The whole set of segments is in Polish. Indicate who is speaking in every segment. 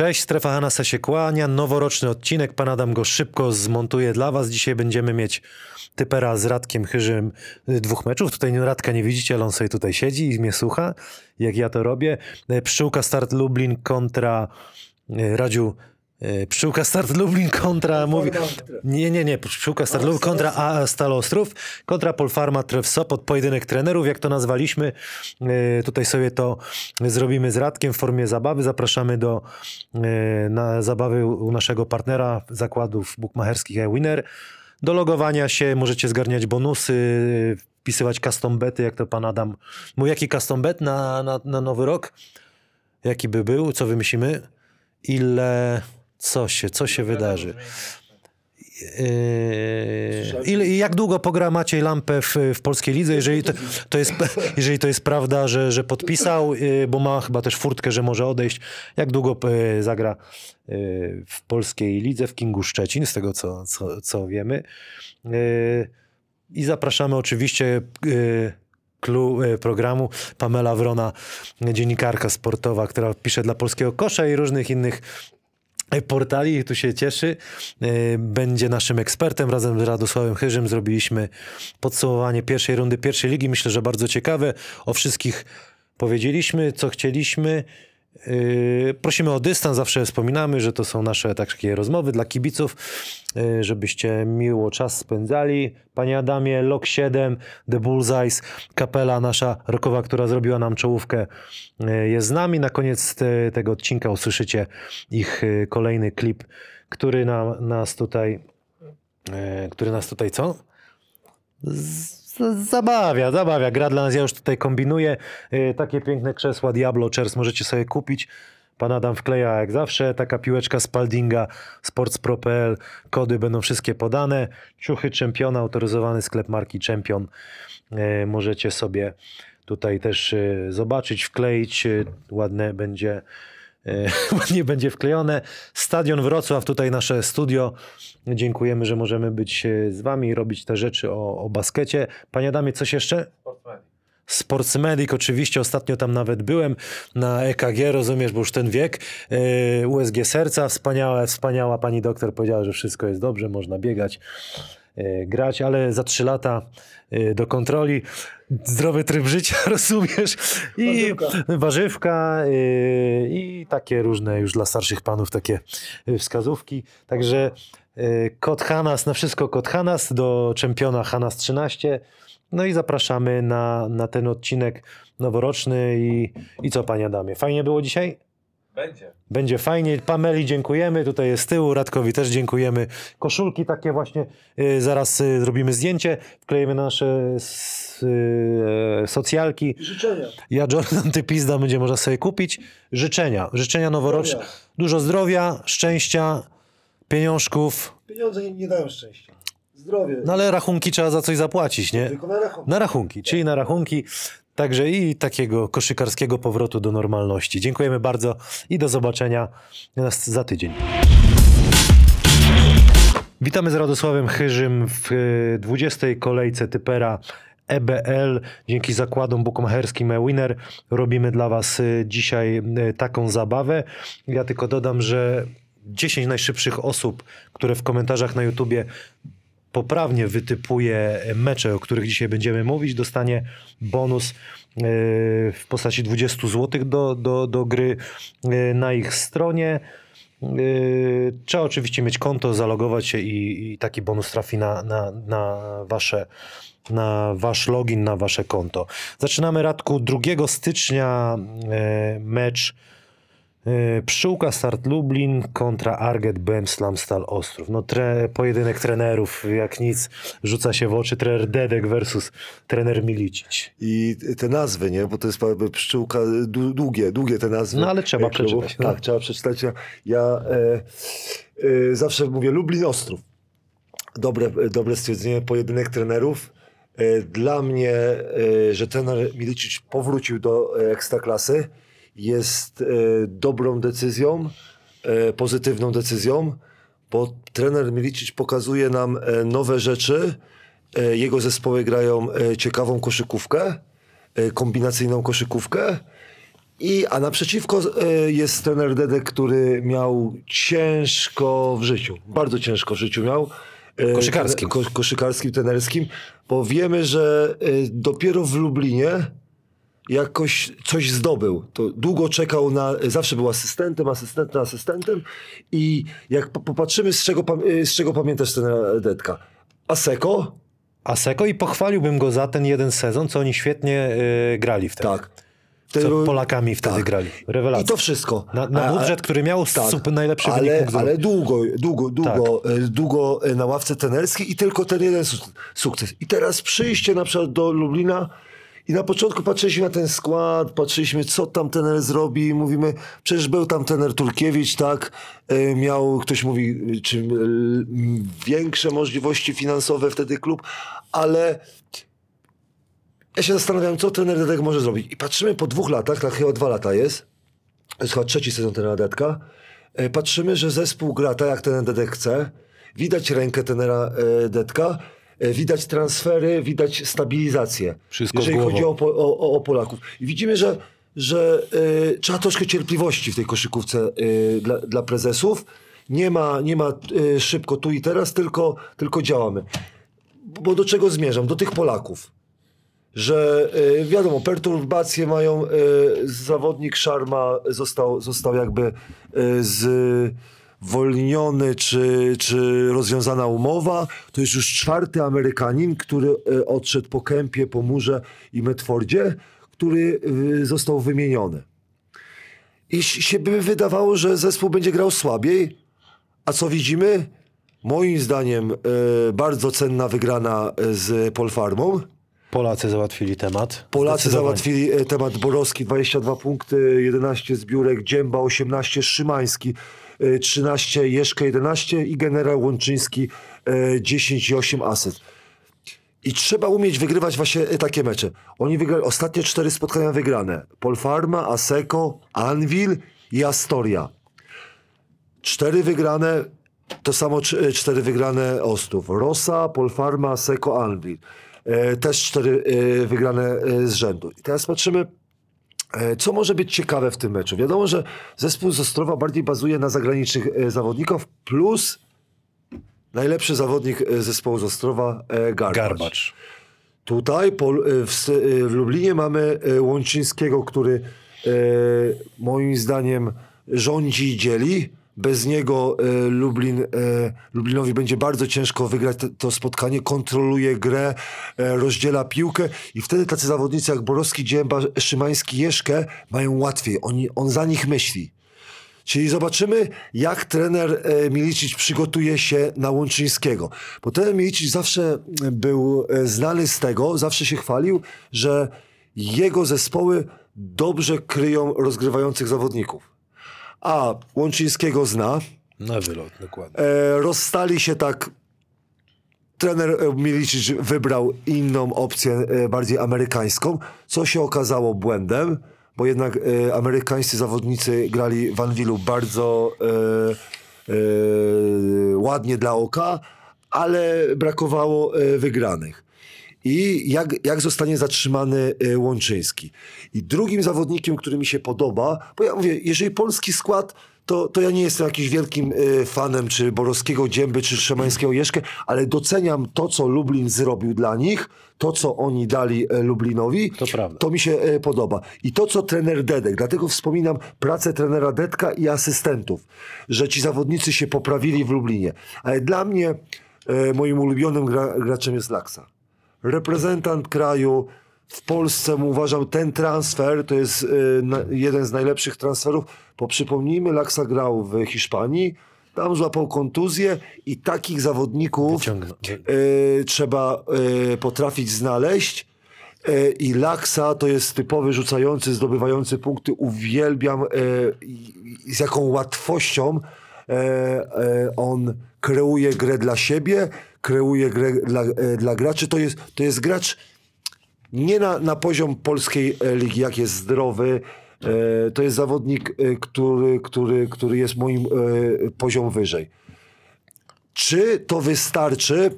Speaker 1: Cześć, Strefa Hanasa się kłania. Noworoczny odcinek. Pan Adam go szybko zmontuje dla was. Dzisiaj będziemy mieć typera z Radkiem Chyżym y, dwóch meczów. Tutaj Radka nie widzicie, ale on sobie tutaj siedzi i mnie słucha, jak ja to robię. Y, Pszczółka Start Lublin kontra y, Radziu Pszczółka Start Lublin kontra mówi. Nie, nie, nie. Pszczółka Start Lublin kontra A Stal Ostrów, kontra Polfarma Tref Sopot, pojedynek trenerów, jak to nazwaliśmy. Y, Tutaj sobie to zrobimy z Radkiem w formie zabawy. Zapraszamy do y, na zabawy u naszego partnera zakładów bukmacherskich eWinner. Do logowania się możecie zgarniać bonusy, wpisywać custom bety, jak to pan Adam. Mój jaki custom bet na, na, na nowy rok? Jaki by był? Co wymyślimy? Ile... Co się, co się wydarzy? Yy, ile, i jak długo pogra Maciej Lampę w, w polskiej lidze, jeżeli to, to jest, jeżeli to jest prawda, że, że podpisał, yy, bo ma chyba też furtkę, że może odejść. Jak długo yy, zagra w polskiej lidze, w Kingu Szczecin, z tego co, co, co wiemy. I zapraszamy oczywiście klu programu Pamela Wrona, dziennikarka sportowa, która pisze dla Polskiego Kosza i różnych innych portali, tu się cieszy. Yy, Będzie naszym ekspertem. Razem z Radosławem Chyżym zrobiliśmy podsumowanie pierwszej rundy pierwszej ligi. Myślę, że bardzo ciekawe. O wszystkich powiedzieliśmy, co chcieliśmy. Yy, Prosimy o dystans, zawsze wspominamy, że to są nasze takie rozmowy dla kibiców, yy, żebyście miło czas spędzali. Panie Adamie, Lok 7, The Bullseyes, kapela nasza rokowa, która zrobiła nam czołówkę, yy, jest z nami. Na koniec te, tego odcinka usłyszycie ich kolejny klip, który na, nas tutaj, który nas tutaj co? Z- Zabawia, zabawia. Gra dla nas, ja już tutaj kombinuję. Yy, takie piękne krzesła Diablo Chairs możecie sobie kupić. Pan Adam wkleja jak zawsze. Taka piłeczka Spaldinga, sportspro.pl. Kody będą wszystkie podane. Ciuchy Czempiona, autoryzowany sklep marki Czempion. Yy, możecie sobie tutaj też yy, zobaczyć, wkleić. Ładne będzie ładnie będzie wklejone. Stadion Wrocław, tutaj nasze studio. Dziękujemy, że możemy być e, z wami i robić te rzeczy o, o baskecie. Panie Adamie, coś jeszcze? Sportsmedic, oczywiście, ostatnio tam nawet byłem na EKG, rozumiesz, bo już ten wiek. E, USG serca, wspaniała, wspaniała pani doktor powiedziała, że wszystko jest dobrze, można biegać, e, grać, ale za trzy lata e, do kontroli. Zdrowy tryb życia, rozumiesz? I
Speaker 2: Warzywka.
Speaker 1: warzywka i takie różne już dla starszych panów takie wskazówki. Także kod Hanas, na wszystko kod Hanas do czempiona Hanas 13. No i zapraszamy na, na ten odcinek noworoczny i, i co panie Adamie? Fajnie było dzisiaj?
Speaker 2: Będzie.
Speaker 1: Będzie fajnie. Pameli dziękujemy, tutaj jest z tyłu, Radkowi też dziękujemy. Koszulki takie właśnie, y, zaraz y, zrobimy zdjęcie, wklejemy na nasze s, y, socjalki.
Speaker 2: Życzenia.
Speaker 1: Ja Jordan Typizda będzie można sobie kupić. Życzenia, życzenia noworoczne.
Speaker 2: Zdrowia.
Speaker 1: Dużo zdrowia, szczęścia, pieniążków,
Speaker 2: Pieniądze nie, nie dają szczęścia. Zdrowie.
Speaker 1: no ale rachunki trzeba za coś zapłacić, nie?
Speaker 2: Tylko na rachunek.
Speaker 1: Na rachunki, czyli na rachunki. Także i takiego koszykarskiego powrotu do normalności. Dziękujemy bardzo i do zobaczenia nas za tydzień. Witamy z Radosławem Chyżym w e, 20. kolejce typera EBL. Dzięki zakładom bukmacherskim eWinner robimy dla Was e, dzisiaj e, taką zabawę. Ja tylko dodam, że 10 najszybszych osób, które w komentarzach na YouTubie poprawnie wytypuje mecze, o których dzisiaj będziemy mówić, dostanie bonus e, w postaci 20 zł do, do, do gry e, na ich stronie. E, Trzeba oczywiście mieć konto, zalogować się i, i taki bonus trafi na, na, na wasze na wasz login, na wasze konto. Zaczynamy Radku 2 stycznia mecz Pszczółka Start Lublin kontra Arget Bemslam Stal Ostrów. No tre, pojedynek trenerów, jak nic, rzuca się w oczy trener Dedek versus trener Milicic.
Speaker 3: I te nazwy, nie? Bo to jest pszczółka, dłu- długie, długie te nazwy.
Speaker 1: No, ale trzeba
Speaker 3: e,
Speaker 1: przeczytać, no.
Speaker 3: Tak, trzeba przeczytać. Ja, e, e, zawsze mówię Lublin Ostrów. Dobre, dobre stwierdzenie, pojedynek trenerów. E, dla mnie, e, że trener Milicic powrócił do e, Ekstraklasy jest e, dobrą decyzją, e, pozytywną decyzją, bo trener Milicic pokazuje nam e, nowe rzeczy. Jego zespoły grają ciekawą koszykówkę, kombinacyjną koszykówkę I, a naprzeciwko jest trener Dedek, który miał ciężko w życiu. Bardzo ciężko w życiu miał.
Speaker 1: Koszykarskim.
Speaker 3: Ko, koszykarskim, trenerskim. Bo wiemy, że dopiero w Lublinie jakoś coś zdobył. To długo czekał na, zawsze był asystentem, asystentem, asystentem i jak po- popatrzymy z czego, z czego pamiętasz ten Detka? Aseko?
Speaker 1: Aseko i pochwaliłbym go za ten jeden sezon, co oni świetnie y, grali wtedy.
Speaker 3: Tak.
Speaker 1: Co Polakami wtedy
Speaker 3: tak.
Speaker 1: grali. Rewelacja.
Speaker 3: I to wszystko.
Speaker 1: Na, na budżet, który miał
Speaker 3: tak,
Speaker 1: super najlepszy wynik
Speaker 3: ale,
Speaker 1: mógł
Speaker 3: ale długo, długo, długo,
Speaker 1: Tak.
Speaker 3: e, długo e, na ławce trenerskiej i tylko ten jeden su- sukces. I teraz przyjście na przykład do Lublina i na początku patrzyliśmy na ten skład, patrzyliśmy co tam trener zrobi. I mówimy, przecież był tam trener Turkiewicz, tak, e, miał, ktoś mówi, czy większe możliwości finansowe wtedy klub, ale ja się zastanawiam, co trener Dedek może zrobić. I patrzymy po dwóch latach, tak chyba dwa lata jest, to jest chyba trzeci sezon trenera Dedka, e, patrzymy, że zespół gra tak, jak ten Dedek chce. Widać rękę trenera e, Dedka, widać transfery, widać stabilizację.
Speaker 1: Wszystko
Speaker 3: jeżeli chodzi o, o, o, Polaków. I widzimy, że, że e, trzeba troszkę cierpliwości w tej koszykówce e, dla, dla prezesów. Nie ma, nie ma e, szybko tu i teraz, tylko, tylko działamy. Bo do czego zmierzam? Do tych Polaków że y, wiadomo, perturbacje mają, y, zawodnik Szarma został, został jakby y, zwolniony, czy, czy rozwiązana umowa. To jest już czwarty Amerykanin, który y, odszedł po Kępie, po Murze i Medfordzie, który y, został wymieniony. I się by wydawało, że zespół będzie grał słabiej, a co widzimy? Moim zdaniem y, bardzo cenna wygrana z Polfarmą.
Speaker 1: Polacy załatwili temat.
Speaker 3: Polacy załatwili e, temat Borowski, 22 punkty, 11 zbiórek, Dzięba 18, Szymański e, 13, Jeszka 11 i generał Łączyński e, 10 i 8 asyst. I trzeba umieć wygrywać właśnie e, takie mecze. Oni wygrali ostatnie cztery spotkania wygrane. Polfarma, Aseko, Anvil i Astoria. Cztery wygrane, to samo e, cztery wygrane Ostów. Rosa, Polfarma, Seko, Anvil. E, też cztery e, wygrane e, z rzędu. I teraz patrzymy, e, co może być ciekawe w tym meczu. Wiadomo, że zespół z Ostrowa bardziej bazuje na zagranicznych e, zawodnikach, plus najlepszy zawodnik e, zespołu z Ostrowa, e, Garbacz.
Speaker 1: Garbacz.
Speaker 3: Tutaj e, w, e, Lublinie mamy e, Łączyńskiego, który e, moim zdaniem rządzi i dzieli. Bez niego e, Lublin, e, Lublinowi będzie bardzo ciężko wygrać te, to spotkanie. Kontroluje grę, e, rozdziela piłkę i wtedy tacy zawodnicy jak Borowski, Dzięba, Szymański, Jeszkę mają łatwiej. Oni, on za nich myśli. Czyli zobaczymy, jak trener e, Milicic przygotuje się na Łączyńskiego. Bo trener Milicic zawsze był e, znany z tego, zawsze się chwalił, że jego zespoły dobrze kryją rozgrywających zawodników. A Łączyńskiego zna,
Speaker 1: Na wylot, dokładnie.
Speaker 3: e, rozstali się tak. Trener e, Milicic wybrał inną opcję, e, bardziej amerykańską, co się okazało błędem, bo jednak e, amerykańscy zawodnicy grali w Anwilu bardzo e, e, ładnie dla oka, ale brakowało wygranych. I jak, jak zostanie zatrzymany e, Łączyński. I drugim zawodnikiem, który mi się podoba, bo ja mówię, jeżeli polski skład, to, to ja nie jestem jakimś wielkim e, fanem czy Borowskiego Dzięby, czy Szymańskiego Jeszkę, ale doceniam to, co Lublin zrobił dla nich, to, co oni dali e, Lublinowi.
Speaker 1: To prawda.
Speaker 3: To mi się podoba. I to, co trener Dedek, dlatego wspominam pracę trenera Dedka i asystentów, że ci zawodnicy się poprawili w Lublinie. Ale dla mnie moim ulubionym gra, graczem jest Laksa. Reprezentant kraju, w Polsce uważam ten transfer to jest na, jeden z najlepszych transferów, bo przypomnijmy, Laksa grał w Hiszpanii, tam złapał kontuzję i takich zawodników e, trzeba e, potrafić znaleźć. E, I Laksa to jest typowy rzucający, zdobywający punkty. Uwielbiam i z jaką łatwością on kreuje grę dla siebie, kreuje grę dla, e, dla graczy. To jest, to jest gracz nie na, na poziom polskiej e, ligi, jak jest zdrowy. E, to jest zawodnik, który, który, który jest moim poziom wyżej. Czy to wystarczy,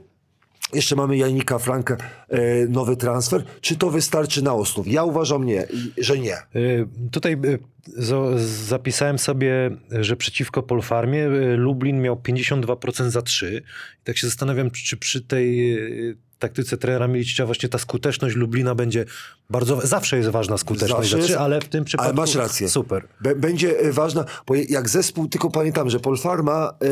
Speaker 3: Jeszcze mamy Janika Frankę, e, nowy transfer. Czy to wystarczy na Ostrów? Ja uważam nie, że nie.
Speaker 1: Y, Tutaj zo- zapisałem sobie, że przeciwko Polfarmie Lublin miał 52% za 3. I tak się zastanawiam, czy przy tej taktyce trenera Milicicza właśnie ta skuteczność Lublina będzie bardzo... Zawsze jest ważna skuteczność za 3,
Speaker 3: jest,
Speaker 1: ale w tym przypadku...
Speaker 3: masz rację.
Speaker 1: Super.
Speaker 3: Będzie e, ważna, bo jak zespół, tylko pamiętam, że Polfarma e,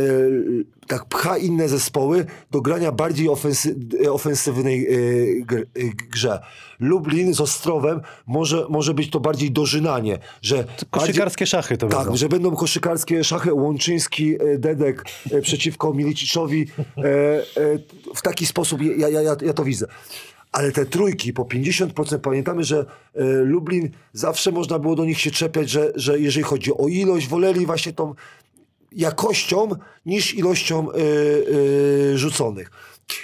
Speaker 3: tak pcha inne zespoły do grania bardziej ofensy, e, ofensywnej e, e, grze. Lublin z Ostrowem może, może być to bardziej dożynanie, że bardziej,
Speaker 1: Koszykarskie szachy to
Speaker 3: tak,
Speaker 1: będą.
Speaker 3: że będą koszykarskie szachy Łączyński, Dedek przeciwko Miliciczowi w taki sposób ja, ja, ja, ja to widzę. Ale te trójki po 50% pamiętamy, że Lublin zawsze można było do nich się czepiać, że, że jeżeli chodzi o ilość, woleli właśnie tą jakością niż ilością e, e, rzuconych.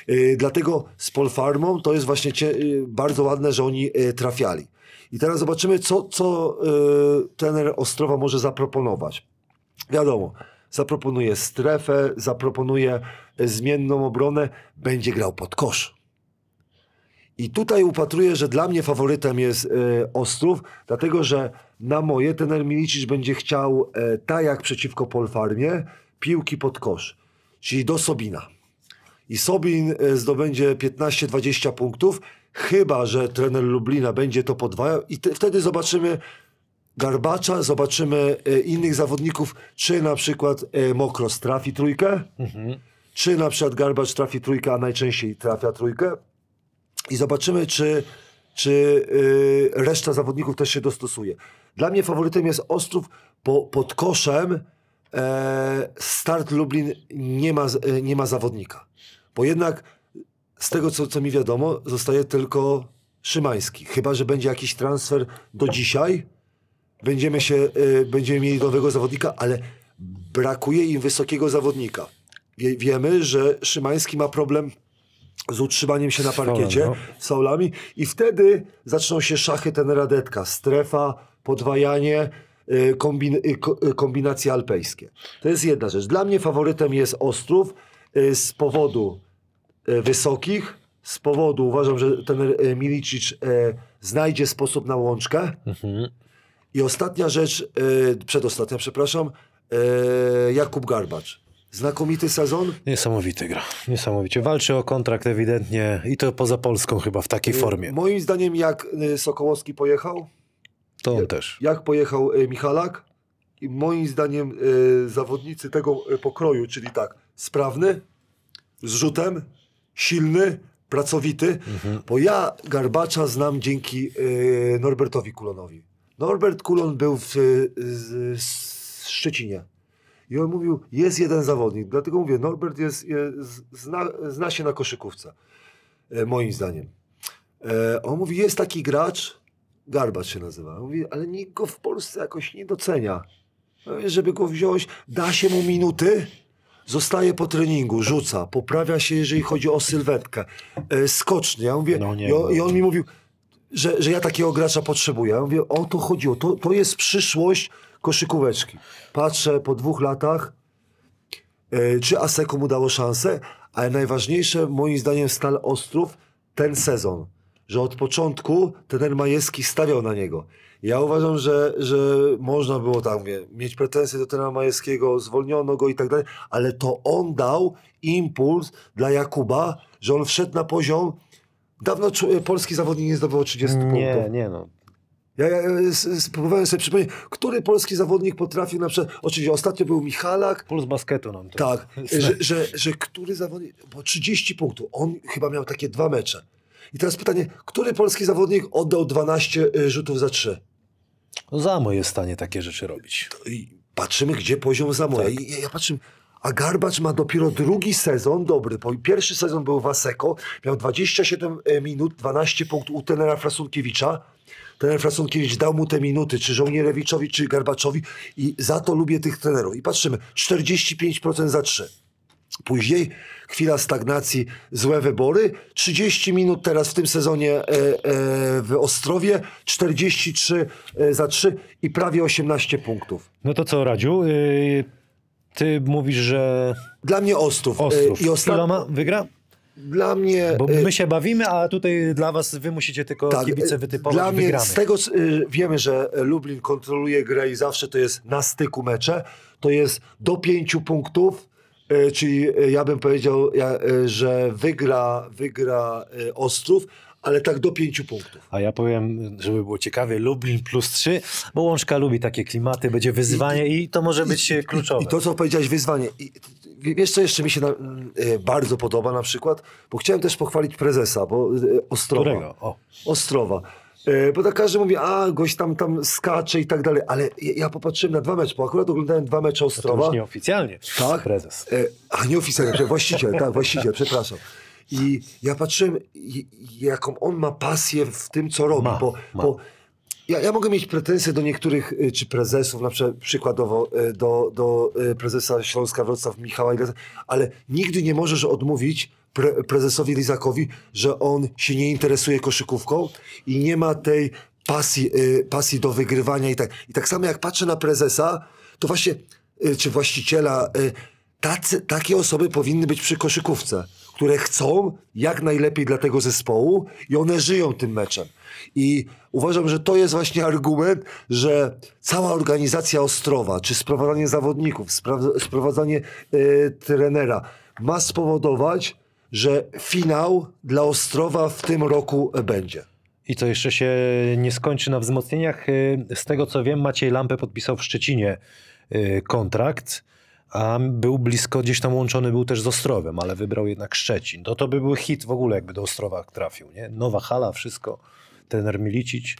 Speaker 3: E, dlatego z Polfarmą to jest właśnie bardzo ładne, że oni trafiali. I teraz zobaczymy, co, co trener Ostrowa może zaproponować. Wiadomo, zaproponuje strefę, zaproponuje zmienną obronę, będzie grał pod kosz. I tutaj upatruję, że dla mnie faworytem jest e, Ostrów, dlatego że na moje trener Milicic będzie chciał, e, tak jak przeciwko Polfarmie, piłki pod kosz, czyli do Sobina. I Sobin e, zdobędzie 15-20 punktów, chyba że trener Lublina będzie to podwajał i te, wtedy zobaczymy Garbacza, zobaczymy innych zawodników, czy na przykład Mokros trafi trójkę, czy na przykład Garbacz trafi trójkę, a najczęściej trafia trójkę. I zobaczymy, czy, czy y, reszta zawodników też się dostosuje. Dla mnie faworytem jest Ostrów, pod koszem e, start Lublin nie ma, e, nie ma zawodnika. Bo jednak z tego, co, co mi wiadomo, zostaje tylko Szymański. Chyba, że będzie jakiś transfer do dzisiaj. Będziemy, się, y, będziemy mieli nowego zawodnika, ale brakuje im wysokiego zawodnika. Wie, wiemy, że Szymański ma problem z utrzymaniem się na parkiecie,
Speaker 1: no.
Speaker 3: z faulami i wtedy zaczną się szachy tenera Detka. Strefa, podwajanie, y, kombin, y, y, kombinacje alpejskie. To jest jedna rzecz. Dla mnie faworytem jest Ostrów z powodu wysokich, z powodu uważam, że ten Milicic znajdzie sposób na łączkę. I ostatnia rzecz, przedostatnia, przepraszam, Jakub Garbacz. Znakomity sezon.
Speaker 1: Niesamowity gra. Niesamowicie. Walczy o kontrakt ewidentnie i to poza Polską chyba w takiej formie.
Speaker 3: Moim zdaniem, jak y, Sokołowski pojechał,
Speaker 1: To on też.
Speaker 3: jak pojechał y, Michalak, i moim zdaniem y, zawodnicy tego y, pokroju, czyli tak, sprawny, z rzutem, silny, pracowity, bo ja Garbacza znam dzięki y, Norbertowi Kulonowi. Norbert Kulon był w y, z, z Szczecinie. I on mówił, jest jeden zawodnik. Dlatego mówię, Norbert jest, jest, zna, zna się na koszykówce, e, moim zdaniem. E, on mówi, jest taki gracz, Garbacz się nazywa. Mówi, ale nikt go w Polsce jakoś nie docenia. Mówię, Żeby go wziąć, da się mu minuty, zostaje po treningu, rzuca, poprawia się, jeżeli chodzi o sylwetkę, e, skocznie. Ja mówię,
Speaker 1: No nie,
Speaker 3: i, on,
Speaker 1: no.
Speaker 3: i on mi mówił, że, że ja takiego gracza potrzebuję. Ja mówię, o to chodziło, to, to jest przyszłość koszykóweczki. Patrzę po dwóch latach, e, czy Aseko mu dało szansę, ale najważniejsze moim zdaniem Stal Ostrów ten sezon, że od początku ten Majewski stawiał na niego. Ja uważam, że, że można było tam mówię, mieć pretensje do trenera Majewskiego, zwolniono go i tak dalej, ale to on dał impuls dla Jakuba, że on wszedł na poziom. Dawno czu- polski zawodnik nie zdobywał 30
Speaker 1: Nie,
Speaker 3: punktów.
Speaker 1: nie no.
Speaker 3: Ja, ja ja s- s- próbowałem sobie przypomnieć, który polski zawodnik potrafił na przykład, oczywiście ostatnio był Michalak,
Speaker 1: Puls basketu nam to.
Speaker 3: tak, że, że, że który zawodnik, bo 30 punktów, on chyba miał takie dwa mecze. I teraz pytanie, który polski zawodnik oddał 12 y, rzutów za 3?
Speaker 1: No Zamo jest w stanie takie rzeczy robić.
Speaker 3: I patrzymy, gdzie poziom zamoja. I ja, ja patrzę, a Garbacz ma dopiero drugi sezon dobry, bo pierwszy sezon był w Aseko, miał 27 minut, 12 punktów u tenera Frasunkiewicza. Trener Frasunkiewicz dał mu te minuty, czy Żołnierewiczowi, czy Garbaczowi i za to lubię tych trenerów. I patrzymy, 45% za 3. Później chwila stagnacji, złe wybory. 30 minut teraz w tym sezonie e, e, w Ostrowie, 43 e, za 3 i prawie 18 punktów.
Speaker 1: No to co, Radziu? Yy, ty mówisz, że
Speaker 3: Dla mnie Ostrów. E,
Speaker 1: Ostrów.
Speaker 3: I ostat...
Speaker 1: Iloma wygra?
Speaker 3: Dla mnie...
Speaker 1: Bo my się bawimy, a tutaj dla was wy musicie tylko
Speaker 3: Tak,
Speaker 1: kibice
Speaker 3: e,
Speaker 1: wytypować
Speaker 3: Dla mnie
Speaker 1: wygranych.
Speaker 3: z tego y, wiemy, że Lublin kontroluje grę i zawsze to jest na styku mecze. To jest do pięciu punktów, y, czyli y, ja bym powiedział, y, że wygra, wygra y, Ostrów, ale tak do pięciu punktów.
Speaker 1: A ja powiem, żeby było ciekawie, Lublin plus 3, bo Łączka lubi takie klimaty, będzie wyzwanie i, to może być e, kluczowe.
Speaker 3: I to, co powiedziałeś, wyzwanie. I, wiesz, co jeszcze mi się na, y, bardzo podoba na przykład? Bo chciałem też pochwalić prezesa, bo y, Ostrowa.
Speaker 1: Którego? O.
Speaker 3: Ostrowa. E, Bo tak każdy mówi, a gość tam, tam skacze i tak dalej, ale ja, popatrzyłem na dwa mecze, bo akurat oglądałem dwa mecze
Speaker 1: To
Speaker 3: Ostrowa.
Speaker 1: już nieoficjalnie.
Speaker 3: Tak?
Speaker 1: Prezes.
Speaker 3: E, a nie oficjalnie, prze- właściciel, tak, właściciel, przepraszam. I ja patrzyłem, jaką on ma pasję w tym, co robi,
Speaker 1: Ma,
Speaker 3: bo,
Speaker 1: ma.
Speaker 3: bo ja, ja mogę mieć pretensje do niektórych, y, czy prezesów, na przykład przykładowo y, do, do y, prezesa Śląska Wrocław Michała Ilesa, ale nigdy nie możesz odmówić pre, prezesowi Lizakowi, że on się nie interesuje koszykówką i nie ma tej pasji, pasji do wygrywania i tak. I tak samo jak patrzę na prezesa, to właśnie, czy właściciela, tacy, takie osoby powinny być przy koszykówce, które chcą jak najlepiej dla tego zespołu i one żyją tym meczem. I uważam, że to jest właśnie argument, że cała organizacja Ostrowa, czy sprowadzanie zawodników, sprowadzanie y, trenera ma spowodować, że finał dla Ostrowa w tym roku będzie.
Speaker 1: I to jeszcze się nie skończy na wzmocnieniach. Y, Z tego co wiem, Maciej Lampę podpisał w Szczecinie y, kontrakt, a był blisko, gdzieś tam łączony był też z Ostrowem, ale wybrał jednak Szczecin. To to by był hit w ogóle, jakby do Ostrowa trafił. Nie? Nowa hala, wszystko. Trener Milicic.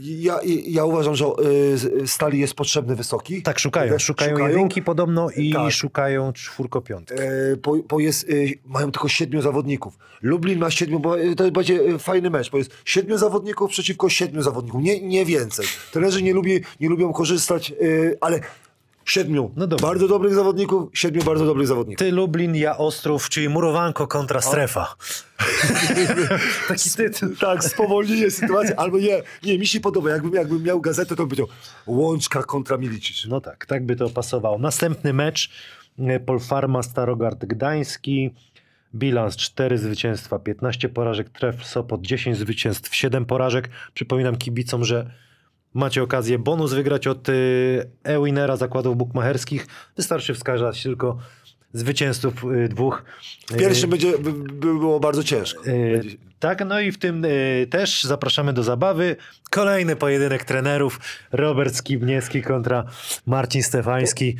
Speaker 3: Ja, ja uważam, że y, Stali jest potrzebny wysoki.
Speaker 1: Tak, szukają.
Speaker 3: Też
Speaker 1: Szukają, jedynki podobno i
Speaker 3: Tak.
Speaker 1: szukają czwórkopiątki.
Speaker 3: E, bo, bo jest, e, mają tylko siedmiu zawodników. Lublin ma siedmiu, bo e, to będzie fajny mecz, bo jest siedmiu zawodników przeciwko siedmiu zawodników, nie, nie więcej. Trenerzy nie, lubi, nie lubią korzystać, e, ale siedmiu
Speaker 1: No dobra.
Speaker 3: bardzo dobrych zawodników, siedmiu bardzo dobrych zawodników.
Speaker 1: Ty Lublin, ja Ostrów, czyli murowanko kontra strefa. Taki tytuł.
Speaker 3: Tak, spowolnienie sytuacji, albo nie, nie, mi się podoba, jakbym, jakbym miał gazetę, to bym powiedział Łączka kontra Milicic.
Speaker 1: No tak, tak by to pasowało. Następny mecz e, Polfarma Starogard Gdański. Bilans 4 zwycięstwa, 15 porażek, tref Sopot 10 zwycięstw, 7 porażek. Przypominam kibicom, że macie okazję bonus wygrać od y, e-winera zakładów bukmacherskich. Wystarczy wskazać tylko zwycięzców y, dwóch.
Speaker 3: W pierwszym będzie, by, by było bardzo ciężko.
Speaker 1: Y, tak, no i w tym y, też zapraszamy do zabawy. Kolejny pojedynek trenerów. Robert Skibniewski kontra Marcin Stefański.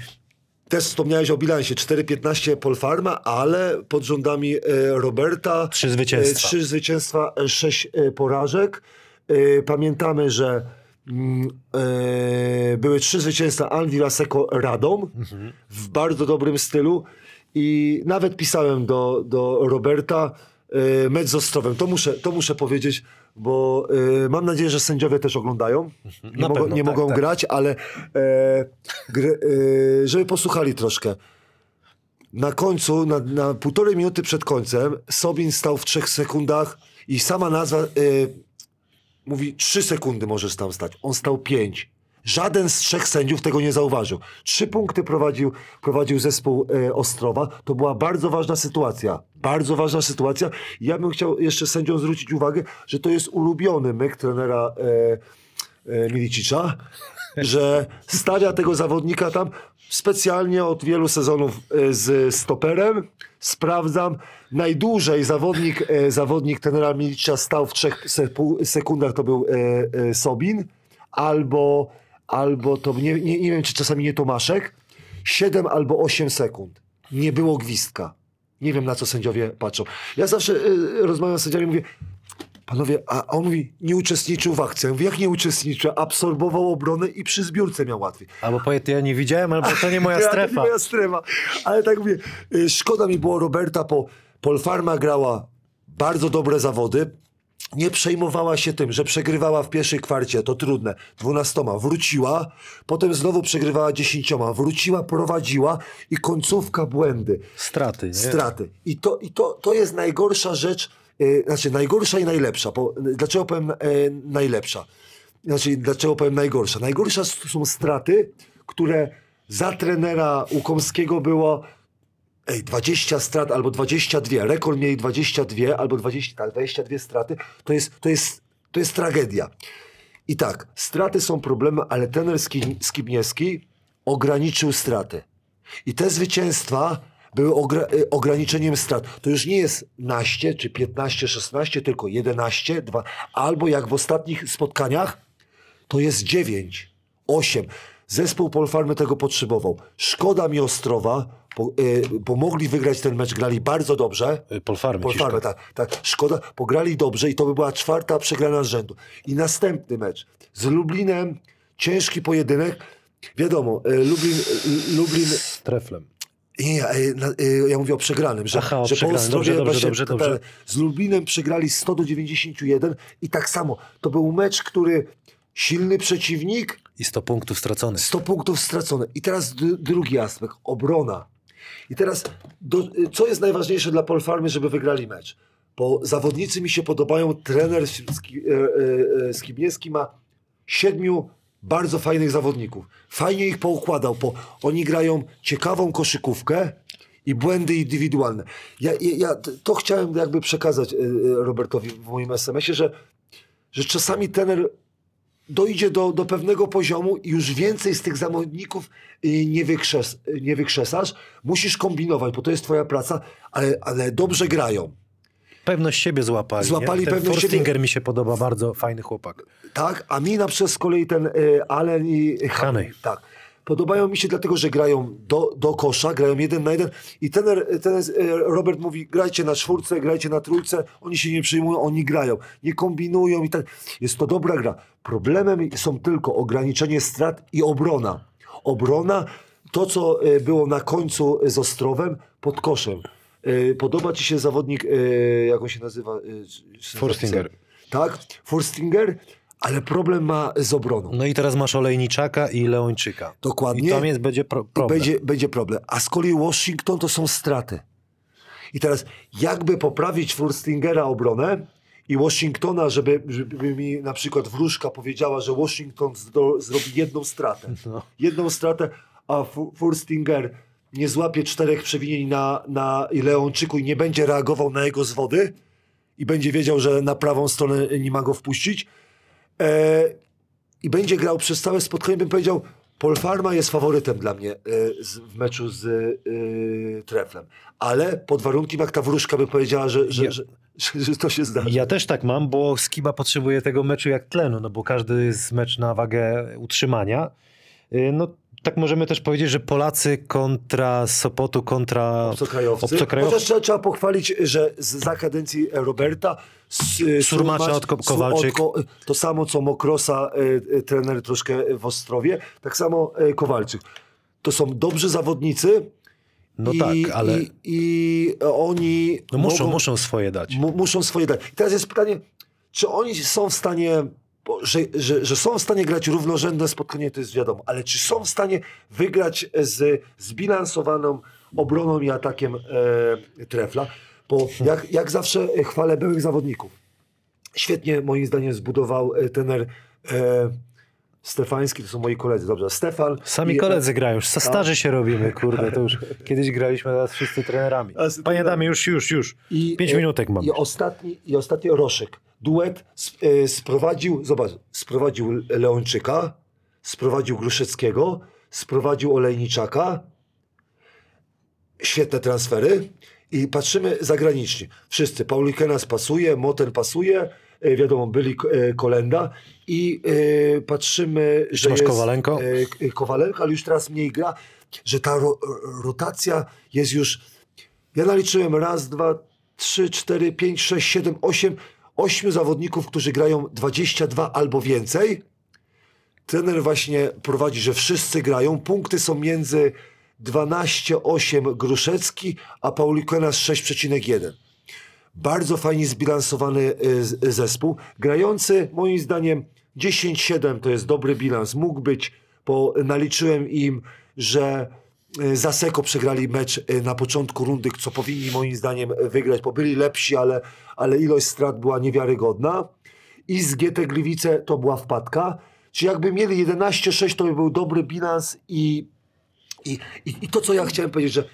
Speaker 3: Też wspomniałeś o bilansie 4-15 Polfarma, ale pod rządami Roberta
Speaker 1: Trzy zwycięstwa.
Speaker 3: Trzy zwycięstwa, e, sześć e, porażek. Pamiętamy, że e, były trzy zwycięstwa Anvila Seko Radom
Speaker 1: Mhm.
Speaker 3: w bardzo dobrym stylu i nawet pisałem do, do Roberta e, mecz z Ostrowem. To muszę, to muszę powiedzieć, bo e, mam nadzieję, że sędziowie też oglądają. Nie,
Speaker 1: Mhm.
Speaker 3: Mogą,
Speaker 1: pewno,
Speaker 3: nie
Speaker 1: tak,
Speaker 3: mogą
Speaker 1: tak.
Speaker 3: grać, ale gry, żeby posłuchali troszkę. Na końcu, na, na półtorej minuty przed końcem, Sobin stał w trzech sekundach i sama nazwa mówi trzy sekundy możesz tam stać. On stał pięć. Żaden z trzech sędziów tego nie zauważył. Trzy punkty prowadził, prowadził zespół e, Ostrowa. To była bardzo ważna sytuacja. Bardzo ważna sytuacja. Ja bym chciał jeszcze sędziom zwrócić uwagę, że to jest ulubiony myk trenera e, e, Milicicza, że stawia tego zawodnika tam specjalnie od wielu sezonów e, z stoperem. Sprawdzam. Najdłużej zawodnik, e, zawodnik trenera Milicicza stał w trzech sekundach, to był e, Sobin. Albo, albo to, nie, nie, nie wiem czy czasami nie Tomaszek. 7 albo 8 sekund. Nie było gwizdka. Nie wiem na co sędziowie patrzą. Ja zawsze e, rozmawiam z sędziami i mówię, Panowie, a on mówi, nie uczestniczył w akcji. Ja mówię, jak nie uczestniczył? Absorbował obronę i przy zbiórce miał łatwiej.
Speaker 1: Albo powie, to ja nie widziałem, albo to nie moja
Speaker 3: Ja,
Speaker 1: strefa.
Speaker 3: To nie moja strefa. Ale tak mówię, y, szkoda mi było Roberta, bo Polfarma grała bardzo dobre zawody. Nie przejmowała się tym, że przegrywała w pierwszej kwarcie, to trudne, dwunastoma, wróciła, potem znowu przegrywała dziesięcioma, wróciła, prowadziła i końcówka błędy
Speaker 1: Straty, nie?
Speaker 3: straty. I to, i to, to jest najgorsza rzecz, znaczy najgorsza i najlepsza. Y, dlaczego powiem e, najlepsza? Znaczy, dlaczego powiem najgorsza? Najgorsza są straty, które za trenera Łukomskiego było ej, 20 strat albo 22, rekord mieli 22 albo 20, tak, 22 straty, to jest, to jest, to jest tragedia. I tak, straty są problemem, ale trener Ski- Skibniewski ograniczył straty. I te zwycięstwa były ogra- y, ograniczeniem strat. To już nie jest naście, czy 15, 16, tylko 11, 2, albo jak w ostatnich spotkaniach, to jest 9, 8. Zespół Polfarmy tego potrzebował. Szkoda mi Ostrowa, bo, y, bo mogli wygrać ten mecz, grali bardzo dobrze.
Speaker 1: Y, Polfarmy.
Speaker 3: Polfarmy,
Speaker 1: Ciszko.
Speaker 3: tak, tak. Szkoda, pograli dobrze i to by była czwarta przegrana z rzędu. I następny mecz z Lublinem, ciężki pojedynek. Wiadomo, y, Lublin, y, Lublin
Speaker 1: Z treflem.
Speaker 3: Nie, e, ja mówię o przegranym, że,
Speaker 1: Aha, o
Speaker 3: że
Speaker 1: przegranym. Dobrze, dobrze, dobrze, dobrze.
Speaker 3: z Lublinem przegrali 100 do 91 i tak samo. To był mecz, który silny przeciwnik,
Speaker 1: I 100 punktów straconych.
Speaker 3: 100 punktów stracone. I teraz drugi aspekt, obrona. I teraz, do, co jest najważniejsze dla Polfarmy, żeby wygrali mecz? Bo zawodnicy mi się podobają, trener e, e, e, Skibniewski ma siedmiu bardzo fajnych zawodników. Fajnie ich poukładał, bo oni grają ciekawą koszykówkę i błędy indywidualne. Ja, ja, ja to chciałem jakby przekazać e, e, Robertowi w moim SMS-ie, że, że czasami trener dojdzie do, do pewnego poziomu i już więcej z tych zawodników y, nie, wykrzes, nie wykrzesasz. Musisz kombinować, bo to jest twoja praca, ale, ale dobrze grają.
Speaker 1: Pewność siebie złapali.
Speaker 3: Złapali?
Speaker 1: Ten
Speaker 3: pewność
Speaker 1: Forstinger
Speaker 3: siebie.
Speaker 1: mi się podoba, bardzo fajny chłopak.
Speaker 3: Tak, a mi na przykład z kolei ten y, Allen i
Speaker 1: Haney.
Speaker 3: Tak. Podobają mi się dlatego, że grają do, do kosza, grają jeden na jeden i ten, ten y, Robert mówi, grajcie na czwórce, grajcie na trójce, oni się nie przyjmują, oni grają, nie kombinują i tak. Jest to dobra gra. Problemem są tylko ograniczenie strat i obrona. Obrona, to co y, było na końcu z Ostrowem, pod koszem. Y, Podoba ci się zawodnik, y, jak on się nazywa? Y,
Speaker 1: Forstinger.
Speaker 3: Tak, Forstinger, ale problem ma z obroną.
Speaker 1: No i teraz masz Olejniczaka i Leończyka.
Speaker 3: Dokładnie.
Speaker 1: I tam jest, będzie pro, problem.
Speaker 3: będzie, będzie problem. A z kolei Washington to są straty. I teraz jakby poprawić Forstingera obronę i Washingtona, żeby, żeby mi na przykład wróżka powiedziała, że Washington zdo, zrobi jedną stratę.
Speaker 1: No.
Speaker 3: Jedną stratę, a Forstinger nie złapie czterech przewinień na, na Leonczyku i nie będzie reagował na jego zwody i będzie wiedział, że na prawą stronę nie ma go wpuścić. E, i będzie grał przez całe spotkanie, bym powiedział, Polfarma jest faworytem dla mnie e, z, w meczu z e, Treflem. Ale pod warunkiem, jak ta wróżka by powiedziała, że, że,
Speaker 1: Ja-
Speaker 3: że, że, że to się zdarzy.
Speaker 1: Ja też tak mam, bo Skiba potrzebuje tego meczu jak tlenu, no bo każdy jest mecz na wagę utrzymania. Y, No tak możemy też powiedzieć, że Polacy kontra Sopotu, kontra
Speaker 3: Obcokrajowcy.
Speaker 1: obcokrajowcy.
Speaker 3: Chociaż trzeba, trzeba pochwalić, że z, za kadencji Roberta s- y,
Speaker 1: Surmacza
Speaker 3: Surmacz-
Speaker 1: od Kowalczyk.
Speaker 3: Ko- to samo co Mokrosa, y, y, trener troszkę w Ostrowie, tak samo y, Kowalczyk. To są dobrzy zawodnicy.
Speaker 1: No
Speaker 3: i,
Speaker 1: tak, ale
Speaker 3: I, i oni
Speaker 1: no muszą,
Speaker 3: mogą,
Speaker 1: muszą swoje dać.
Speaker 3: mu, muszą swoje dać. I teraz jest pytanie, czy oni są w stanie, że, że, że są w stanie grać równorzędne spotkanie, to jest wiadomo, ale czy są w stanie wygrać z zbilansowaną obroną i atakiem e, trefla? Bo jak, jak zawsze chwalę byłych zawodników. Świetnie moim zdaniem zbudował e, tener e, Stefański, to są moi koledzy, dobrze, Stefan.
Speaker 1: Sami
Speaker 3: i-
Speaker 1: koledzy grają, już za starzy się robimy, kurde, to już kiedyś graliśmy, teraz wszyscy trenerami. Panie Damie, już, już, już.
Speaker 3: I,
Speaker 1: Pięć
Speaker 3: e,
Speaker 1: minutek mam.
Speaker 3: I ostatni, i ostatni Roszek. Duet e, sprowadził, zobacz, sprowadził Leonczyka, sprowadził Gruszyckiego, sprowadził Olejniczaka. Świetne transfery. I patrzymy zagranicznie. Wszyscy. Paulikenas pasuje, Moten pasuje, e, wiadomo, byli e, Kolenda. I patrzymy, że
Speaker 1: masz
Speaker 3: jest
Speaker 1: Kowalenko?
Speaker 3: Kowalenko, ale już teraz mniej gra, że ta ro, rotacja jest już ja naliczyłem raz, dwa, trzy, cztery, pięć, sześć, siedem, osiem, ośmiu zawodników, którzy grają 22 albo więcej. Trener właśnie prowadzi, że wszyscy grają. Punkty są między 12,8 Gruszecki, a Paulikenas 6,1. Bardzo fajnie zbilansowany y, zespół. Grający, moim zdaniem, 10-7 to jest dobry bilans. Mógł być, bo naliczyłem im, że za Seko przegrali mecz y, na początku rundy, co powinni moim zdaniem wygrać, bo byli lepsi, ale, ale ilość strat była niewiarygodna. I z GT Gliwice to była wpadka. Czy jakby mieli 11-6, to by był dobry bilans i, i, i, i to, co ja chciałem powiedzieć, że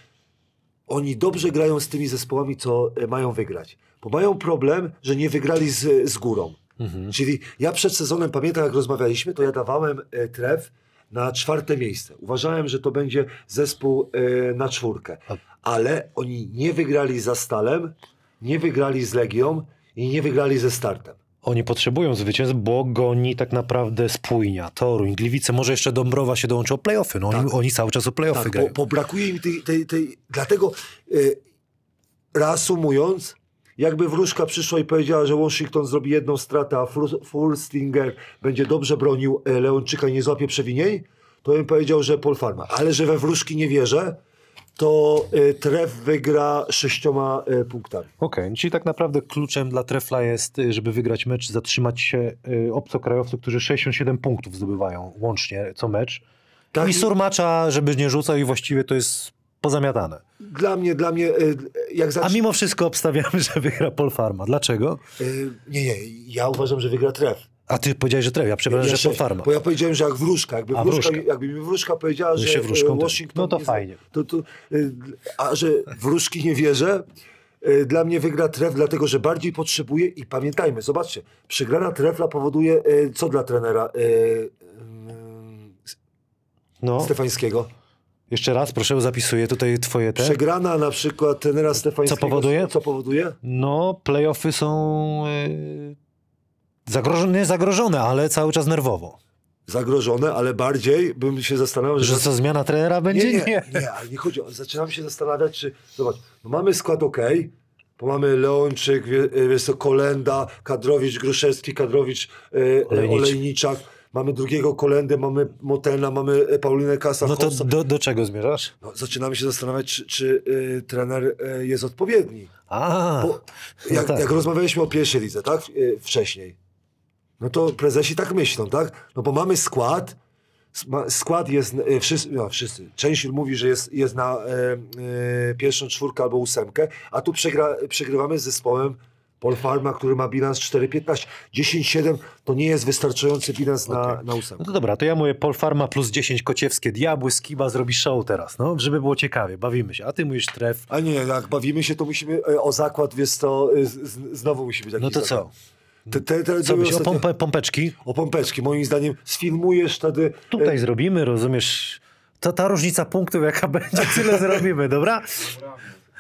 Speaker 3: oni dobrze grają z tymi zespołami, co e, mają wygrać. Bo mają problem, że nie wygrali z, z górą. Czyli ja przed sezonem, pamiętam jak rozmawialiśmy, to ja dawałem e, tref na czwarte miejsce. Uważałem, że to będzie zespół e, na czwórkę. Ale oni nie wygrali za Stalem, nie wygrali z Legią i nie wygrali ze Startem.
Speaker 1: Oni potrzebują zwycięstw, bo goni tak naprawdę spójnia, Toruń, Gliwice, może jeszcze Dąbrowa się dołączy o playoffy. No, oni, oni cały czas o playoffy
Speaker 3: Tak,
Speaker 1: grają.
Speaker 3: bo, bo brakuje mi tej, tej, tej dlatego y, reasumując, jakby wróżka przyszła i powiedziała, że Washington zrobi jedną stratę, a Fulstinger będzie dobrze bronił e, Leonczyka i nie złapie przewinień, to bym powiedział, że Paul Farma. Ale że we wróżki nie wierzę, to y, Tref wygra sześcioma y, punktami.
Speaker 1: Okej, czyli tak naprawdę kluczem dla Trefla jest, żeby wygrać mecz, zatrzymać się obcokrajowców, którzy 67 punktów zdobywają łącznie co mecz.
Speaker 3: Tak,
Speaker 1: I surmacza, żeby nie rzucał i właściwie to jest pozamiatane.
Speaker 3: Dla mnie, dla mnie, y, jak
Speaker 1: A
Speaker 3: zacznie...
Speaker 1: mimo wszystko obstawiamy, że wygra Paul Farma. Dlaczego?
Speaker 3: Y, nie, nie, ja uważam, że wygra Tref.
Speaker 1: A ty powiedziałeś, że Tref, ja przepraszam,
Speaker 3: Ja
Speaker 1: że
Speaker 3: sześć,
Speaker 1: Paul Farma.
Speaker 3: Bo ja powiedziałem, że jak wróżka. Jakby,
Speaker 1: A,
Speaker 3: wróżka,
Speaker 1: wróżka.
Speaker 3: jakby mi wróżka powiedziała,
Speaker 1: Że
Speaker 3: że
Speaker 1: się wróżką, to-
Speaker 3: Washington...
Speaker 1: no to
Speaker 3: nie
Speaker 1: fajnie.
Speaker 3: To, to, y, a że wróżki nie wierzę, y, dla mnie wygra tref, dlatego że bardziej potrzebuje i pamiętajmy, zobaczcie, przegrana trefla powoduje y, co dla trenera y, y,
Speaker 1: No,
Speaker 3: Stefańskiego?
Speaker 1: Jeszcze raz, proszę, zapisuję tutaj twoje te.
Speaker 3: Przegrana na przykład trenera Stefańskiego.
Speaker 1: Co powoduje?
Speaker 3: Co powoduje?
Speaker 1: No, playoffy są y, zagrożone, nie zagrożone, ale cały czas nerwowo.
Speaker 3: Zagrożone, ale bardziej bym się zastanawiał,
Speaker 1: Że co, zmiana trenera będzie?
Speaker 3: Nie, nie, nie, ale nie chodzi o... Zaczynam się zastanawiać, czy... Zobacz, no mamy skład ok, bo mamy Leonczyk, wie- wiesz co, Kolenda, Kadrowicz, Gruszewski, Kadrowicz.
Speaker 1: Olejnicz.
Speaker 3: Olejniczak. Mamy drugiego Kolendę, mamy Motena, mamy e, Paulinę Kasa.
Speaker 1: No to do, do czego zmierzasz?
Speaker 3: no, zaczynamy się zastanawiać, czy, czy e, trener e, jest odpowiedni.
Speaker 1: A,
Speaker 3: Bo jak,
Speaker 1: tak.
Speaker 3: jak rozmawialiśmy o pierwszej lidze, tak? E, wcześniej. No to prezesi tak myślą, tak? No bo mamy skład, skład jest, wszyscy, no wszyscy, część mówi, że jest, jest na e, e, pierwszą czwórkę albo ósemkę, a tu przegra, przegrywamy z zespołem Paul Farma, który ma bilans 4,15. 10,7 to nie jest wystarczający bilans na, na
Speaker 1: no
Speaker 3: ósemkę.
Speaker 1: to dobra, to ja mówię Paul Farma plus 10 kociewskie diabły, Skiba zrobi show teraz, no, żeby było ciekawie, bawimy się. A ty mówisz tref,
Speaker 3: A nie, jak bawimy się, to musimy e, o zakład, wiesz co, e, znowu musi być jakiś
Speaker 1: no to
Speaker 3: zakład.
Speaker 1: co?
Speaker 3: Te, te, te,
Speaker 1: Co byś, o pompe, pompeczki?
Speaker 3: o pompeczki. Moim zdaniem sfilmujesz wtedy...
Speaker 1: Tutaj zrobimy, rozumiesz? To ta różnica punktów, jaka będzie, tyle zrobimy, dobra?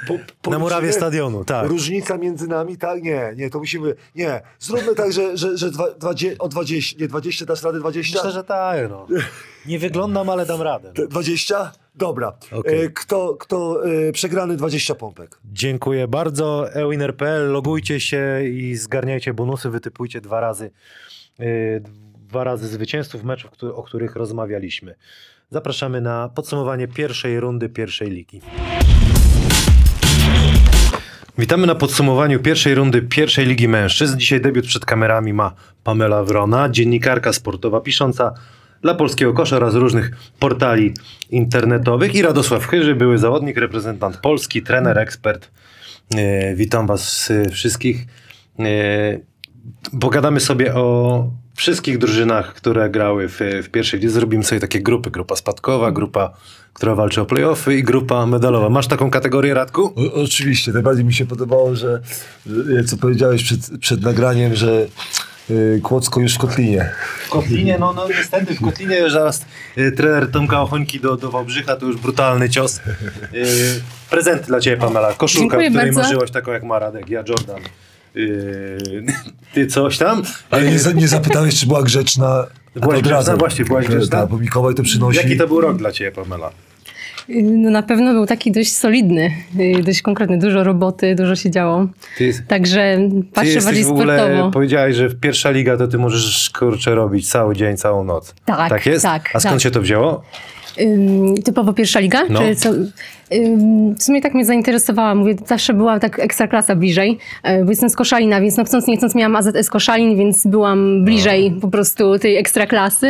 Speaker 3: Po,
Speaker 1: Na
Speaker 3: policzymy
Speaker 1: murawie stadionu, tak.
Speaker 3: Różnica między nami, tak? Nie, nie, to musimy... Nie, zróbmy tak, że, że, że dwa, dwadzie, o 20, nie 20, dasz radę 20?
Speaker 1: Myślę, że tak, no. Nie wyglądam, ale dam radę.
Speaker 3: Te 20? Dobra.
Speaker 1: Okej.
Speaker 3: E, kto, kto e, przegrany 20 pompek?
Speaker 1: Dziękuję bardzo. Ewiner.pl, logujcie się i zgarniajcie bonusy, wytypujcie dwa razy, yy, dwa razy zwycięzców meczów, o których rozmawialiśmy. Zapraszamy na podsumowanie pierwszej rundy pierwszej ligi. Witamy na podsumowaniu pierwszej rundy pierwszej Ligi Mężczyzn. Dzisiaj debiut przed kamerami ma Pamela Wrona, dziennikarka sportowa pisząca dla polskiego kosza oraz różnych portali internetowych i Radosław Chyży, były zawodnik, reprezentant Polski, trener, ekspert. E, witam was e, wszystkich. E, pogadamy sobie o wszystkich drużynach, które grały w, w pierwszej lidze. Zrobimy sobie takie grupy. Grupa spadkowa, grupa, która walczy o playoffy i grupa medalowa. Masz taką kategorię, Radku?
Speaker 3: O, oczywiście, najbardziej mi się podobało, że, że co powiedziałeś przed, przed nagraniem, że y, Kłodzko już w Kotlinie.
Speaker 1: W Kotlinie, no, no niestety w Kotlinie już zaraz y, trener Tomka Ochońki do, do Wałbrzycha, to już brutalny cios. Y, prezent dla Ciebie, Pamela. Koszulka,
Speaker 4: Dziękuję
Speaker 1: której
Speaker 4: bardzo.
Speaker 1: marzyłaś, taką jak ma Radek, ja Jordan. Y, ty coś tam?
Speaker 3: Ale nie, nie zapytałeś, czy była grzeczna.
Speaker 1: Byłaś grzeczna? Właśnie, byłaś grzeczna?
Speaker 3: Bo Mikołaj to przynosi.
Speaker 1: Jaki to był rok dla Ciebie, Pamela?
Speaker 4: No na pewno był taki dość solidny, y, dość konkretny, dużo roboty, dużo się działo.
Speaker 1: Ty,
Speaker 4: Także
Speaker 1: ty
Speaker 4: patrzę
Speaker 1: jesteś
Speaker 4: bardziej
Speaker 1: w ogóle,
Speaker 4: sportowo.
Speaker 1: powiedziałeś, że w pierwsza liga to Ty możesz, kurczę, robić cały dzień, całą noc.
Speaker 4: Tak,
Speaker 1: Tak jest?
Speaker 4: tak,
Speaker 1: A skąd
Speaker 4: tak.
Speaker 1: się to wzięło?
Speaker 4: Ym, typowo pierwsza liga?
Speaker 1: No.
Speaker 4: Czy co? W sumie tak mnie zainteresowała. Mówię, zawsze była tak ekstraklasa bliżej, e, bo jestem z Koszalina, więc no chcąc nie chcąc miałam AZS Koszalin, więc byłam bliżej po prostu tej ekstraklasy.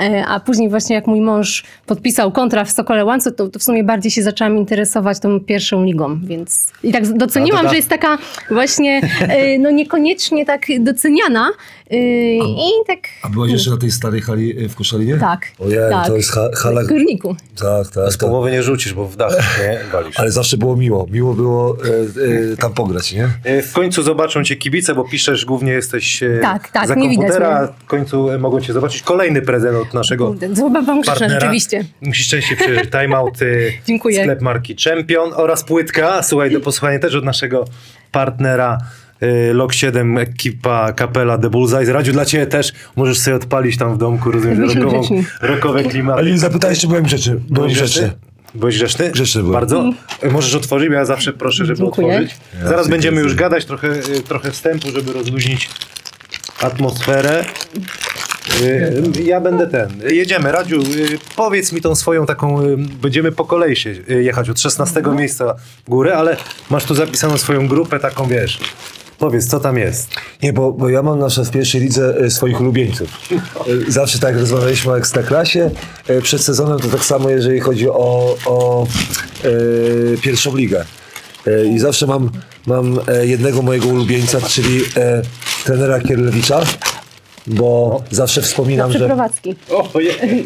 Speaker 4: E, A później właśnie jak mój mąż podpisał kontrakt w Sokole Łancu, to, to w sumie bardziej się zaczęłam interesować tą pierwszą ligą, więc i tak doceniłam, że jest taka właśnie e, no niekoniecznie tak doceniana i tak
Speaker 3: A byłaś jeszcze na tej starej hali w Koszalinie?
Speaker 4: tak,
Speaker 3: Ojej,
Speaker 4: tak.
Speaker 3: to jest ha- hala...
Speaker 4: w Górniku.
Speaker 3: Tak, tak.
Speaker 1: Z
Speaker 3: tak.
Speaker 1: połowy nie rzucisz, bo w dach się walisz.
Speaker 3: Ale zawsze było miło. Miło było e, e, tam pograć, nie?
Speaker 1: E, W końcu zobaczą cię kibice, bo piszesz, głównie jesteś e,
Speaker 4: Tak, tak,
Speaker 1: za
Speaker 4: nie widać
Speaker 1: komputera. W końcu e, mogą cię zobaczyć. Kolejny prezent od naszego
Speaker 4: Kurde, to chyba wam krzyczę,
Speaker 1: partnera.
Speaker 4: rzeczywiście.
Speaker 1: Musisz częściej przyjrzeć timeout, y,
Speaker 4: Dziękuję.
Speaker 1: sklep marki Champion oraz płytka, słuchaj, do posłuchania też od naszego partnera Lok 7, ekipa kapela The Bullseye. Radziu, dla ciebie też możesz sobie odpalić tam w domku, rozumiem, rokową, rokowe klimaty.
Speaker 3: Ale nie zapytałeś, czy byłem grzeczny. Byłem grzeczny.
Speaker 1: Byłeś grzeczny?
Speaker 3: Grzeczny byłem.
Speaker 1: Bardzo? Możesz otworzyć, bo ja zawsze proszę, żeby
Speaker 4: Dziękuję.
Speaker 1: otworzyć. Zaraz będziemy już gadać, trochę, y, trochę wstępu, żeby rozluźnić atmosferę. Y, Ja będę ten. Jedziemy. Radziu, y, powiedz mi tą swoją taką. Będziemy po kolei się jechać od 16 miejsca w górę, ale masz tu zapisaną swoją grupę taką, wiesz. Powiedz, co tam jest.
Speaker 3: Nie, bo, bo ja mam na przykład w pierwszej lidze e, swoich ulubieńców. E, Zawsze tak rozmawialiśmy o Ekstraklasie. E, Przed sezonem to tak samo, jeżeli chodzi o, o e, pierwszą ligę. E, I zawsze mam, mam jednego mojego ulubieńca, czyli e, trenera Kierlewicza, bo zawsze
Speaker 4: Na
Speaker 3: wspominam, że...
Speaker 4: przeprowadzki.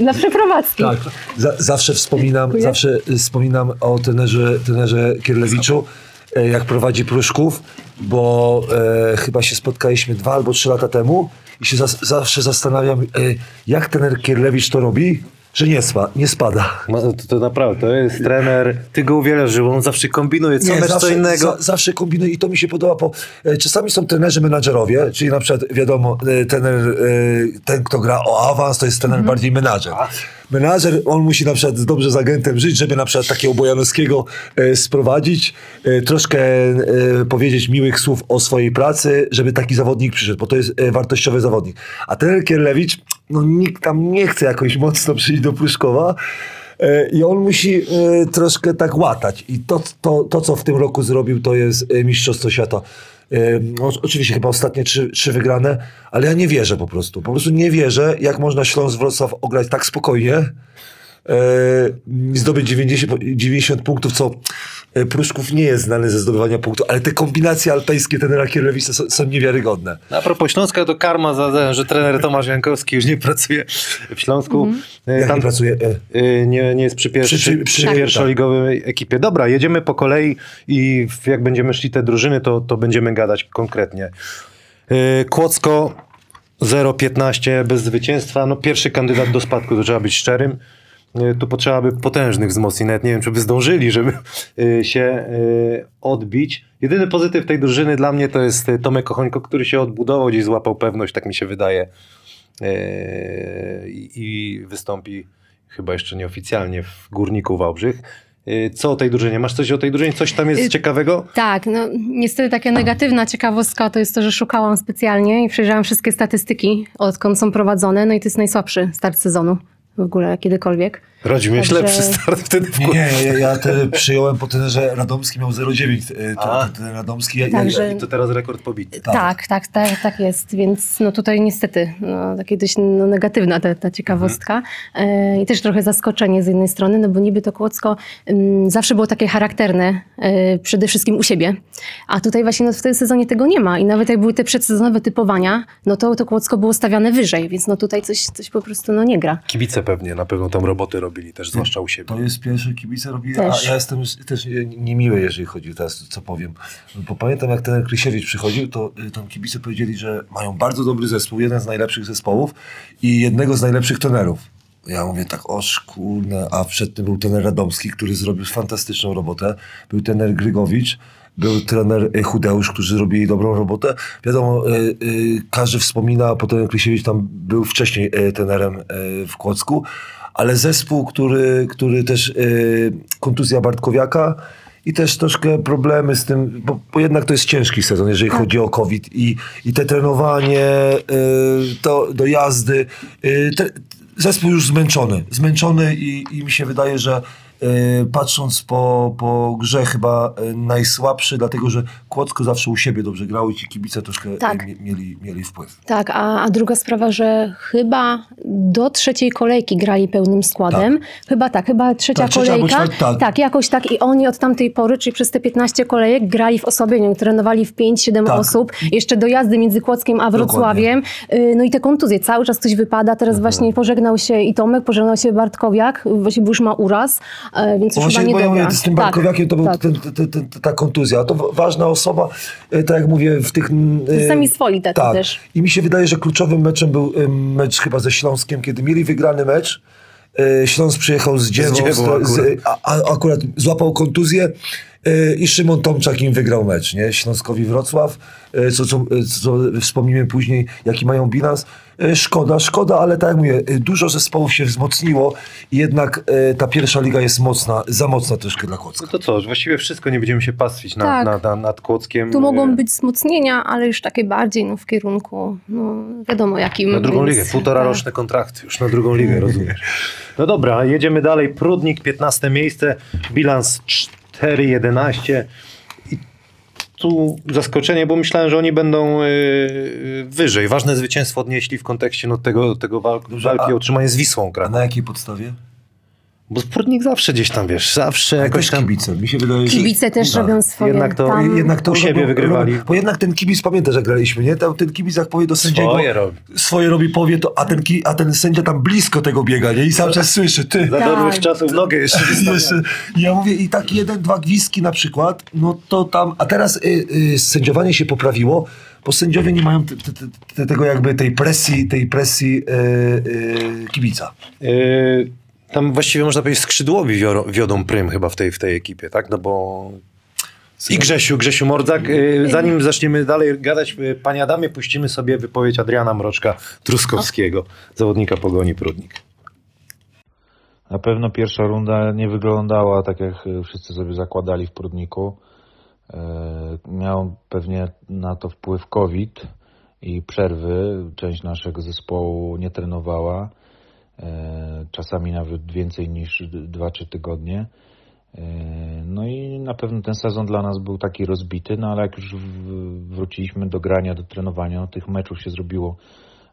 Speaker 4: Na przeprowadzki.
Speaker 3: Tak, za, zawsze wspominam,
Speaker 4: Dziękuję.
Speaker 3: zawsze wspominam o trenerze, trenerze Kierlewiczu, jak prowadzi Pruszków, bo e, chyba się spotkaliśmy dwa albo trzy lata temu i się zas, zawsze zastanawiam, e, jak trener Kierlewicz to robi, że nie, spa, nie spada.
Speaker 1: No, to, to naprawdę, to jest trener. Ty go uwielbiasz, że on zawsze kombinuje, co
Speaker 3: Nie,
Speaker 1: mecz, co
Speaker 3: zawsze,
Speaker 1: innego.
Speaker 3: Za, zawsze kombinuję i to mi się podoba, bo e, czasami są trenerzy menadżerowie, czyli na przykład wiadomo, e, trener, e, ten kto gra o awans, to jest trener bardziej menadżer. Menadżer, on musi na przykład dobrze z agentem żyć, żeby na przykład takiego Bojanowskiego e, sprowadzić, e, troszkę e, powiedzieć miłych słów o swojej pracy, żeby taki zawodnik przyszedł, bo to jest e, wartościowy zawodnik. A trener Kierlewicz, no nikt tam nie chce jakoś mocno przyjść do Pruszkowa, E, I on musi e, troszkę tak łatać. I to, to, to, co w tym roku zrobił, to jest Mistrzostwo Świata. E, o, oczywiście chyba ostatnie trzy, trzy wygrane, ale ja nie wierzę po prostu. Po prostu nie wierzę, jak można Śląsk Wrocław ograć tak spokojnie, zdobyć 90, po- 90 punktów, co e, Pruszków nie jest znany ze zdobywania punktów, ale te kombinacje alpejskie tenera Kierlewicza są, są niewiarygodne.
Speaker 1: A propos Śląska, to karma za że trener Tomasz Jankowski już nie pracuje w Śląsku. E,
Speaker 3: Jak
Speaker 1: Tam
Speaker 3: nie pracuje? E,
Speaker 1: e, nie, nie jest przy, pierwszy,
Speaker 3: Przy-
Speaker 1: przy,
Speaker 3: przy- tak.
Speaker 1: pierwszoligowej ekipie. Dobra, jedziemy po kolei i w- jak będziemy szli te drużyny, to, to będziemy gadać konkretnie. E, Kłodzko 0-15 bez zwycięstwa. No, pierwszy kandydat do spadku, to trzeba być szczerym. E, Tu potrzeba by potężnych wzmocnień. Nawet nie wiem, czy by zdążyli, żeby e, się e, odbić. Jedyny pozytyw tej drużyny dla mnie to jest Tomek Kochońko, który się odbudował, gdzieś złapał pewność, tak mi się wydaje. I wystąpi chyba jeszcze nieoficjalnie w Górniku Wałbrzych. Co o tej drużynie? Masz coś o tej drużynie? Coś tam jest
Speaker 4: Y,
Speaker 1: ciekawego?
Speaker 4: Tak, no niestety taka negatywna ciekawostka to jest to, że szukałam specjalnie i przejrzałam wszystkie statystyki, odkąd są prowadzone, no i to jest najsłabszy start sezonu w ogóle kiedykolwiek.
Speaker 1: Rodzi miałeś
Speaker 4: Także-
Speaker 1: lepszy start wtedy w
Speaker 3: Nie, ja, ja te przyjąłem po trenerze Radomski, miał 0,9 e,
Speaker 1: A.
Speaker 3: ten, ten Radomski. Ja,
Speaker 4: Także-
Speaker 3: ja,
Speaker 1: I to teraz rekord pobity.
Speaker 3: Tak.
Speaker 4: Tak, tak, tak, tak jest, więc no tutaj niestety no, takie dość no, negatywna ta, ta ciekawostka e, i też trochę zaskoczenie z jednej strony, no bo niby to Kłodzko ym, zawsze było takie charakterne, e, przede wszystkim u siebie, a tutaj właśnie no, w tym sezonie tego nie ma i nawet jak były te przedsezonowe typowania, no to to Kłodzko było stawiane wyżej, więc no tutaj coś, coś po prostu no nie gra.
Speaker 1: Kibice pewnie na pewno tam roboty robili też, zwłaszcza u siebie.
Speaker 3: To jest pierwszy kibice robi,
Speaker 4: Też.
Speaker 3: a ja jestem też nie- niemiły, jeżeli chodzi teraz, co powiem. Bo pamiętam, jak ten Krysiewicz przychodził, to y, tam kibice powiedzieli, że mają bardzo dobry zespół, jeden z najlepszych zespołów i jednego z najlepszych trenerów. Ja mówię tak, o szkurne, a przed tym był trener Radomski, który zrobił fantastyczną robotę. Był trener Grygowicz, był trener y, Chudeusz, którzy robili dobrą robotę. Wiadomo, y, y, każdy wspomina, a potem Krysiewicz tam był wcześniej y, trenerem y, w Kłodzku, ale zespół, który, który też y, kontuzja Bartkowiaka i też troszkę problemy z tym, bo, bo jednak to jest ciężki sezon, jeżeli chodzi o COVID i, i te trenowanie, y, to do jazdy. Y, te, zespół już zmęczony, zmęczony i, i mi się wydaje, że patrząc po, po grze chyba y, najsłabszy, dlatego że Kłodzko zawsze u siebie dobrze grało i ci kibice troszkę
Speaker 4: Tak.
Speaker 3: y, mie- mieli, mieli wpływ.
Speaker 4: Tak, a, a druga sprawa, że chyba do trzeciej kolejki grali pełnym składem. Chyba tak, chyba trzecia
Speaker 3: Tak, trzecia
Speaker 4: kolejka.
Speaker 3: czwarta, tak.
Speaker 4: jakoś tak. I oni od tamtej pory, czyli przez te 15 kolejek, grali w osłabieniu, trenowali w 5-7
Speaker 3: Tak.
Speaker 4: osób. Jeszcze dojazdy między Kłodzkiem a Wrocławiem. Y, No i te kontuzje, cały czas ktoś wypada. Teraz
Speaker 3: Mhm.
Speaker 4: właśnie pożegnał się i Tomek, pożegnał się Bartkowiak, właśnie już ma uraz. E, więc już
Speaker 3: Właśnie,
Speaker 4: chyba
Speaker 3: bo
Speaker 4: nie
Speaker 3: ja
Speaker 4: dogra.
Speaker 3: mówię, z tym
Speaker 4: Tak,
Speaker 3: Barkowiakiem to był
Speaker 4: tak.
Speaker 3: ta kontuzja. To wa- ważna osoba, e, tak jak mówię, w tych... e,
Speaker 4: Sami swoi tacy
Speaker 3: tak.
Speaker 4: też.
Speaker 3: I mi się wydaje, że kluczowym meczem był mecz chyba ze Śląskiem, kiedy mieli wygrany mecz. Śląsk przyjechał z Dziewą,
Speaker 1: Dziewą
Speaker 3: z, z, a, a, akurat złapał kontuzję i Szymon Tomczak im wygrał mecz, nie? Śląskowi Wrocław, e, co, co, co wspomnimy później, jaki mają bilans. E, Szkoda, szkoda, ale tak jak mówię, e, dużo zespołów się wzmocniło i jednak e, ta pierwsza liga jest mocna, za mocna troszkę dla Kłodzka.
Speaker 1: No to co, właściwie wszystko, nie będziemy się pastwić nad,
Speaker 4: Tak.
Speaker 1: nad, nad, nad Kłodzkiem.
Speaker 4: Tu mogą
Speaker 1: E,
Speaker 4: być wzmocnienia, ale już takie bardziej no, w kierunku, no wiadomo jakim.
Speaker 1: Na drugą
Speaker 4: więc-
Speaker 1: ligę, półtora
Speaker 4: tak.
Speaker 1: roczne kontrakty już na drugą ligę, rozumiesz. No dobra, jedziemy dalej. Prudnik, 15 miejsce, bilans 4-11. I tu zaskoczenie, bo myślałem, że oni będą yy, wyżej. Ważne zwycięstwo odnieśli w kontekście no, tego, tego walk, walki
Speaker 3: a-
Speaker 1: o utrzymanie z Wisłą.
Speaker 3: A
Speaker 1: Kraków.
Speaker 3: na jakiej podstawie?
Speaker 1: Bo Prudnik zawsze gdzieś tam, wiesz, zawsze jakoś tam...
Speaker 3: kibice. Mi się wydaje, że...
Speaker 4: Kibice też
Speaker 3: Tak.
Speaker 4: robią swoje.
Speaker 1: Jednak to-
Speaker 4: tam.
Speaker 3: Jednak to
Speaker 1: U siebie
Speaker 3: robią-
Speaker 1: wygrywali.
Speaker 3: robią- Bo jednak ten kibic, pamiętasz, że graliśmy, nie? Ten, ten kibic jak powie do sędziego,
Speaker 1: Swoje robi.
Speaker 3: swoje robi, powie to, a ten, ki, a ten sędzia tam blisko tego biega, nie? I cały czas słyszy, ty.
Speaker 1: Za
Speaker 4: Tak.
Speaker 1: dobrych czasów nogę jeszcze
Speaker 3: Jeszcze, ja mówię, i tak jeden, dwa gwizdki na przykład, no to tam, a teraz y, y, sędziowanie się poprawiło, bo sędziowie nie mają te, te, te, tego jakby tej presji, tej presji y, y, kibica.
Speaker 1: Yy, tam właściwie można powiedzieć skrzydłowi wiodą prym chyba w tej, w tej ekipie, tak? No bo... I Grzesiu, Grzesiu Mordzak. Yy, zanim zaczniemy dalej gadać, panie Adamie, puścimy sobie wypowiedź Adriana Mroczka-Truskowskiego, zawodnika Pogoni Prudnik.
Speaker 5: Na pewno pierwsza runda nie wyglądała tak, jak wszyscy sobie zakładali w Prudniku. Miał pewnie na to wpływ COVID i przerwy. Część naszego zespołu nie trenowała. E, Czasami nawet więcej niż 2-3 tygodnie. E, No i na pewno ten sezon dla nas był taki rozbity, no ale jak już wróciliśmy do grania, do trenowania, no tych meczów się zrobiło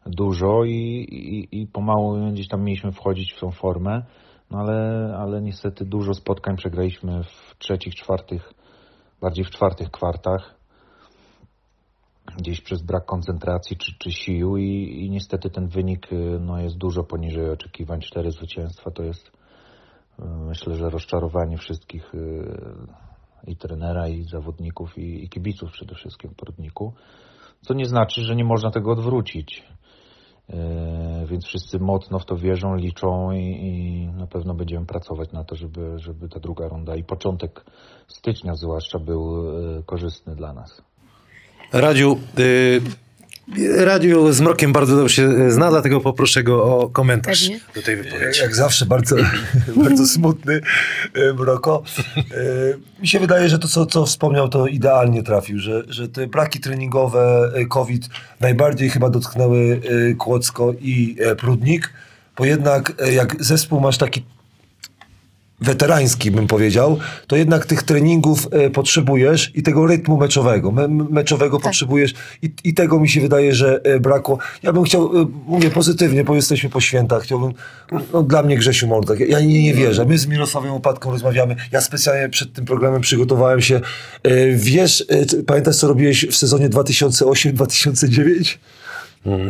Speaker 5: dużo i, i, i pomału gdzieś tam mieliśmy wchodzić w tą formę, no ale, ale niestety dużo spotkań przegraliśmy w trzecich, czwartych, bardziej w czwartych kwartach, gdzieś przez brak koncentracji czy, czy sił i, i niestety ten wynik y, no, jest dużo poniżej oczekiwań. Cztery zwycięstwa to jest y, myślę, że rozczarowanie wszystkich y, i trenera, i zawodników, i, i kibiców przede wszystkim w Prudniku. Co nie znaczy, że nie można tego odwrócić. Więc wszyscy mocno w to wierzą, liczą i, i na pewno będziemy pracować na to, żeby, żeby ta druga runda i początek stycznia zwłaszcza był korzystny dla nas.
Speaker 1: Radziu, Radziu z Mrokiem bardzo dobrze się zna, dlatego poproszę go o komentarz
Speaker 4: Pewnie.
Speaker 1: do tej wypowiedzi.
Speaker 3: Jak zawsze bardzo, bardzo smutny e, Mroko. E, Mi się wydaje, że to, co, co wspomniał, to idealnie trafił, że, że te braki treningowe, e, COVID najbardziej chyba dotknęły e, Kłodzko i e, Prudnik, bo jednak e, jak zespół masz taki weterański, bym powiedział, to jednak tych treningów e, potrzebujesz i tego rytmu meczowego. Me, meczowego potrzebujesz i, i tego mi się wydaje, że e, brakło. Ja bym chciał, e, mówię pozytywnie, bo jesteśmy po świętach, chciałbym, no dla mnie Grzesiu Mordak, ja nie, nie wierzę. My z Mirosławem Opatką rozmawiamy. Ja specjalnie przed tym programem przygotowałem się. Wiesz, pamiętasz co robiłeś w sezonie 2008-2009?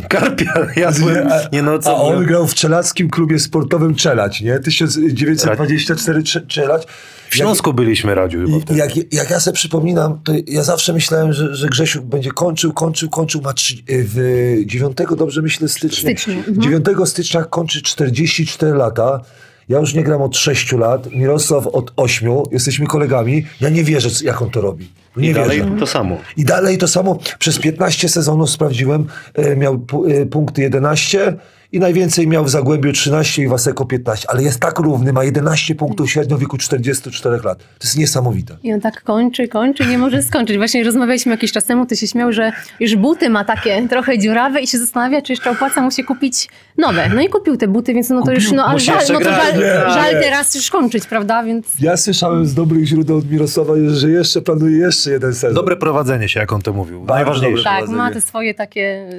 Speaker 1: Karpia jadłem, nie no
Speaker 3: A
Speaker 1: co...
Speaker 3: on grał w czeladźskim klubie sportowym Czelać, nie? 1924 Cze- Czelać.
Speaker 1: W Śląsku byliśmy, Radziu, chyba
Speaker 3: I,
Speaker 1: wtedy.
Speaker 3: jak, jak ja sobie przypominam, to ja zawsze myślałem, że, że Grzesiu będzie kończył, kończył, kończył, ma trzy, w 9, dobrze myślę, stycznia.
Speaker 4: Stycznia, mhm.
Speaker 3: 9 stycznia kończy 44 lata. Ja już nie gram od 6 lat, Mirosław od 8, jesteśmy kolegami. Ja nie wierzę, jak on to robi. Nie
Speaker 1: I dalej
Speaker 3: wierzę.
Speaker 1: to samo.
Speaker 3: I dalej to samo. Przez 15 sezonów sprawdziłem, e, miał e, punkty 11 i najwięcej miał w Zagłębiu 13 i Waseko 15. Ale jest tak równy, ma 11 punktów średnio w wieku 44 lat. To jest niesamowite.
Speaker 4: I on tak kończy, kończy, nie może skończyć. Właśnie rozmawialiśmy jakiś czas temu, ty się śmiał, że już buty ma takie trochę dziurawe i się zastanawia, czy jeszcze opłaca mu się kupić nowe. No i kupił te buty, więc no to już, no ale żal, no to żal,
Speaker 3: Nie,
Speaker 4: żal
Speaker 3: nie.
Speaker 4: teraz już kończyć, prawda? Więc
Speaker 3: Ja słyszałem z dobrych źródeł od Mirosława, że jeszcze planuje jeszcze jeden sezon.
Speaker 1: Dobre prowadzenie się, jak on to mówił. Najważniejsze.
Speaker 4: tak, ma te swoje takie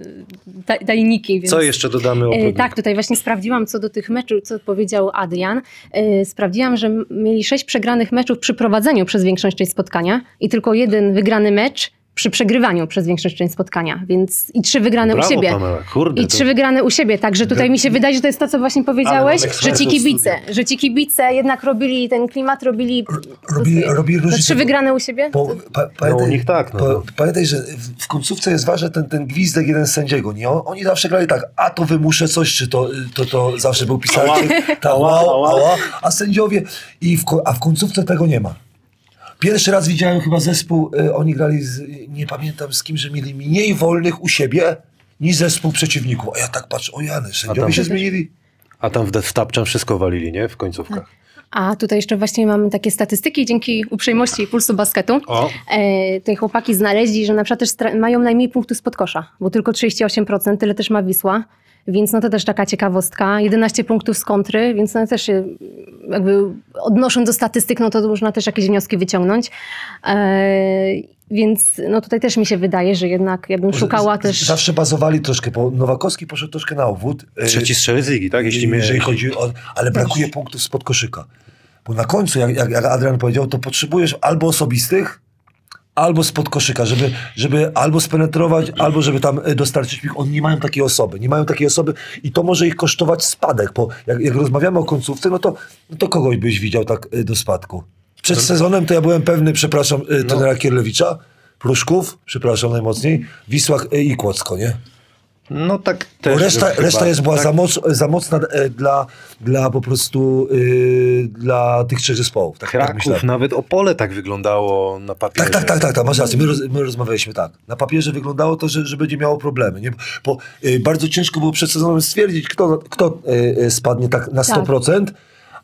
Speaker 4: ta- tajniki. Więc...
Speaker 1: Co jeszcze dodamy o
Speaker 4: E? Tak, tutaj właśnie sprawdziłam co do tych meczów, co powiedział Adrian. E, Sprawdziłam, że mieli sześć przegranych meczów przy prowadzeniu przez większość tej spotkania i tylko jeden wygrany mecz przy przegrywaniu przez większość część spotkania, więc i trzy wygrane
Speaker 1: Brawo,
Speaker 4: u siebie.
Speaker 1: Pamela, kurde,
Speaker 4: I
Speaker 1: to-
Speaker 4: trzy wygrane u siebie, także tutaj mi się wydaje, że to jest to, co właśnie powiedziałeś, że ci kibice, że ci kibice jednak robili ten klimat, robili
Speaker 3: robi- robi
Speaker 4: te
Speaker 3: różnicę,
Speaker 4: trzy wygrane u siebie.
Speaker 3: Bo, pa, pamiętaj,
Speaker 1: u nich tak, no.
Speaker 3: pa, pamiętaj, że w, końcówce jest ważny ten, ten gwizdek jeden sędziego. Nie? On, oni zawsze grali tak, a to wymuszę coś, czy to, to, to zawsze był pisarczy, ta wow, ała, a sędziowie, i w, a w końcówce tego nie ma. Pierwszy raz widziałem chyba zespół, y, oni grali, z, nie pamiętam z kim, że mieli mniej wolnych u siebie niż zespół przeciwników. A ja tak patrzę, o Jany, sędziowie
Speaker 1: tam-
Speaker 3: się zmienili.
Speaker 1: A tam w Death Tapczan wszystko walili, nie? W końcówkach.
Speaker 4: A tutaj jeszcze właśnie mamy takie statystyki dzięki uprzejmości Pulsu Basketu.
Speaker 1: O.
Speaker 4: E, tutaj chłopaki znaleźli, że na przykład też stra- mają najmniej punktów spod kosza, bo tylko 38%, tyle też ma Wisła. Więc no to też taka ciekawostka. 11 punktów z kontry, więc no też się jakby odnosząc do statystyk, no to można też jakieś wnioski wyciągnąć. E, więc no tutaj też mi się wydaje, że jednak ja bym szukała
Speaker 3: Z-
Speaker 4: też...
Speaker 3: Zawsze bazowali troszkę, bo Nowakowski poszedł troszkę na obwód. Y,
Speaker 1: Trzeci strzelec ligi, tak? Jeśli my...
Speaker 3: jeżeli chodzi o... Ale brakuje punktów spod koszyka. Bo na końcu, jak, jak Adrian powiedział, to potrzebujesz albo osobistych, albo spod koszyka, żeby, żeby albo spenetrować, albo żeby tam y, dostarczyć ich. Oni nie mają takiej osoby. Nie mają takiej osoby i to może ich kosztować spadek, bo jak, jak rozmawiamy o końcówce, no to, no to kogoś byś widział tak y, do spadku. Przed sezonem to ja byłem pewny, przepraszam, y, trenera Kierlewicza, Pruszków, przepraszam najmocniej, Wisłach i Kłodzko, nie?
Speaker 1: No tak
Speaker 3: Bo
Speaker 1: też.
Speaker 3: reszta,
Speaker 1: chyba,
Speaker 3: reszta jest była
Speaker 1: tak?
Speaker 3: za, moc, za mocna e, dla, dla po prostu y, dla tych trzech zespołów. Tak, tak
Speaker 1: Kraków,
Speaker 3: myślałem.
Speaker 1: nawet Opole tak wyglądało na papierze.
Speaker 3: Tak, tak, tak, tak, tak, masz rację. My, roz, my rozmawialiśmy tak. Na papierze wyglądało to, że, że będzie miało problemy. Nie? Bo y, bardzo ciężko było przed sezonem stwierdzić, kto, kto y, spadnie tak na
Speaker 4: Tak.
Speaker 3: 100%,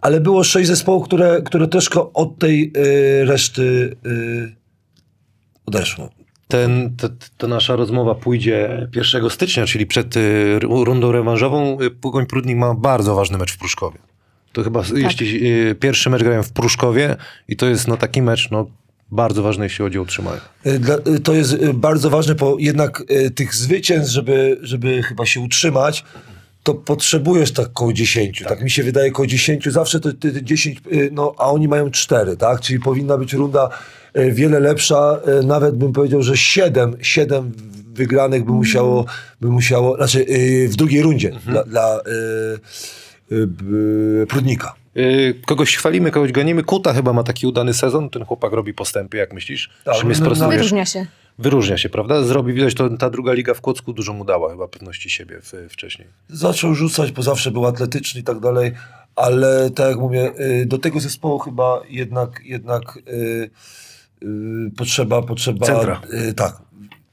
Speaker 3: ale było sześć zespołów, które, które troszkę od tej y, reszty y, odeszło.
Speaker 1: Ten, to, to nasza rozmowa pójdzie 1 stycznia, czyli przed y, rundą rewanżową. Y, Pogoń Prudnik ma bardzo ważny mecz w Pruszkowie. To chyba, jeśli y, pierwszy mecz grają w Pruszkowie i to jest no, taki mecz no, bardzo ważny, jeśli chodzi o utrzymanie.
Speaker 3: To jest bardzo ważne, bo jednak tych zwycięstw, żeby, żeby chyba się utrzymać, to potrzebujesz tak koło 10. Tak, mi się wydaje, koło 10. Zawsze to, to, to 10, y, no, a oni mają 4, tak? Czyli powinna być runda wiele lepsza. y, Nawet bym powiedział, że 7, 7 wygranych by musiało, by musiało znaczy y, w drugiej rundzie dla, dla b- Prudnika.
Speaker 1: Kogoś chwalimy, kogoś gonimy. Kuta chyba ma taki udany sezon. Ten chłopak robi postępy, jak myślisz?
Speaker 3: Tak,
Speaker 1: Czy mnie
Speaker 3: no, no?
Speaker 4: Wyróżnia się.
Speaker 1: Wyróżnia się, prawda? Zrobi, widać, to ta druga liga w Kłodzku dużo mu dała chyba pewności siebie w, wcześniej.
Speaker 3: zaczął rzucać, bo zawsze był atletyczny i tak dalej, ale tak jak mówię, do tego zespołu chyba jednak, jednak y, y, potrzeba, potrzeba
Speaker 1: Centra.
Speaker 3: y, tak,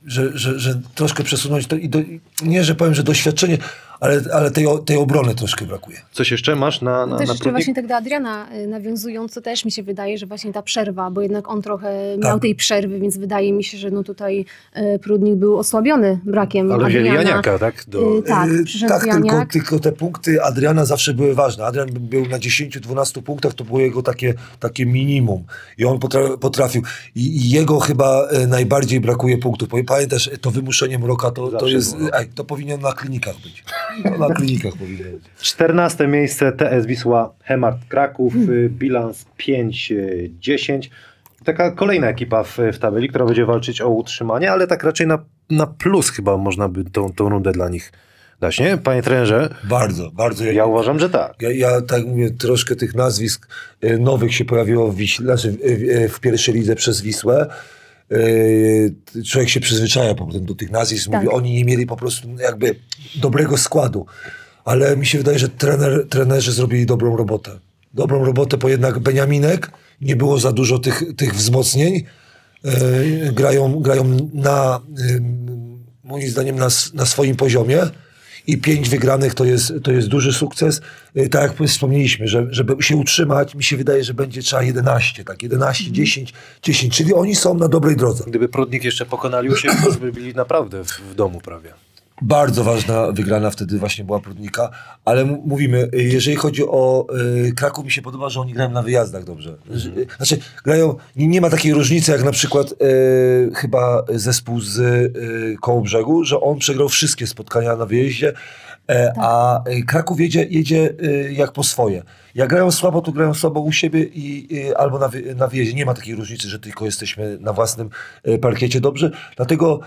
Speaker 3: że, że, że troszkę przesunąć to i do, nie, że powiem, że doświadczenie, ale, ale tej, tej obrony troszkę brakuje.
Speaker 1: Coś jeszcze masz na, na,
Speaker 4: Też
Speaker 1: na
Speaker 4: jeszcze właśnie tak do Adriana y, nawiązując, to też mi się wydaje, że właśnie ta przerwa, bo jednak on trochę
Speaker 3: Tak.
Speaker 4: miał tej przerwy, więc wydaje mi się, że no tutaj y, Prudnik był osłabiony brakiem
Speaker 1: Ale wzięli
Speaker 4: Adriana.
Speaker 1: Janiaka, tak? Do...
Speaker 4: Y, tak,
Speaker 3: Y,
Speaker 4: przyszedł
Speaker 3: tak tylko, tylko te punkty Adriana zawsze były ważne. Adrian był na 10-12 punktach, to było jego takie, takie minimum. I on potra- potrafił. I, I jego chyba e, najbardziej brakuje punktów. Bo Pamiętasz, to wymuszenie mroka to, to jest. Ej, to powinien na klinikach być. To na klinikach powinien być.
Speaker 1: 14 miejsce TS Wisła Hemart Kraków, y, bilans 5-10. Taka kolejna ekipa w, w tabeli, która będzie walczyć o utrzymanie, ale tak raczej na, na plus chyba można by tą, tą rundę dla nich dać, nie? Panie trenerze,
Speaker 3: Bardzo, bardzo.
Speaker 1: ja uważam, że tak.
Speaker 3: Ja, ja tak mówię, troszkę tych nazwisk e, nowych się pojawiło w, znaczy, w, w, w pierwszej lidze przez Wisłę. E, Człowiek się przyzwyczaja potem do tych nazwisk.
Speaker 4: Tak.
Speaker 3: Mówi, oni nie mieli po prostu jakby dobrego składu. Ale mi się wydaje, że trener, trenerzy zrobili dobrą robotę. Dobrą robotę, bo jednak Beniaminek, nie było za dużo tych, tych wzmocnień. E, grają, grają na, ym, moim zdaniem, na, na swoim poziomie i pięć wygranych to jest, to jest duży sukces. E, Tak jak wspomnieliśmy, że, żeby się utrzymać, mi się wydaje, że będzie trzeba 11, tak, 11, 10, 10, czyli oni są na dobrej drodze.
Speaker 1: Gdyby Prudnik jeszcze pokonali u siebie, to by byli naprawdę w, w domu prawie.
Speaker 3: Bardzo ważna wygrana wtedy właśnie była Prudnika, ale mówimy, y, jeżeli chodzi o y, Kraków, mi się podoba, że oni grają na wyjazdach dobrze. Że- Znaczy, grają, nie, nie ma takiej różnicy jak na przykład y, chyba zespół z y, Kołobrzegu, że on przegrał wszystkie spotkania na wyjeździe E, A e, Kraków jedzie, jedzie e, jak po swoje. Jak grają słabo, to grają słabo u siebie i, albo na, wy- na wyjeździe. Nie ma takiej różnicy, że tylko jesteśmy na własnym parkiecie dobrze. Dlatego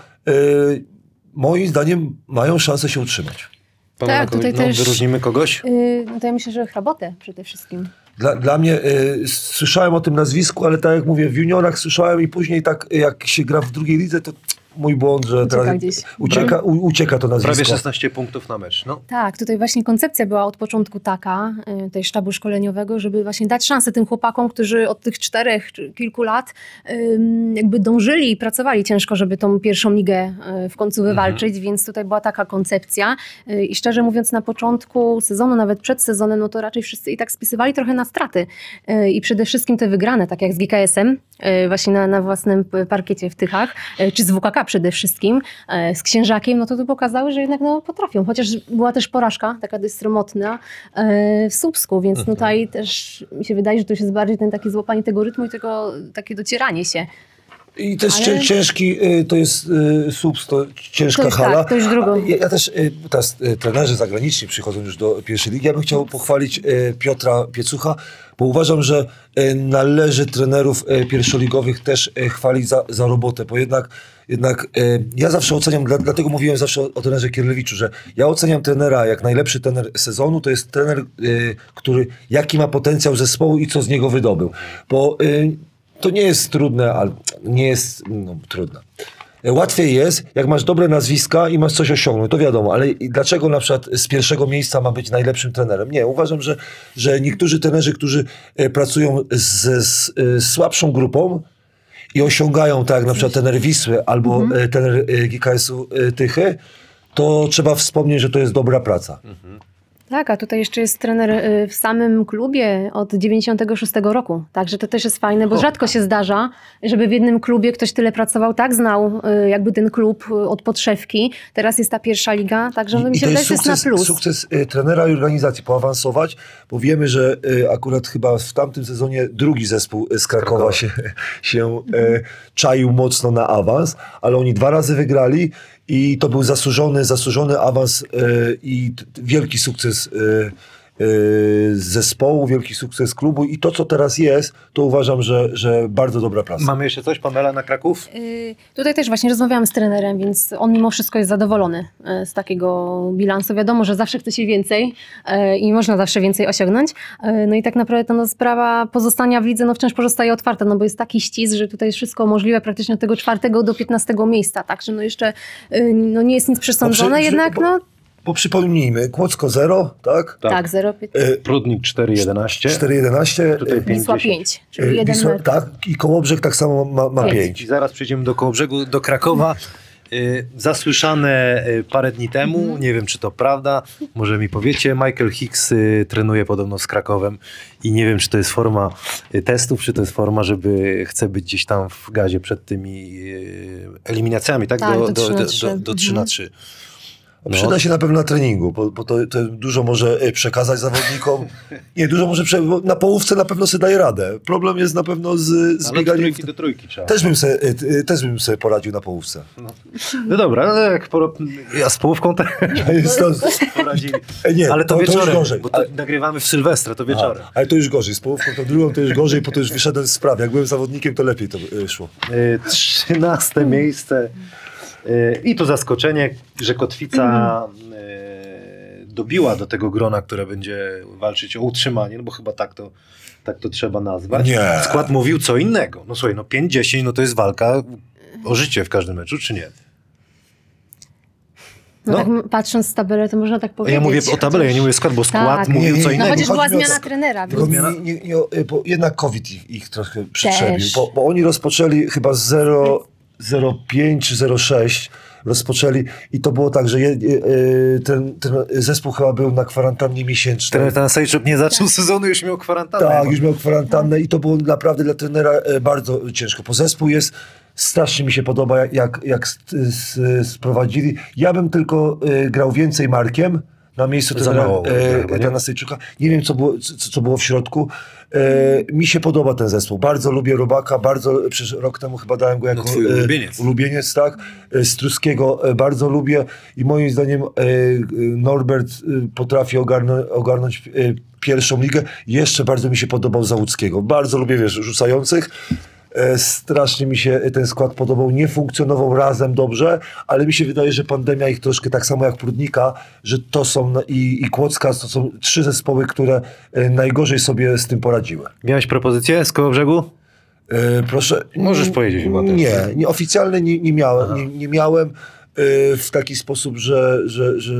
Speaker 3: moim zdaniem mają szansę się utrzymać.
Speaker 1: Pamela,
Speaker 4: Tak, tutaj
Speaker 1: no,
Speaker 4: też-
Speaker 1: wyróżnimy kogoś?
Speaker 4: Yy, no to ja myślę, że hrabotę przede wszystkim.
Speaker 3: Dla, dla mnie y, słyszałem o tym nazwisku, ale tak jak mówię, w juniorach słyszałem i później tak jak się gra w drugiej lidze, to mój błąd, że
Speaker 4: Ucieka
Speaker 3: teraz
Speaker 4: gdzieś.
Speaker 3: ucieka, u, ucieka to nazwisko.
Speaker 1: Prawie 16 punktów na mecz. No.
Speaker 4: Tak, tutaj właśnie koncepcja była od początku taka, y, tej sztabu szkoleniowego, żeby właśnie dać szansę tym chłopakom, którzy od tych czterech czy kilku lat jakby dążyli i pracowali ciężko, żeby tą pierwszą ligę y, w końcu wywalczyć, więc tutaj była taka koncepcja Y, i szczerze mówiąc na początku sezonu, nawet przed sezonem, no to raczej wszyscy i tak spisywali trochę na straty i przede wszystkim te wygrane, tak jak z GKS-em, właśnie na, na własnym parkiecie w Tychach, czy z WKK przede wszystkim, y, z Księżakiem, no to to pokazały, że jednak no, potrafią. Chociaż była też porażka, taka dość sromotna y, w Słupsku, więc
Speaker 3: Mhm.
Speaker 4: tutaj też mi się wydaje, że to już jest bardziej ten takie złapanie tego rytmu i tego takie docieranie się.
Speaker 3: I też
Speaker 4: Ale-
Speaker 3: cię- ciężki y, to jest y, subs, to ciężka
Speaker 4: To już
Speaker 3: hala.
Speaker 4: tak, to już drugą.
Speaker 3: Ja, ja też, y, teraz trenerzy zagraniczni przychodzą już do pierwszej ligi. Ja bym chciał pochwalić Piotra Piecucha, bo uważam, że należy trenerów pierwszoligowych też chwalić za, za robotę, bo jednak, jednak y, ja zawsze oceniam, dla, dlatego mówiłem zawsze o, o trenerze Kierlewiczu, że ja oceniam trenera jak najlepszy trener sezonu, to jest trener, y, który jaki ma potencjał zespołu i co z niego wydobył. Bo y, to nie jest trudne, ale nie jest no, trudne. Łatwiej jest, jak masz dobre nazwiska i masz coś osiągnąć, to wiadomo, ale dlaczego na przykład z pierwszego miejsca ma być najlepszym trenerem? Nie, uważam, że, że niektórzy trenerzy, którzy e, pracują z, z, e, słabszą grupą i osiągają, tak jak na przykład trener Wisły albo trener e, GKS-u e, Tychy, to trzeba wspomnieć, że to jest dobra praca.
Speaker 4: Tak, a tutaj jeszcze jest trener y, w samym klubie od 96 roku. Także to też jest fajne, bo rzadko się zdarza, żeby w jednym klubie ktoś tyle pracował, tak znał y, jakby ten klub y, od podszewki. Teraz jest ta pierwsza liga, także no, mi się że to jest na plus.
Speaker 3: sukces trenera i organizacji poawansować, bo wiemy, że akurat chyba w tamtym sezonie drugi zespół z Krakowa się, się y, czaił mocno na awans, ale oni dwa razy wygrali i to był zasłużony, zasłużony awans y, i wielki sukces y, zespołu, wielki sukces klubu i to, co teraz jest, to uważam, że, że bardzo dobra praca.
Speaker 1: Mamy jeszcze coś, Pamela, na Kraków?
Speaker 4: Y, Tutaj też właśnie rozmawiałam z trenerem, więc on mimo wszystko jest zadowolony y, z takiego bilansu. Wiadomo, że zawsze chce się więcej y, i można zawsze więcej osiągnąć. Y, No i tak naprawdę ta no, sprawa pozostania w lidze no, wciąż pozostaje otwarta, no bo jest taki ścisk, że tutaj jest wszystko możliwe praktycznie od tego czwartego do 15 miejsca. Także no jeszcze y, no, nie jest nic przesądzone,
Speaker 3: przy-
Speaker 4: jednak
Speaker 3: bo-
Speaker 4: no
Speaker 3: Bo przypomnijmy, Kłodzko 0, tak?
Speaker 1: Tak.
Speaker 4: tak, 0,
Speaker 3: Y,
Speaker 1: Prudnik 4,11.
Speaker 3: 4,11.
Speaker 1: Tutaj
Speaker 3: y,
Speaker 4: Wisła
Speaker 1: 50.
Speaker 4: 5, czyli
Speaker 3: y,
Speaker 4: jeden
Speaker 3: Wisła-
Speaker 4: metr.
Speaker 3: Tak, i Kołobrzeg tak samo ma, ma
Speaker 4: Pięć.
Speaker 3: 5.
Speaker 1: I zaraz przejdziemy do Kołobrzegu, do Krakowa. Y, Zasłyszane parę dni temu, nie wiem czy to prawda, może mi powiecie, Michael Hicks trenuje podobno z Krakowem i nie wiem czy to jest forma testów, czy to jest forma, żeby chce być gdzieś tam w gazie przed tymi eliminacjami, tak?
Speaker 4: Tak,
Speaker 1: do,
Speaker 4: do
Speaker 1: do,
Speaker 4: 3 na
Speaker 1: do,
Speaker 4: 3.
Speaker 1: do, do 3 na 3. No.
Speaker 3: Przyda się na pewno na treningu, bo, bo to, to dużo może e, przekazać zawodnikom. Nie, dużo może prze... na połówce na pewno sobie daje radę. Problem jest na pewno z, z
Speaker 1: Ale
Speaker 3: bieganiem.
Speaker 1: trójki do trójki trzeba.
Speaker 3: Też bym, se, e, t- też bym sobie poradził na połówce.
Speaker 1: No dobra, ale jak poro... ja z połówką też
Speaker 3: Jest to,
Speaker 1: poradzili.
Speaker 3: e, nie,
Speaker 1: Ale to,
Speaker 3: to, to już
Speaker 1: wieczorem,
Speaker 3: gorzej.
Speaker 1: bo to nagrywamy w Sylwestrę, to wieczorem.
Speaker 3: A, ale to już gorzej. Z połówką tą drugą to już gorzej, bo to już wyszedłem z sprawy. Jak byłem zawodnikiem, to lepiej to e, szło.
Speaker 1: Trzynaste miejsce. I to zaskoczenie, że Kotwica mhm. e, dobiła do tego grona, które będzie walczyć o utrzymanie, no bo chyba tak to, tak to trzeba nazwać.
Speaker 3: Nie.
Speaker 1: Skład mówił co innego. No słuchaj, no 5-10 no to jest walka o życie w każdym meczu, czy nie?
Speaker 4: No,
Speaker 1: no.
Speaker 4: Tak, patrząc z tabelę, to można tak powiedzieć.
Speaker 1: Ja mówię o tabelę, ja nie mówię skład, bo skład
Speaker 4: tak.
Speaker 1: mówił co
Speaker 3: innego.
Speaker 4: No chociaż była zmiana trenera.
Speaker 3: Nie, nie, nie, bo jednak COVID ich, ich trochę przetrzebił, bo, bo, oni rozpoczęli chyba z 0 05-06 rozpoczęli i to było tak, że je, e, ten, ten, zespół chyba był na kwarantannie miesięcznej.
Speaker 1: Ten, ten Sejczuk nie zaczął tak. sezonu, już miał kwarantannę.
Speaker 3: Tak, już miał kwarantannę i to było naprawdę dla trenera e, bardzo ciężko, bo zespół jest strasznie mi się podoba, jak, jak, jak sprowadzili. Ja bym tylko e, grał więcej Markiem, na miejscu
Speaker 1: Za
Speaker 3: trenera,
Speaker 1: mało,
Speaker 3: e,
Speaker 1: chyba, nie?
Speaker 3: Dana. Nie wiem, co było, co, co było w środku. E, mi się podoba ten zespół. Bardzo lubię Robaka, bardzo, przecież rok temu chyba dałem go jako
Speaker 1: No, twój ulubieniec.
Speaker 3: E, ulubieniec, tak. E, Struskiego e, bardzo lubię i moim zdaniem e, Norbert e, potrafi ogarnąć, ogarnąć e, pierwszą ligę. Jeszcze bardzo mi się podobał Załuckiego. Bardzo lubię, wiesz, rzucających. E, Strasznie mi się ten skład podobał. Nie funkcjonował razem dobrze, ale mi się wydaje, że pandemia ich troszkę tak samo jak Prudnika, że to są i, i Kłodzka, to są trzy zespoły, które e, najgorzej sobie z tym poradziły.
Speaker 1: Miałeś propozycję z Kołobrzegu?
Speaker 3: E, proszę.
Speaker 1: Możesz powiedzieć chyba też.
Speaker 3: Nie, nie oficjalnie nie, nie miałem. Nie, nie miałem e, w taki sposób, że, że, że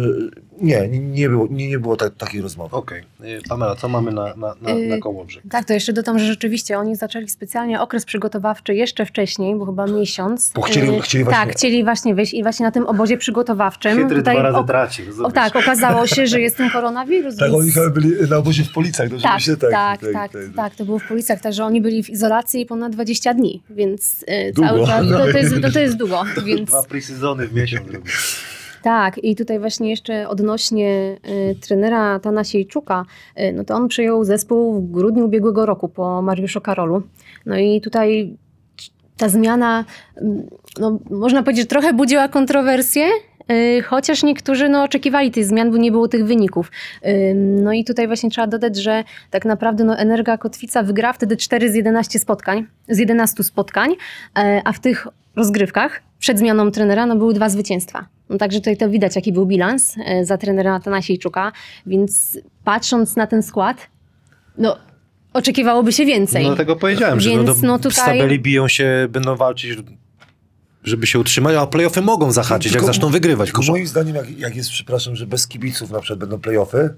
Speaker 3: nie, nie, było, nie, nie było tak, takiej rozmowy.
Speaker 1: Okej. Y, Pamela, co mamy na, na, na,
Speaker 4: Y,
Speaker 1: na Kołobrzeg?
Speaker 4: Tak, to jeszcze dodam, że rzeczywiście oni zaczęli specjalnie okres przygotowawczy jeszcze wcześniej, bo chyba miesiąc.
Speaker 3: Bo chcieli-
Speaker 4: Y,
Speaker 3: chcieli właśnie-
Speaker 4: Tak, chcieli właśnie wyjść i właśnie na tym obozie przygotowawczym. o-
Speaker 1: traci.
Speaker 4: o, tak, okazało się, że jest ten koronawirus.
Speaker 3: Tak,
Speaker 4: więc...
Speaker 3: oni chyba byli na obozie w Policach, dobrze
Speaker 4: Tak,
Speaker 3: myślę?
Speaker 4: tak, tak, tak, to było w Policach, także oni byli w izolacji ponad 20 dni, więc y,
Speaker 3: Długo.
Speaker 4: cały czas, to, to, jest, to, to jest długo, więc
Speaker 1: Dwa pre-sezony w miesiąc robił.
Speaker 4: Tak i tutaj właśnie jeszcze odnośnie y, trenera Tanasiejczuka, y, no to on przyjął zespół w grudniu ubiegłego roku po Mariuszu Karolu, no i tutaj ta zmiana, no, można powiedzieć, trochę budziła kontrowersje, y, chociaż niektórzy no, oczekiwali tych zmian, bo nie było tych wyników. Ym, No i tutaj właśnie trzeba dodać, że tak naprawdę no, Energa Kotwica wygrała wtedy 4 z 11 spotkań, z 11 spotkań, e, a w tych rozgrywkach przed zmianą trenera no, były dwa zwycięstwa. No, także tutaj to widać, jaki był bilans e, za trenera Tanasiejczuka, więc patrząc na ten skład, no oczekiwałoby się więcej.
Speaker 1: No dlatego powiedziałem, że
Speaker 4: Więc
Speaker 1: no, to
Speaker 4: no tutaj-
Speaker 1: tabeli biją się, będą walczyć, żeby się utrzymać, a playoffy mogą zahaczyć, jak
Speaker 3: Tylko-
Speaker 1: zaczną wygrywać.
Speaker 3: Tylko moim zdaniem, jak, jak jest, przepraszam, że bez kibiców na przykład będą playoffy,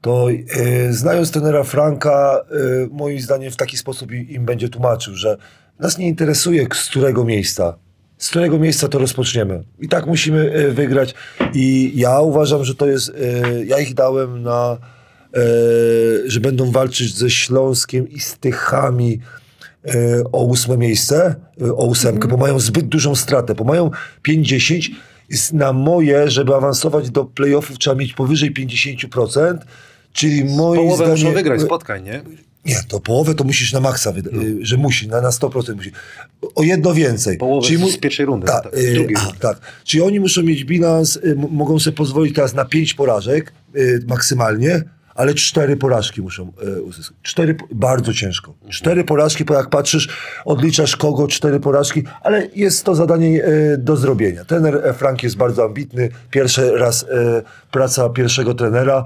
Speaker 3: to e, znając trenera Franka, e, moim zdaniem w taki sposób im, im będzie tłumaczył, że nas nie interesuje z którego miejsca. Z którego miejsca to rozpoczniemy. I tak musimy e, wygrać. I ja uważam, że to jest. E, ja ich dałem na. E, że będą walczyć ze Śląskiem i z Tychami o ósme miejsce, o ósemkę, bo mają zbyt dużą stratę, bo mają 50. Jest na moje, żeby awansować do playoffów, trzeba mieć powyżej 50%, czyli moim
Speaker 1: Połowę
Speaker 3: zdaniem...
Speaker 1: muszą wygrać spotkań, nie?
Speaker 3: Nie, to połowę to musisz na maksa, wyda- y, że musi, na, na 100% musi. O jedno więcej.
Speaker 1: Połowę
Speaker 3: Czyli mu-
Speaker 1: z pierwszej rundy,
Speaker 3: Tak,
Speaker 1: tak, z
Speaker 3: y,
Speaker 1: drugiej
Speaker 3: a, tak. Czyli oni muszą mieć bilans, y, mogą sobie pozwolić teraz na 5 porażek y, maksymalnie, ale cztery porażki muszą y, uzyskać. Cztery, bardzo ciężko. Cztery porażki, bo jak patrzysz, odliczasz kogo, cztery porażki, ale jest to zadanie y, do zrobienia. Trener e, Frank jest bardzo ambitny. Pierwszy raz y, praca pierwszego trenera.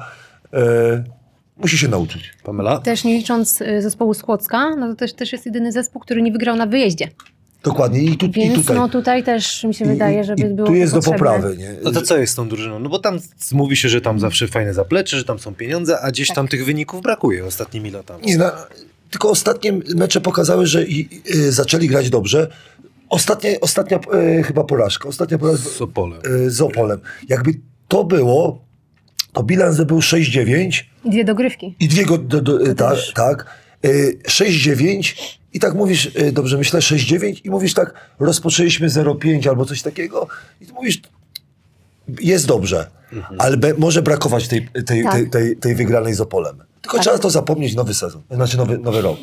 Speaker 3: Musi się nauczyć.
Speaker 1: Pamela?
Speaker 4: Też nie licząc y, zespołu z Kłodzka, no to też, też jest jedyny zespół, który nie wygrał na wyjeździe.
Speaker 3: Dokładnie. I, tu, i
Speaker 4: Więc
Speaker 3: tutaj.
Speaker 4: no tutaj też mi się
Speaker 3: I-
Speaker 4: wydaje,
Speaker 3: i-
Speaker 4: żeby
Speaker 3: i
Speaker 4: było
Speaker 3: Tu jest do
Speaker 4: potrzebne.
Speaker 3: poprawy. Nie?
Speaker 1: No to co jest z tą drużyną? No bo tam mówi się, że tam zawsze fajne zaplecze, że tam są pieniądze, a gdzieś
Speaker 4: Tak.
Speaker 1: tam tych wyników brakuje ostatnimi latami.
Speaker 3: Nie, na, tylko ostatnie mecze pokazały, że i, y, zaczęli grać dobrze. Ostatnie, ostatnia y, chyba porażka. Ostatnia porażka
Speaker 1: Z Opolem.
Speaker 3: y, z Opolem. Jakby to było, to bilans by był 6-9
Speaker 4: I dwie dogrywki.
Speaker 3: i dwie go, do, do, y, tak, tak. Y, 6-9 i tak mówisz, y, dobrze myślę, 6-9 i mówisz tak, rozpoczęliśmy 0-5 albo coś takiego i ty mówisz, jest dobrze, ale be, może brakować tej, tej,
Speaker 4: Tak.
Speaker 3: tej, tej, tej wygranej z Opolem. Tylko
Speaker 4: Tak.
Speaker 3: trzeba to zapomnieć nowy sezon, znaczy nowy, nowy rok.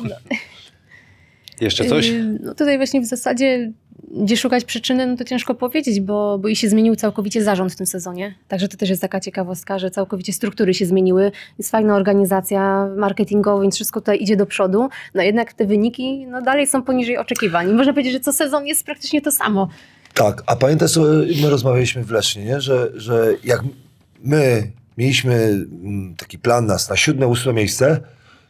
Speaker 1: Jeszcze coś?
Speaker 4: Yy, No tutaj właśnie w zasadzie, gdzie szukać przyczyny, no to ciężko powiedzieć, bo, bo i się zmienił całkowicie zarząd w tym sezonie. Także to też jest taka ciekawostka, że całkowicie struktury się zmieniły. Jest fajna organizacja marketingowa, więc wszystko tutaj idzie do przodu. No jednak te wyniki no dalej są poniżej oczekiwań. Można powiedzieć, że co sezon jest praktycznie to samo.
Speaker 3: Tak, a pamiętasz, my rozmawialiśmy w Lesznie, nie? Że, że jak my mieliśmy mm, taki plan nas na siódme, ósme miejsce,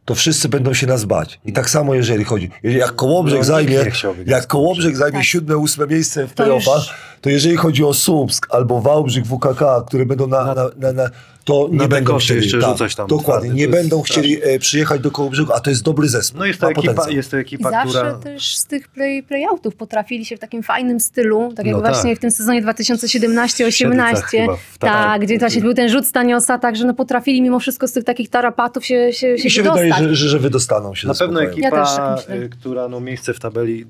Speaker 3: to wszyscy będą się nas bać. I tak samo jeżeli chodzi, jeżeli jak Kołobrzeg
Speaker 1: No,
Speaker 3: zajmie, jak Kołobrzeg zajmie
Speaker 4: Tak.
Speaker 3: siódme, ósme miejsce w playoffach, to jeżeli chodzi o Słupsk albo Wałbrzych, WKK, które będą na, na, na, na to nie będą chcieli.
Speaker 1: jeszcze
Speaker 3: tak,
Speaker 1: rzucać tam
Speaker 3: Dokładnie,
Speaker 1: twardy,
Speaker 3: nie będą chcieli e, przyjechać do Kołobrzegu, a to jest dobry zespół.
Speaker 1: No jest to ekipa,
Speaker 3: potencjał.
Speaker 1: jest to
Speaker 4: I
Speaker 1: ekipa,
Speaker 4: zawsze
Speaker 1: która...
Speaker 4: też z tych play, playoutów potrafili się w takim fajnym stylu, tak jak
Speaker 1: No
Speaker 4: właśnie
Speaker 1: tak.
Speaker 4: w tym sezonie 2017-18,
Speaker 1: Siedlcach chyba w
Speaker 4: tak, gdzie właśnie był ten rzut Staniosa, także no potrafili mimo wszystko z tych takich tarapatów się, się,
Speaker 3: Mi
Speaker 4: się,
Speaker 3: się
Speaker 4: wydostać.
Speaker 3: wydaje, że, że, że wydostaną się
Speaker 1: Na pewno
Speaker 3: spokojem.
Speaker 1: ekipa,
Speaker 4: Ja tak
Speaker 1: y, która no, miejsce w tabeli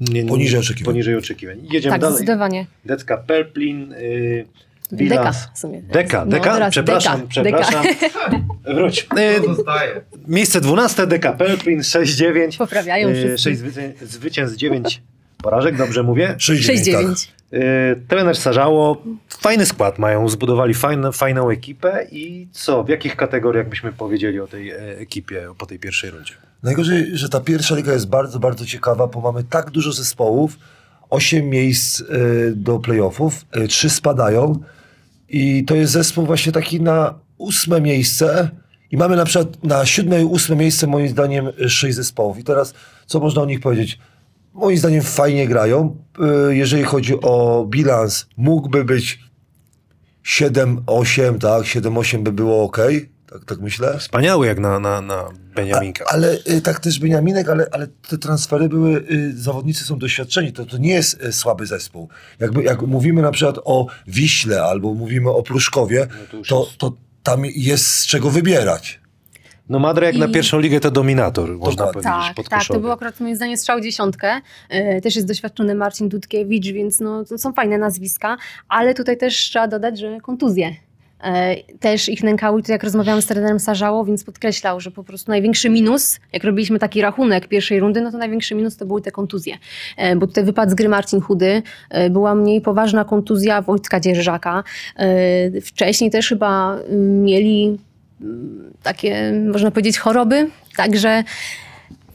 Speaker 1: nie, nie,
Speaker 3: Poniżej oczekiwań.
Speaker 1: Poniżej oczekiwań. Jedziemy
Speaker 4: Tak,
Speaker 1: dalej.
Speaker 4: zdecydowanie.
Speaker 1: Decka Perplin. Y, Bilans.
Speaker 4: Deka w sumie.
Speaker 1: Deka,
Speaker 4: No,
Speaker 1: deka?
Speaker 4: teraz
Speaker 1: przepraszam,
Speaker 4: deka,
Speaker 1: przepraszam.
Speaker 4: Deka.
Speaker 1: Wróć. E, Miejsce 12, Deka Pelplin 6-9.
Speaker 4: Poprawiają
Speaker 1: E,
Speaker 4: wszyscy.
Speaker 1: 6 zwycię- zwycięstw, 9 porażek, dobrze mówię.
Speaker 3: 6-9. Tak.
Speaker 4: 6-9.
Speaker 1: E, Trener Sarzało, fajny skład mają, zbudowali fajne, fajną ekipę i co, w jakich kategoriach byśmy powiedzieli o tej e, ekipie po tej pierwszej rundzie?
Speaker 3: Najgorzej, że ta pierwsza liga jest bardzo, bardzo ciekawa, bo mamy tak dużo zespołów, 8 miejsc y, do playoffów, y, 3 spadają i to jest zespół właśnie taki na ósme miejsce i mamy na przykład na siódme i ósme miejsce moim zdaniem 6 zespołów. I teraz co można o nich powiedzieć? Moim zdaniem fajnie grają. Y, Jeżeli chodzi o bilans, mógłby być 7-8, tak? 7-8 by było ok, tak, tak myślę.
Speaker 1: Wspaniały jak na, na, na Beniaminka.
Speaker 3: A, ale y, tak też Beniaminek, ale, ale te transfery były, y, zawodnicy są doświadczeni, to, to nie jest słaby zespół. Jakby, jak mówimy na przykład o Wiśle albo mówimy o Pruszkowie,
Speaker 1: No to
Speaker 3: to, to tam jest z czego wybierać.
Speaker 1: No Madre jak na
Speaker 4: I-
Speaker 1: pierwszą ligę to dominator, można
Speaker 3: Dokładnie.
Speaker 1: powiedzieć,
Speaker 4: Tak, tak, to był akurat moim zdaniem strzał dziesiątkę. E, Też jest doświadczony Marcin Dudkiewicz, więc no, to są fajne nazwiska, ale tutaj też trzeba dodać, że kontuzje. e, Też ich nękały, tu jak rozmawiałam z trenerem Sarzało, więc podkreślał, że po prostu największy minus, jak robiliśmy taki rachunek pierwszej rundy, no to największy minus to były te kontuzje. E, Bo tutaj wypadł z gry Marcin Chudy, była mniej poważna kontuzja Wojtka Dzierżaka. Wcześniej też chyba mm, mieli takie, można powiedzieć, choroby, także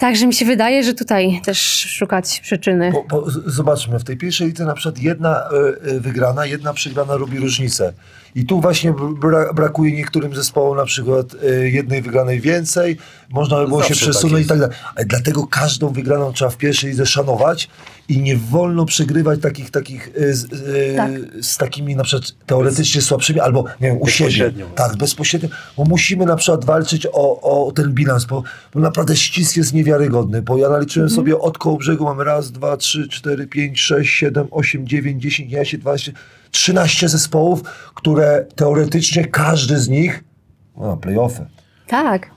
Speaker 4: Także mi się wydaje, że tutaj też szukać przyczyny.
Speaker 3: Bo, bo zobaczmy, w tej pierwszej lidze na przykład jedna y, y, wygrana, jedna przegrana robi różnicę. I tu właśnie bra brakuje niektórym zespołom na przykład y, jednej wygranej więcej, można by było się
Speaker 1: Zawsze tak
Speaker 3: przesunąć i
Speaker 1: jest.
Speaker 3: tak dalej. Ale dlatego każdą wygraną trzeba w pierwszej lidze szanować i nie wolno przegrywać takich, takich y, z, y,
Speaker 4: Tak.
Speaker 3: z takimi na przykład teoretycznie słabszymi, albo nie wiem, u siebie.
Speaker 1: Bezpośrednio.
Speaker 3: Tak, bezpośrednio, bo musimy na przykład walczyć o, o ten bilans, bo, bo naprawdę ścisk jest niewiarygodny, bo ja naliczyłem sobie od koło brzegu, mamy raz, dwa, trzy, cztery, pięć, sześć, siedem, osiem, dziewięć, dziesięć, jedenaście, dwanaście, trzynaście zespołów, które teoretycznie każdy z nich, no, playoffy.
Speaker 4: Tak.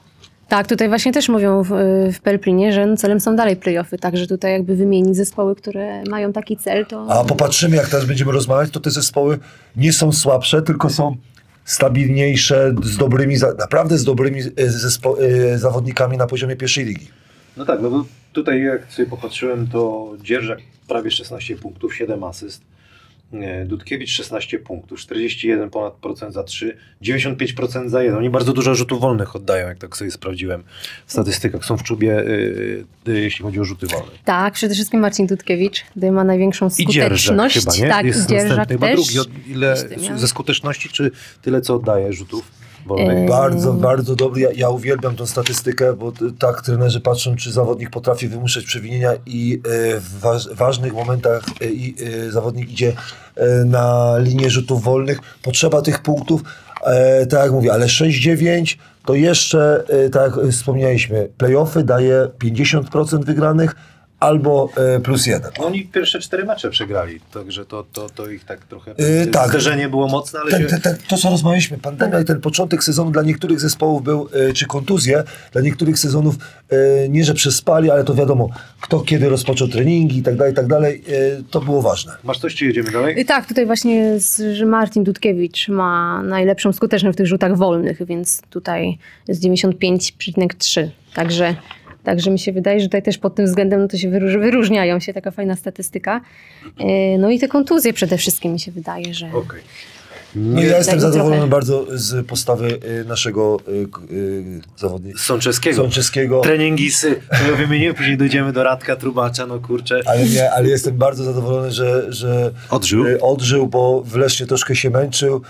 Speaker 4: Tak, tutaj właśnie też mówią w, w Pelplinie, że no celem są dalej playoffy, także tutaj jakby wymienić zespoły, które mają taki cel, to...
Speaker 3: A popatrzymy, jak teraz będziemy rozmawiać, to te zespoły nie są słabsze, tylko są stabilniejsze, z dobrymi, naprawdę z dobrymi e, zespo- e, zawodnikami na poziomie pierwszej ligi.
Speaker 1: No tak, no bo tutaj jak sobie popatrzyłem, to Dzierżak prawie 16 punktów, 7 asyst. Nie, Dudkiewicz 16 punktów, 41 ponad procent za 3, 95% za 1. Oni bardzo dużo rzutów wolnych oddają, jak tak sobie sprawdziłem w statystykach. Są w czubie, yy, yy, jeśli chodzi o rzuty wolne.
Speaker 4: Tak, przede wszystkim Marcin Dudkiewicz, tutaj ma największą
Speaker 1: I Dzierżak
Speaker 4: skuteczność.
Speaker 1: chyba, nie?
Speaker 4: Tak,
Speaker 1: Jest
Speaker 4: i Dzierżak
Speaker 1: następny, chyba drugi. Od ile ze skuteczności, czy tyle, co oddaje rzutów
Speaker 3: Bardzo, bardzo dobry. Ja, ja uwielbiam tą statystykę, bo tak trenerzy patrzą, czy zawodnik potrafi wymuszać przewinienia i e, w waż, ważnych momentach e, i, e, zawodnik idzie na linię rzutów wolnych. Potrzeba tych punktów, e, tak jak mówię, ale 6-9 to jeszcze, tak jak wspomnieliśmy, playoffy daje 50% wygranych albo e, plus jeden.
Speaker 1: No oni pierwsze cztery mecze przegrali, także to, to, to ich tak trochę
Speaker 3: Yy, tak.
Speaker 1: zderzenie było mocne, ale
Speaker 3: Ten,
Speaker 1: się...
Speaker 3: ten, ten, to, co rozmawialiśmy, pandemia i ten początek sezonu dla niektórych zespołów był, e, czy kontuzje, dla niektórych sezonów e, nie, że przespali, ale to wiadomo, kto kiedy rozpoczął treningi i tak dalej, i tak dalej, e, to było ważne.
Speaker 1: Masz coś, czy jedziemy dalej?
Speaker 4: I tak, tutaj właśnie, z, że Martin Dudkiewicz ma najlepszą skuteczność w tych rzutach wolnych, więc tutaj jest 95,3. Także, także mi się wydaje, że tutaj też pod tym względem no to się wyróż, wyróżniają się, taka fajna statystyka. E, No i te kontuzje przede wszystkim mi się wydaje, że...
Speaker 1: Okej.
Speaker 3: No
Speaker 1: Nie,
Speaker 3: ja jestem zadowolony
Speaker 4: trochę.
Speaker 3: bardzo z postawy e, naszego k- e, zawodnika
Speaker 1: Sączeskiego.
Speaker 3: Sączeskiego,
Speaker 1: Treningi z, to wymieniłem, później dojdziemy do Radka Trubacza, no kurczę.
Speaker 3: ale, nie, ale jestem bardzo zadowolony, że, że
Speaker 1: Odżył?
Speaker 3: odżył, bo w Lesznie troszkę się męczył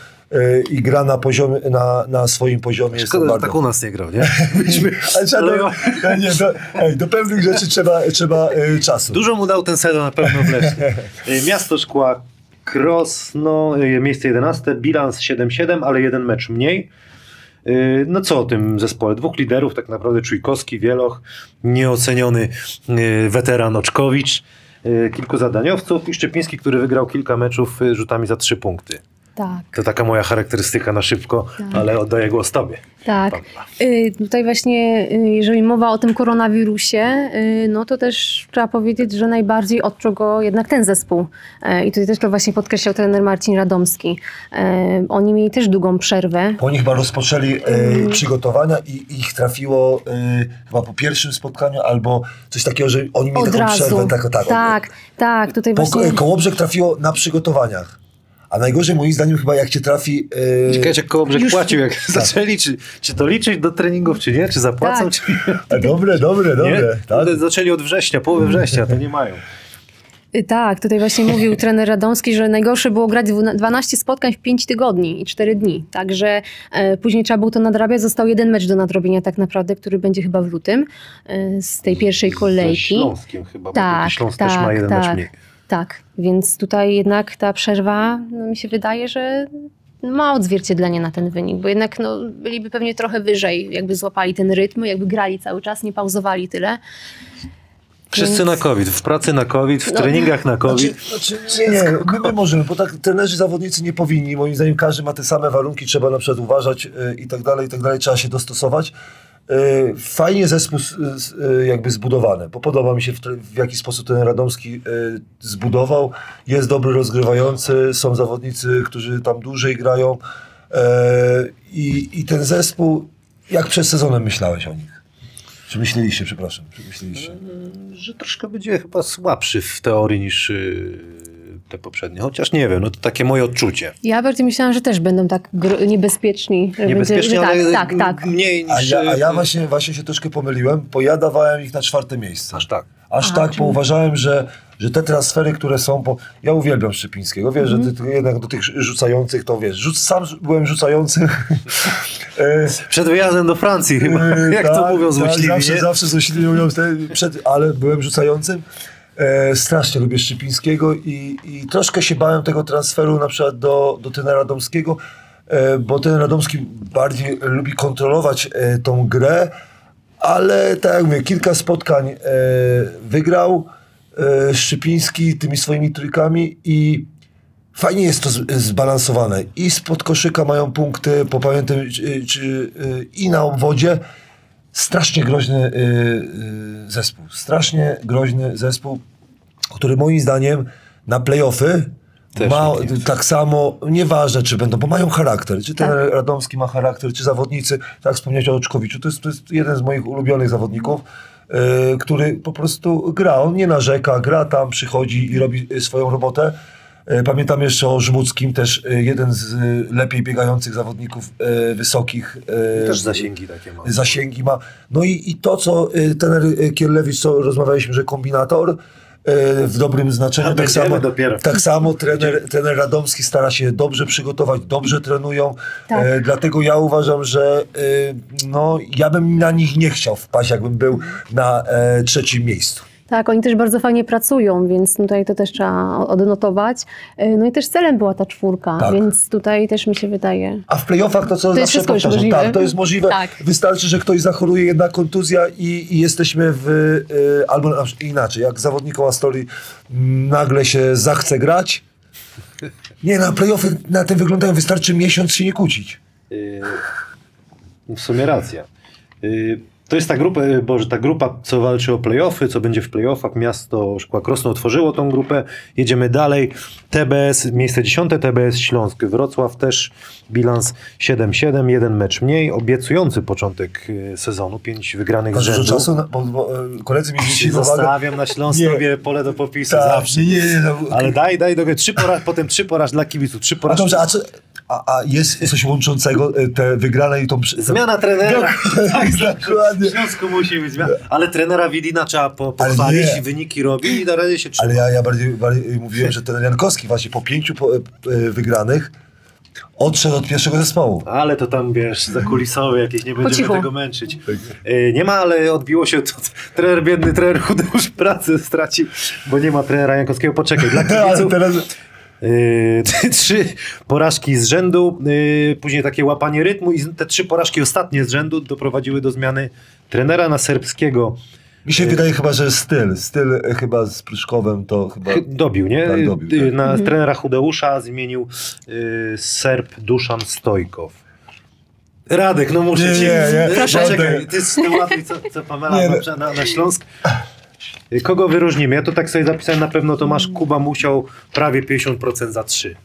Speaker 3: i gra na, poziomie, na, na swoim poziomie.
Speaker 1: Szkoda, że
Speaker 3: bardzo
Speaker 1: tak u nas nie grał, nie?
Speaker 3: Ale trzeba do, nie, do, ej, do pewnych rzeczy trzeba, trzeba czasu.
Speaker 1: Dużo mu dał ten sezon na pewno w Lesznie. Y, Miasto Szkła, Krosno, y, miejsce 11, bilans 7-7, ale jeden mecz mniej. Y, No co o tym zespole? Dwóch liderów, tak naprawdę Czujkowski, Wieloch, nieoceniony y, weteran Oczkowicz, kilku zadaniowców i Szczepiński, który wygrał kilka meczów rzutami za trzy punkty.
Speaker 4: Tak.
Speaker 1: To taka moja charakterystyka na szybko,
Speaker 4: Tak.
Speaker 1: ale oddaję głos tobie.
Speaker 4: Tak. Y, Tutaj właśnie, y, jeżeli mowa o tym koronawirusie, y, no to też trzeba powiedzieć, że najbardziej odczuł go jednak ten zespół. E, I tutaj też to właśnie podkreślał trener Marcin Radomski. E, Oni mieli też długą przerwę.
Speaker 3: Oni chyba rozpoczęli przygotowania i ich trafiło chyba po pierwszym spotkaniu albo coś takiego, że oni mieli
Speaker 4: Od
Speaker 3: taką
Speaker 4: razu.
Speaker 3: przerwę. Tak, tak,
Speaker 4: tak, tak, tutaj
Speaker 3: Po,
Speaker 4: właśnie...
Speaker 3: Kołobrzeg trafiło na przygotowaniach. A najgorzej moim zdaniem chyba jak cię trafi... E,
Speaker 1: Ciekawe, jak Kołobrzeg
Speaker 4: Już-
Speaker 1: płacił, jak zaczęli, czy, czy to liczyć do treningów, czy nie, czy zapłacą,
Speaker 4: Tak.
Speaker 1: czy nie.
Speaker 3: e, dobre, dobre, dobre. Tak?
Speaker 1: Ale Zaczęli od września, połowy września, to nie mają.
Speaker 4: Y, Tak, tutaj właśnie mówił trener Radomski, że najgorsze było grać dwu- 12 spotkań w 5 tygodni i 4 dni. Także e, później trzeba było to nadrabiać. Został jeden mecz do nadrobienia tak naprawdę, który będzie chyba w lutym e, z tej pierwszej
Speaker 1: Ze
Speaker 4: kolejki.
Speaker 1: Śląskiem chyba,
Speaker 4: Tak,
Speaker 1: bo Śląsk
Speaker 4: tak,
Speaker 1: też ma jeden mecz
Speaker 4: tak.
Speaker 1: mniej.
Speaker 4: Tak, więc tutaj jednak ta przerwa, no mi się wydaje, że ma odzwierciedlenie na ten wynik, bo jednak no, byliby pewnie trochę wyżej, jakby złapali ten rytm, jakby grali cały czas, nie pauzowali tyle.
Speaker 1: Wszyscy na COVID, w pracy na COVID, w
Speaker 4: No.
Speaker 1: treningach na COVID.
Speaker 3: Znaczy, znaczy, nie, nie, my, my możemy, bo tak trenerzy, zawodnicy nie powinni. Moim zdaniem każdy ma te same warunki, trzeba na przykład uważać y, i tak dalej, i tak dalej, trzeba się dostosować. Y, Fajnie zespół y, jakby zbudowany, bo podoba mi się w, w jaki sposób ten Radomski y, zbudował. Jest dobry rozgrywający, są zawodnicy, którzy tam dłużej grają i, i ten zespół, jak przed sezonem myślałeś o nich? Czy myśleliście, przepraszam, czy myśleliście?
Speaker 1: że troszkę będzie chyba słabszy w teorii niż te poprzednie. Chociaż nie wiem, no to takie moje odczucie.
Speaker 4: Ja bardziej myślałam, że też będą tak niebezpieczni. Że
Speaker 1: Niebezpiecznie,
Speaker 4: będzie,
Speaker 1: ale
Speaker 4: tak, tak, tak.
Speaker 1: mniej
Speaker 3: A
Speaker 1: niż...
Speaker 3: ja, a ja
Speaker 1: yy,
Speaker 3: właśnie, właśnie się troszkę pomyliłem, bo ja dawałem ich na czwarte miejsce.
Speaker 1: Aż tak.
Speaker 3: Aż
Speaker 4: A,
Speaker 3: tak,
Speaker 4: czyli-
Speaker 3: bo uważałem, że, że te transfery, które są, bo ja uwielbiam Szczepińskiego, wiesz,
Speaker 4: Mhm.
Speaker 3: że ty, ty jednak do tych rzucających to wiesz, rzuc, sam byłem rzucający. E,
Speaker 1: Przed wyjazdem do Francji chyba,
Speaker 3: e,
Speaker 1: jak to
Speaker 3: tak,
Speaker 1: mówią
Speaker 3: tak,
Speaker 1: złośliwi,
Speaker 3: Zawsze,
Speaker 1: nie?
Speaker 3: zawsze złośliwi mówią, przed, ale byłem rzucającym. E, strasznie lubię Szczepińskiego i, i troszkę się bałem tego transferu na przykład do, do trenera Radomskiego, e, bo ten Radomski bardziej lubi kontrolować e, tą grę, ale tak jak mówię, kilka spotkań e, wygrał e, Szczypiński tymi swoimi trójkami i fajnie jest to z, zbalansowane. I spod koszyka mają punkty, po pamiętam, czy, czy, e, i na obwodzie. Strasznie groźny e, e, zespół. Strasznie groźny zespół, który moim zdaniem na playoffy
Speaker 1: Też
Speaker 3: ma
Speaker 1: tak
Speaker 3: tak samo, nieważne czy będą, bo mają charakter. Czy ten
Speaker 4: Tak.
Speaker 3: Radomski ma charakter, czy zawodnicy, tak wspomniałeś o Oczkowiczu, to jest, to jest jeden z moich ulubionych zawodników, yy, który po prostu gra, on nie narzeka, gra tam, przychodzi i robi y, swoją robotę. Yy, Pamiętam jeszcze o Żmudzkim, też y, jeden z y, lepiej biegających zawodników wysokich.
Speaker 1: Też zasięgi takie ma.
Speaker 3: zasięgi ma. No i, i to, co trener Kierlewicz, co rozmawialiśmy, że kombinator w dobrym znaczeniu.
Speaker 1: A
Speaker 3: Tak samo,
Speaker 1: dopiero.
Speaker 3: tak samo trener, trener Radomski stara się dobrze przygotować, dobrze trenują.
Speaker 4: Tak.
Speaker 3: E, dlatego ja uważam, że y, no, ja bym na nich nie chciał wpaść, jakbym był na e, trzecim miejscu.
Speaker 4: Tak, oni też bardzo fajnie pracują, więc tutaj to też trzeba odnotować. E, No i też celem była ta czwórka,
Speaker 3: Tak.
Speaker 4: więc tutaj też mi się wydaje.
Speaker 3: A w playoffach to co
Speaker 4: To
Speaker 3: zawsze powtarzam,
Speaker 4: możliwe.
Speaker 3: tak, to jest możliwe.
Speaker 4: Tak.
Speaker 3: Wystarczy, że ktoś zachoruje, jedna kontuzja i, i jesteśmy w, y, albo inaczej, jak zawodnikom Astoli nagle się zachce grać. Nie, na playoffy na tym wyglądają, wystarczy miesiąc się nie kłócić.
Speaker 1: Yy, w sumie racja. Yy, to jest ta grupa, yy, Boże, ta grupa, co walczy o playoffy, co będzie w playoffach. Miasto Szkła Krosno otworzyło tą grupę. Jedziemy dalej. TBS, miejsce dziesiąte, TBS Śląsk. Wrocław też bilans 7-7, jeden mecz mniej. Obiecujący początek yy, sezonu, pięć wygranych
Speaker 3: dużo
Speaker 1: rzędu.
Speaker 3: czasu, na, bo, bo e, koledzy mi uwagę.
Speaker 1: Zostawiam na Śląskowie pole do popisu
Speaker 3: Tak,
Speaker 1: zawsze.
Speaker 3: nie, nie, no,
Speaker 1: Ale daj, daj, do trzy pora, potem trzy poraż dla kibiców, trzy
Speaker 3: A
Speaker 1: poraż.
Speaker 3: dobrze, a, co, a, a jest coś łączącego e, te wygrane i tą...
Speaker 1: Zmiana trenera.
Speaker 3: Tak, dokładnie.
Speaker 1: W związku musi być zmiana. Ale trenera Widina trzeba po, pochwalić i wyniki robi i na razie się trzyma.
Speaker 3: Ale ja, ja bardziej, bardziej mówiłem, że ten Jankowski właśnie po pięciu po, e, e, wygranych odszedł od pierwszego zespołu.
Speaker 1: Ale to tam, wiesz, zakulisowe jakieś, nie będziemy tego męczyć. E, Nie ma, ale odbiło się to. Trener, biedny trener chudy już pracę stracił, bo nie ma trenera Jankowskiego. Poczekaj, dla kibiców
Speaker 3: teraz...
Speaker 1: e, trzy porażki z rzędu, e, później takie łapanie rytmu i te trzy porażki ostatnie z rzędu doprowadziły do zmiany trenera na serbskiego
Speaker 3: Mi się wydaje chyba, że styl, styl chyba z Pryszkowem to chyba...
Speaker 1: Chy- Dobił, nie?
Speaker 3: Tak, dobił,
Speaker 1: Y,
Speaker 3: tak.
Speaker 1: Na trenera Chudeusza zmienił y, Serb Duszan Stojkow. Radek, no muszę
Speaker 3: Nie,
Speaker 1: ci...
Speaker 3: nie, nie.
Speaker 1: Proszę, czekaj, ty z tym łatwiej, co, co Pamela
Speaker 3: Nie,
Speaker 1: ma
Speaker 3: no.
Speaker 1: na, na Śląsk. Kogo wyróżnimy? Ja to tak sobie zapisałem, na pewno Tomasz Kuba musiał prawie 50% za 3.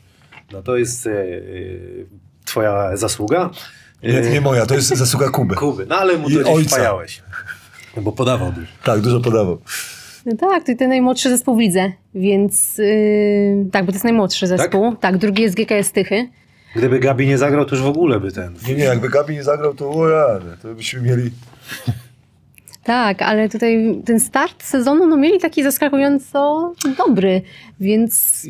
Speaker 1: No to jest y, y, twoja zasługa.
Speaker 3: Nie,
Speaker 1: Y,
Speaker 3: nie moja, to jest zasługa Kuby.
Speaker 1: Kuby, no ale mu to gdzieś
Speaker 3: ojca.
Speaker 1: wpajałeś. No Bo podawał dużo.
Speaker 3: Tak, dużo podawał.
Speaker 4: No tak, to ten najmłodszy zespół w lidze, więc yy, tak, bo to jest najmłodszy zespół. Tak, drugi jest GKS Tychy.
Speaker 1: Gdyby Gabi nie zagrał, to już w ogóle by ten...
Speaker 3: Nie, nie, jakby Gabi nie zagrał, to o ja, to byśmy mieli...
Speaker 4: Tak, ale tutaj ten start sezonu no, mieli taki zaskakująco dobry, więc...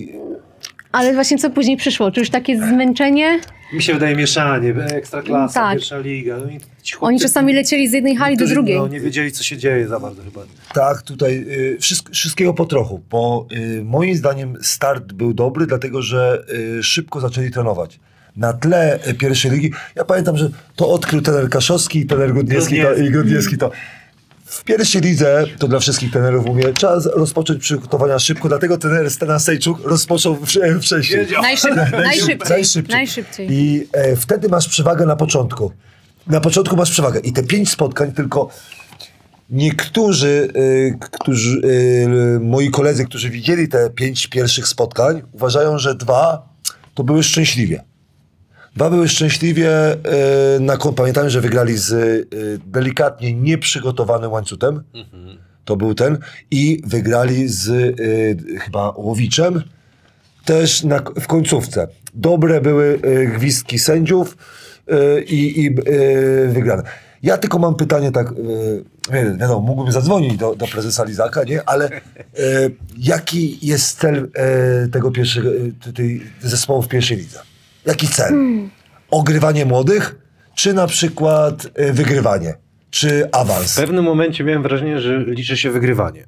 Speaker 4: Ale właśnie co później przyszło? Czy już takie zmęczenie?
Speaker 1: Mi się wydaje mieszanie, ekstraklasa,
Speaker 4: Tak.
Speaker 1: pierwsza liga. No i ci chłopcy-
Speaker 4: Oni czasami lecieli z jednej hali do drugiej.
Speaker 1: No, nie wiedzieli, co się dzieje za bardzo chyba.
Speaker 3: Tak, tutaj y, wszystk- wszystkiego po trochu, bo y, moim zdaniem start był dobry, dlatego że y, szybko zaczęli trenować. Na tle y, pierwszej ligi, ja pamiętam, że to odkrył trener Kaszowski i trener Godniewski, to,
Speaker 1: Godniewski.
Speaker 3: i Godniewski to. W pierwszej lidze, to dla wszystkich trenerów mówię, trzeba rozpocząć przygotowania szybko, dlatego trener Stana Sejczuk rozpoczął wcze- wcześniej.
Speaker 4: Najszyb, najszybciej.
Speaker 3: Najszybciej.
Speaker 4: najszybciej.
Speaker 3: I e, wtedy masz przewagę na początku. Na początku masz przewagę. I te pięć spotkań tylko niektórzy, y, którzy, y, moi koledzy, którzy widzieli te pięć pierwszych spotkań, uważają, że dwa to były szczęśliwie. Dwa były szczęśliwie. Y, na, kon- pamiętam, że wygrali z y, delikatnie nieprzygotowanym łańcutem. To był ten. I wygrali z y, chyba Łowiczem też na, w końcówce. Dobre były gwizdki sędziów i, i wygrane. Ja tylko mam pytanie tak, wiadomo, mógłbym zadzwonić do, do prezesa Lizaka, nie? Ale jaki jest cel tego pierwszego, zespołu w pierwszej lidze? Jaki cel? Ogrywanie młodych, czy na przykład y, wygrywanie? Czy
Speaker 1: W
Speaker 3: awans?
Speaker 1: pewnym momencie miałem wrażenie, że liczy się wygrywanie.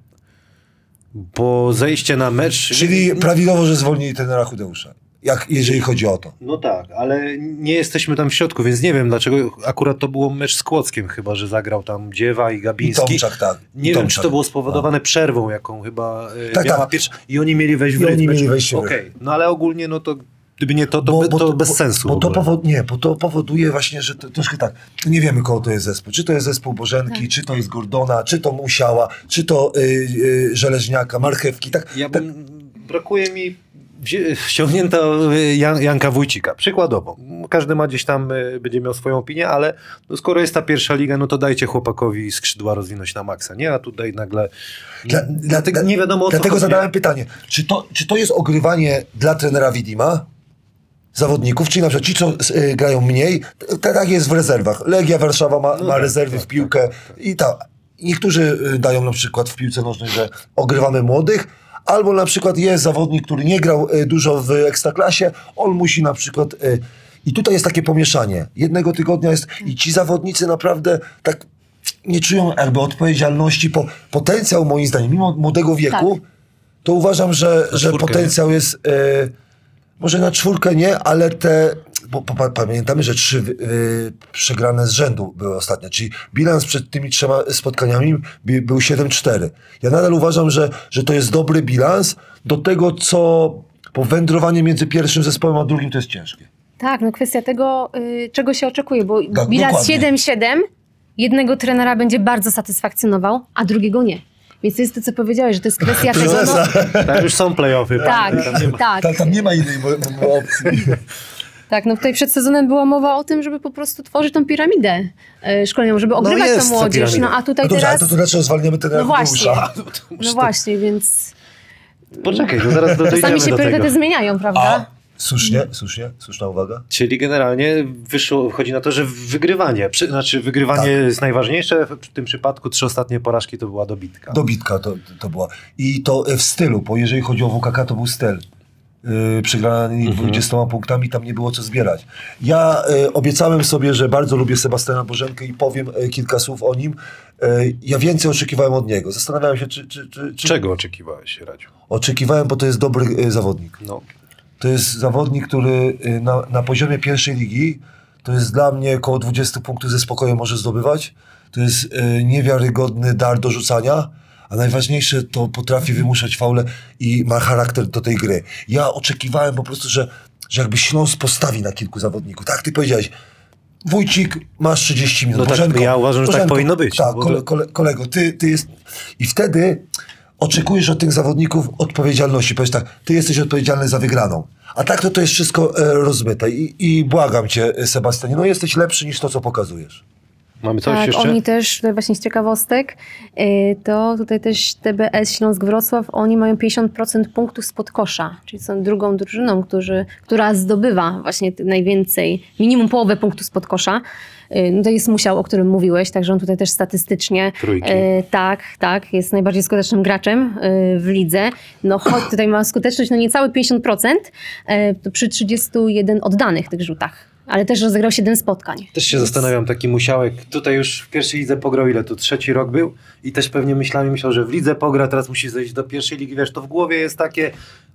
Speaker 1: Bo zejście na mecz...
Speaker 3: Czyli prawidłowo, że zwolnili trenera Chudeusza. Jak, jeżeli chodzi o to.
Speaker 1: No tak, ale nie jesteśmy tam w środku, więc nie wiem dlaczego akurat to było mecz z Kłockiem chyba, że zagrał tam Dziewa i
Speaker 3: I
Speaker 1: Gabiński.
Speaker 3: Tomczak, tak. I
Speaker 1: Nie wiem,
Speaker 3: Tomczak.
Speaker 1: czy to było spowodowane przerwą, jaką chyba e,
Speaker 3: Tak,
Speaker 1: miała
Speaker 3: tak.
Speaker 1: pierwsza. I oni mieli wejść w
Speaker 3: I oni
Speaker 1: rytm.
Speaker 3: mieli wejść w rytm.
Speaker 1: Okej, no ale ogólnie no to gdyby nie to, to, be, to bez sensu.
Speaker 3: Bo to, powod, nie, bo to powoduje właśnie, że to, troszkę tak, nie wiemy kogo to jest zespół. Czy to jest zespół Bożenki, czy to jest Gordona, czy to Musiała, czy to y, y, Żeleźniaka, Marchewki. Tak,
Speaker 1: Ja
Speaker 3: tak,
Speaker 1: bym, brakuje mi ściągnięto y, Jan, Janka Wójcika. Przykładowo. Każdy ma gdzieś tam, y, będzie miał swoją opinię, ale no skoro jest ta pierwsza liga, no to dajcie chłopakowi skrzydła rozwinąć na maksa, nie? A tutaj nagle...
Speaker 3: Dla-
Speaker 1: dlatego
Speaker 3: dla-
Speaker 1: nie wiadomo o co
Speaker 3: Dlatego
Speaker 1: chodzi.
Speaker 3: zadałem pytanie, czy to, czy to jest ogrywanie dla trenera Widima, zawodników, czyli na przykład ci, co y, grają mniej, tak jest w rezerwach. Legia Warszawa ma, ma
Speaker 1: tak,
Speaker 3: rezerwy
Speaker 1: tak,
Speaker 3: w piłkę i tak. Niektórzy y, dają na przykład w piłce nożnej, że ogrywamy młodych, albo na przykład jest zawodnik, który nie grał y, dużo w ekstraklasie, on musi na przykład... Y, I tutaj jest takie pomieszanie. Jednego tygodnia jest i ci zawodnicy naprawdę tak nie czują jakby odpowiedzialności, po, potencjał moim zdaniem, mimo młodego wieku, to uważam, że, że potencjał jest e, może na czwórkę nie, ale te, bo, pa- pamiętamy, że trzy y, przegrane z rzędu były ostatnio, czyli bilans przed tymi trzema spotkaniami bi- był 7-4. Ja nadal uważam, że, że to jest dobry bilans do tego, co bo wędrowanie między pierwszym zespołem a drugim to jest ciężkie.
Speaker 4: Tak, no kwestia tego, y, czego się oczekuje, bo
Speaker 3: Tak,
Speaker 4: bilans
Speaker 3: dokładnie.
Speaker 4: 7-7 jednego trenera będzie bardzo satysfakcjonował, a drugiego nie. Więc to jest to, co powiedziałeś, że to jest kwestia tego, no.
Speaker 1: Tak, już są playoffy.
Speaker 4: tak,
Speaker 1: Tam nie ma-
Speaker 4: tak,
Speaker 3: Tam, tam nie ma innej opcji.
Speaker 4: tak. No tutaj przed sezonem była mowa o tym, żeby po prostu tworzyć tą piramidę y, szkoleniową, żeby ogrywać
Speaker 1: jest
Speaker 4: tą młodzież. No a tutaj
Speaker 3: No dobrze,
Speaker 4: teraz...
Speaker 3: to, to dlaczego zwalniamy trenera
Speaker 4: No właśnie. No właśnie, więc
Speaker 1: Poczekaj, to zaraz do- dojdziemy
Speaker 4: czasami się
Speaker 1: do
Speaker 4: priorytety zmieniają,
Speaker 3: A,
Speaker 4: prawda?
Speaker 3: Słusznie, słusznie, słuszna uwaga.
Speaker 1: Czyli generalnie wyszło, chodzi na to, że wygrywanie, przy, znaczy wygrywanie
Speaker 3: Tak.
Speaker 1: jest najważniejsze, w tym przypadku trzy ostatnie porażki to była dobitka.
Speaker 3: Dobitka to, to była. I to w stylu, bo jeżeli chodzi o WKK, to był styl. Yy, przegrani
Speaker 1: Mhm.
Speaker 3: 20 punktami, tam nie było co zbierać. Ja y, obiecałem sobie, że bardzo lubię Sebastiana Bożenkę i powiem y, kilka słów o nim. Y, ja więcej oczekiwałem od niego. Zastanawiałem się, czy... czy, czy, czy...
Speaker 1: Czego oczekiwałeś, Radziu?
Speaker 3: Oczekiwałem, bo to jest dobry zawodnik.
Speaker 1: No,
Speaker 3: To jest zawodnik, który y, na, na poziomie pierwszej ligi to jest dla mnie około 20 punktów ze spokojem może zdobywać. to jest e, niewiarygodny dar do rzucania, a najważniejsze to potrafi wymuszać faule i ma charakter do tej gry. Ja oczekiwałem po prostu, że, że jakby Śląsk postawi na kilku zawodników. Tak, ty powiedziałeś, Wójcik, masz 30 minut.
Speaker 1: No tak,
Speaker 3: Bożenko,
Speaker 1: ja uważam, że tak powinno być,
Speaker 3: Tak, kole, kole, kolego, ty, ty jest... I wtedy oczekujesz od tych zawodników odpowiedzialności. Powiesz tak, ty jesteś odpowiedzialny za wygraną. A tak to to jest wszystko e, rozmyte. I, I błagam cię, e, Sebastianie, no jesteś lepszy niż to, co pokazujesz.
Speaker 1: Mamy coś
Speaker 4: tak,
Speaker 1: jeszcze?
Speaker 4: oni też, tutaj właśnie z ciekawostek, y, to tutaj też TBS Śląsk Wrocław, oni mają 50% punktów spod kosza, czyli są drugą drużyną, którzy, która zdobywa właśnie najwięcej, minimum połowę punktów spod kosza. Y, No to jest Musiał, o którym mówiłeś, także on tutaj też statystycznie
Speaker 1: Trójki.
Speaker 4: y, tak, tak, jest najbardziej skutecznym graczem y, w lidze. No choć tutaj ma skuteczność no niecałe 50% y, to przy 31 oddanych tych rzutach, ale też rozegrał 7 spotkań.
Speaker 1: Też się zastanawiam, taki musiałek. Tutaj już w pierwszej lidze pograł, ile tu trzeci rok był i też pewnie myślałem, myślał, że w lidze pogra, teraz musi zejść do pierwszej ligi, wiesz, to w głowie jest takie,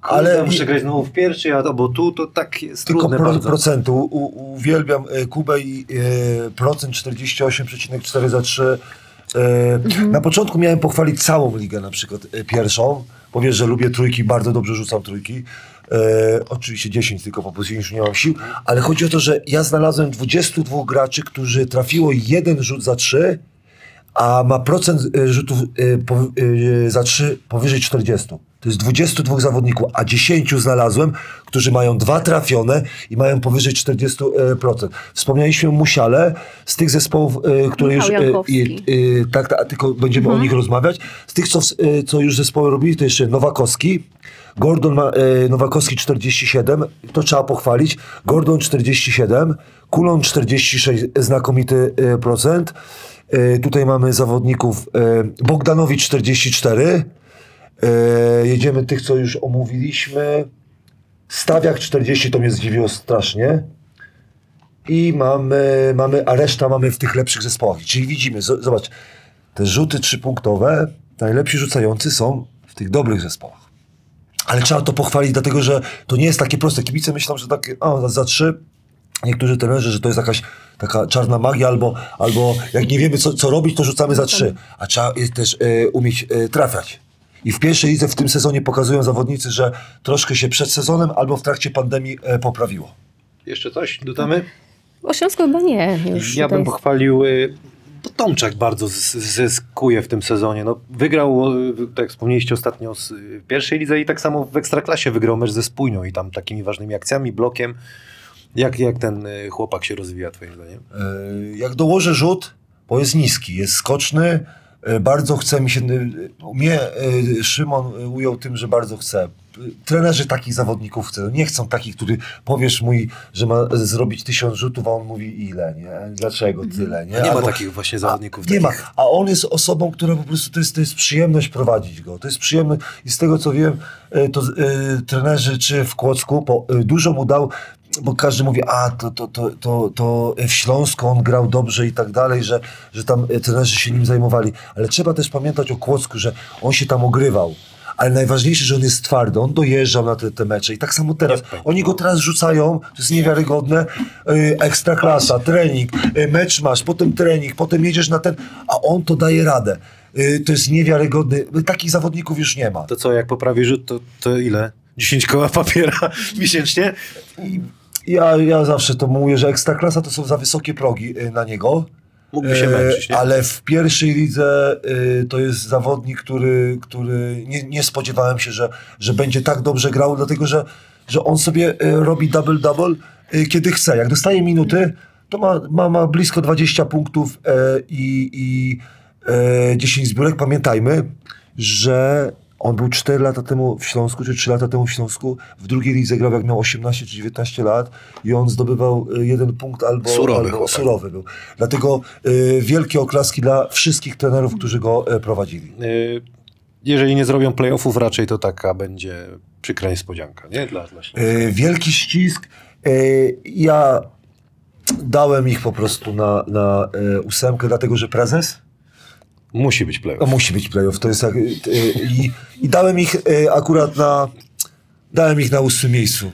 Speaker 1: ale muszę grać znowu w pierwszej, a bo tu to tak jest
Speaker 3: Tylko
Speaker 1: trudne
Speaker 3: pro,
Speaker 1: bardzo.
Speaker 3: procenty. U, u, uwielbiam e, Kubę i e, procent 48,4 za 3. E, Na początku miałem pochwalić całą ligę, na przykład e, pierwszą. Bo wiesz, że lubię trójki, bardzo dobrze rzucam trójki. E, oczywiście 10 tylko po prostu już nie mam sił. Ale chodzi o to, że ja znalazłem 22 graczy, którzy trafiło jeden rzut za 3, a ma procent e, rzutów e, po, e, za 3 powyżej 40. To jest 22 zawodników, a 10 znalazłem, którzy mają dwa trafione i mają powyżej 40%. Wspomnieliśmy o Musiale z tych zespołów, e, które już...
Speaker 4: Michał
Speaker 3: e,
Speaker 4: Jankowski.
Speaker 3: e, tak, tak, tylko będziemy o nich rozmawiać. Z tych, co, e, co już zespoły robili, to jeszcze Nowakowski. Gordon ma, e, Nowakowski 47, to trzeba pochwalić. Gordon 47, Kulon 46, znakomity e, procent. E, tutaj mamy zawodników e, Bogdanowicz 44. E, jedziemy tych, co już omówiliśmy. Stawiak 40, to mnie zdziwiło strasznie. I mamy, mamy, a reszta mamy w tych lepszych zespołach. Czyli widzimy, zobacz, te rzuty trzypunktowe, najlepsi rzucający są w tych dobrych zespołach. Ale trzeba to pochwalić, dlatego że to nie jest takie proste. Kibice myślą, że takie, o, za, za trzy, niektórzy trenerzy, że to jest jakaś taka czarna magia, albo, albo jak nie wiemy, co, co robić, to rzucamy za trzy. A trzeba też e, umieć e, trafiać. I w pierwszej lidze w tym sezonie pokazują zawodnicy, że troszkę się przed sezonem albo w trakcie pandemii e, poprawiło.
Speaker 1: Jeszcze coś dodamy?
Speaker 4: O Śląsku chyba nie. Już
Speaker 1: Ja bym pochwalił, y, bo Tomczak bardzo zyskuje w tym sezonie. No, wygrał, y, tak jak wspomnieliście ostatnio, z, y, w pierwszej lidze i tak samo w Ekstraklasie wygrał mecz ze Spójnią i tam takimi ważnymi akcjami, blokiem. Jak, jak ten y, chłopak się rozwija twoim zdaniem?
Speaker 3: E, jak dołożę rzut, bo jest niski, jest skoczny, bardzo chce mi się, e, mnie e, Szymon e, ujął tym, że bardzo chce. E, Trenerzy takich zawodników chcą, nie chcą takich, który powiesz mu, że ma zrobić tysiąc rzutów, a on mówi ile, nie? Dlaczego tyle, nie?
Speaker 1: Nie ma
Speaker 3: Albo-
Speaker 1: takich właśnie zawodników.
Speaker 3: nie ma.
Speaker 1: takich.
Speaker 3: A on jest osobą, która po prostu to jest, to jest przyjemność prowadzić go. To jest przyjemność i z tego co wiem, e, to e, trenerzy czy w Kłodzku po, e, dużo mu dał, bo każdy mówi, a to, to, to, to, to w Śląsku on grał dobrze i tak dalej, że, że tam trenerzy się nim zajmowali. Ale trzeba też pamiętać o Kłodzku, że on się tam ogrywał. Ale najważniejsze, że on jest twardy, on dojeżdżał na te, te mecze i tak samo teraz. Oni go teraz rzucają, to jest niewiarygodne, yy, ekstra klasa, trening, yy, mecz masz, potem trening, potem jedziesz na ten, a on to daje radę. Yy, to jest niewiarygodne, takich zawodników już nie ma.
Speaker 1: To co, jak poprawi rzut, to, to ile? 10 koła papiera miesięcznie?
Speaker 3: Ja, ja zawsze to mówię, że ekstra klasa to są za wysokie progi yy, na niego.
Speaker 1: Mógłby się
Speaker 3: E,
Speaker 1: męczyć, nie?
Speaker 3: Ale w pierwszej lidze y, to jest zawodnik, który, który nie, nie spodziewałem się, że, że będzie tak dobrze grał, dlatego że, że on sobie y, robi double-double y, kiedy chce. Jak dostaje minuty, to ma, ma, ma blisko 20 punktów i, i e, 10 zbiórek. Pamiętajmy, że on był 4 lata temu w Śląsku, czy 3 lata temu w Śląsku. W drugiej lidze grał jak miał 18 czy 19 lat i on zdobywał y, jeden punkt albo
Speaker 1: Surowy
Speaker 3: albo surowy był. Dlatego y, wielkie oklaski dla wszystkich trenerów, którzy go y, prowadzili.
Speaker 1: Y, Jeżeli nie zrobią playoffów, raczej to taka będzie przykra niespodzianka, nie? Dla, dla Śląska.
Speaker 3: Y, wielki ścisk. Y, ja dałem ich po prostu na, na y, ósemkę, dlatego że prezes
Speaker 1: Musi być playoff.
Speaker 3: Musi być playoff. To jest jak, y, y, i, I dałem ich y, akurat na. Dałem ich na ósmym miejscu.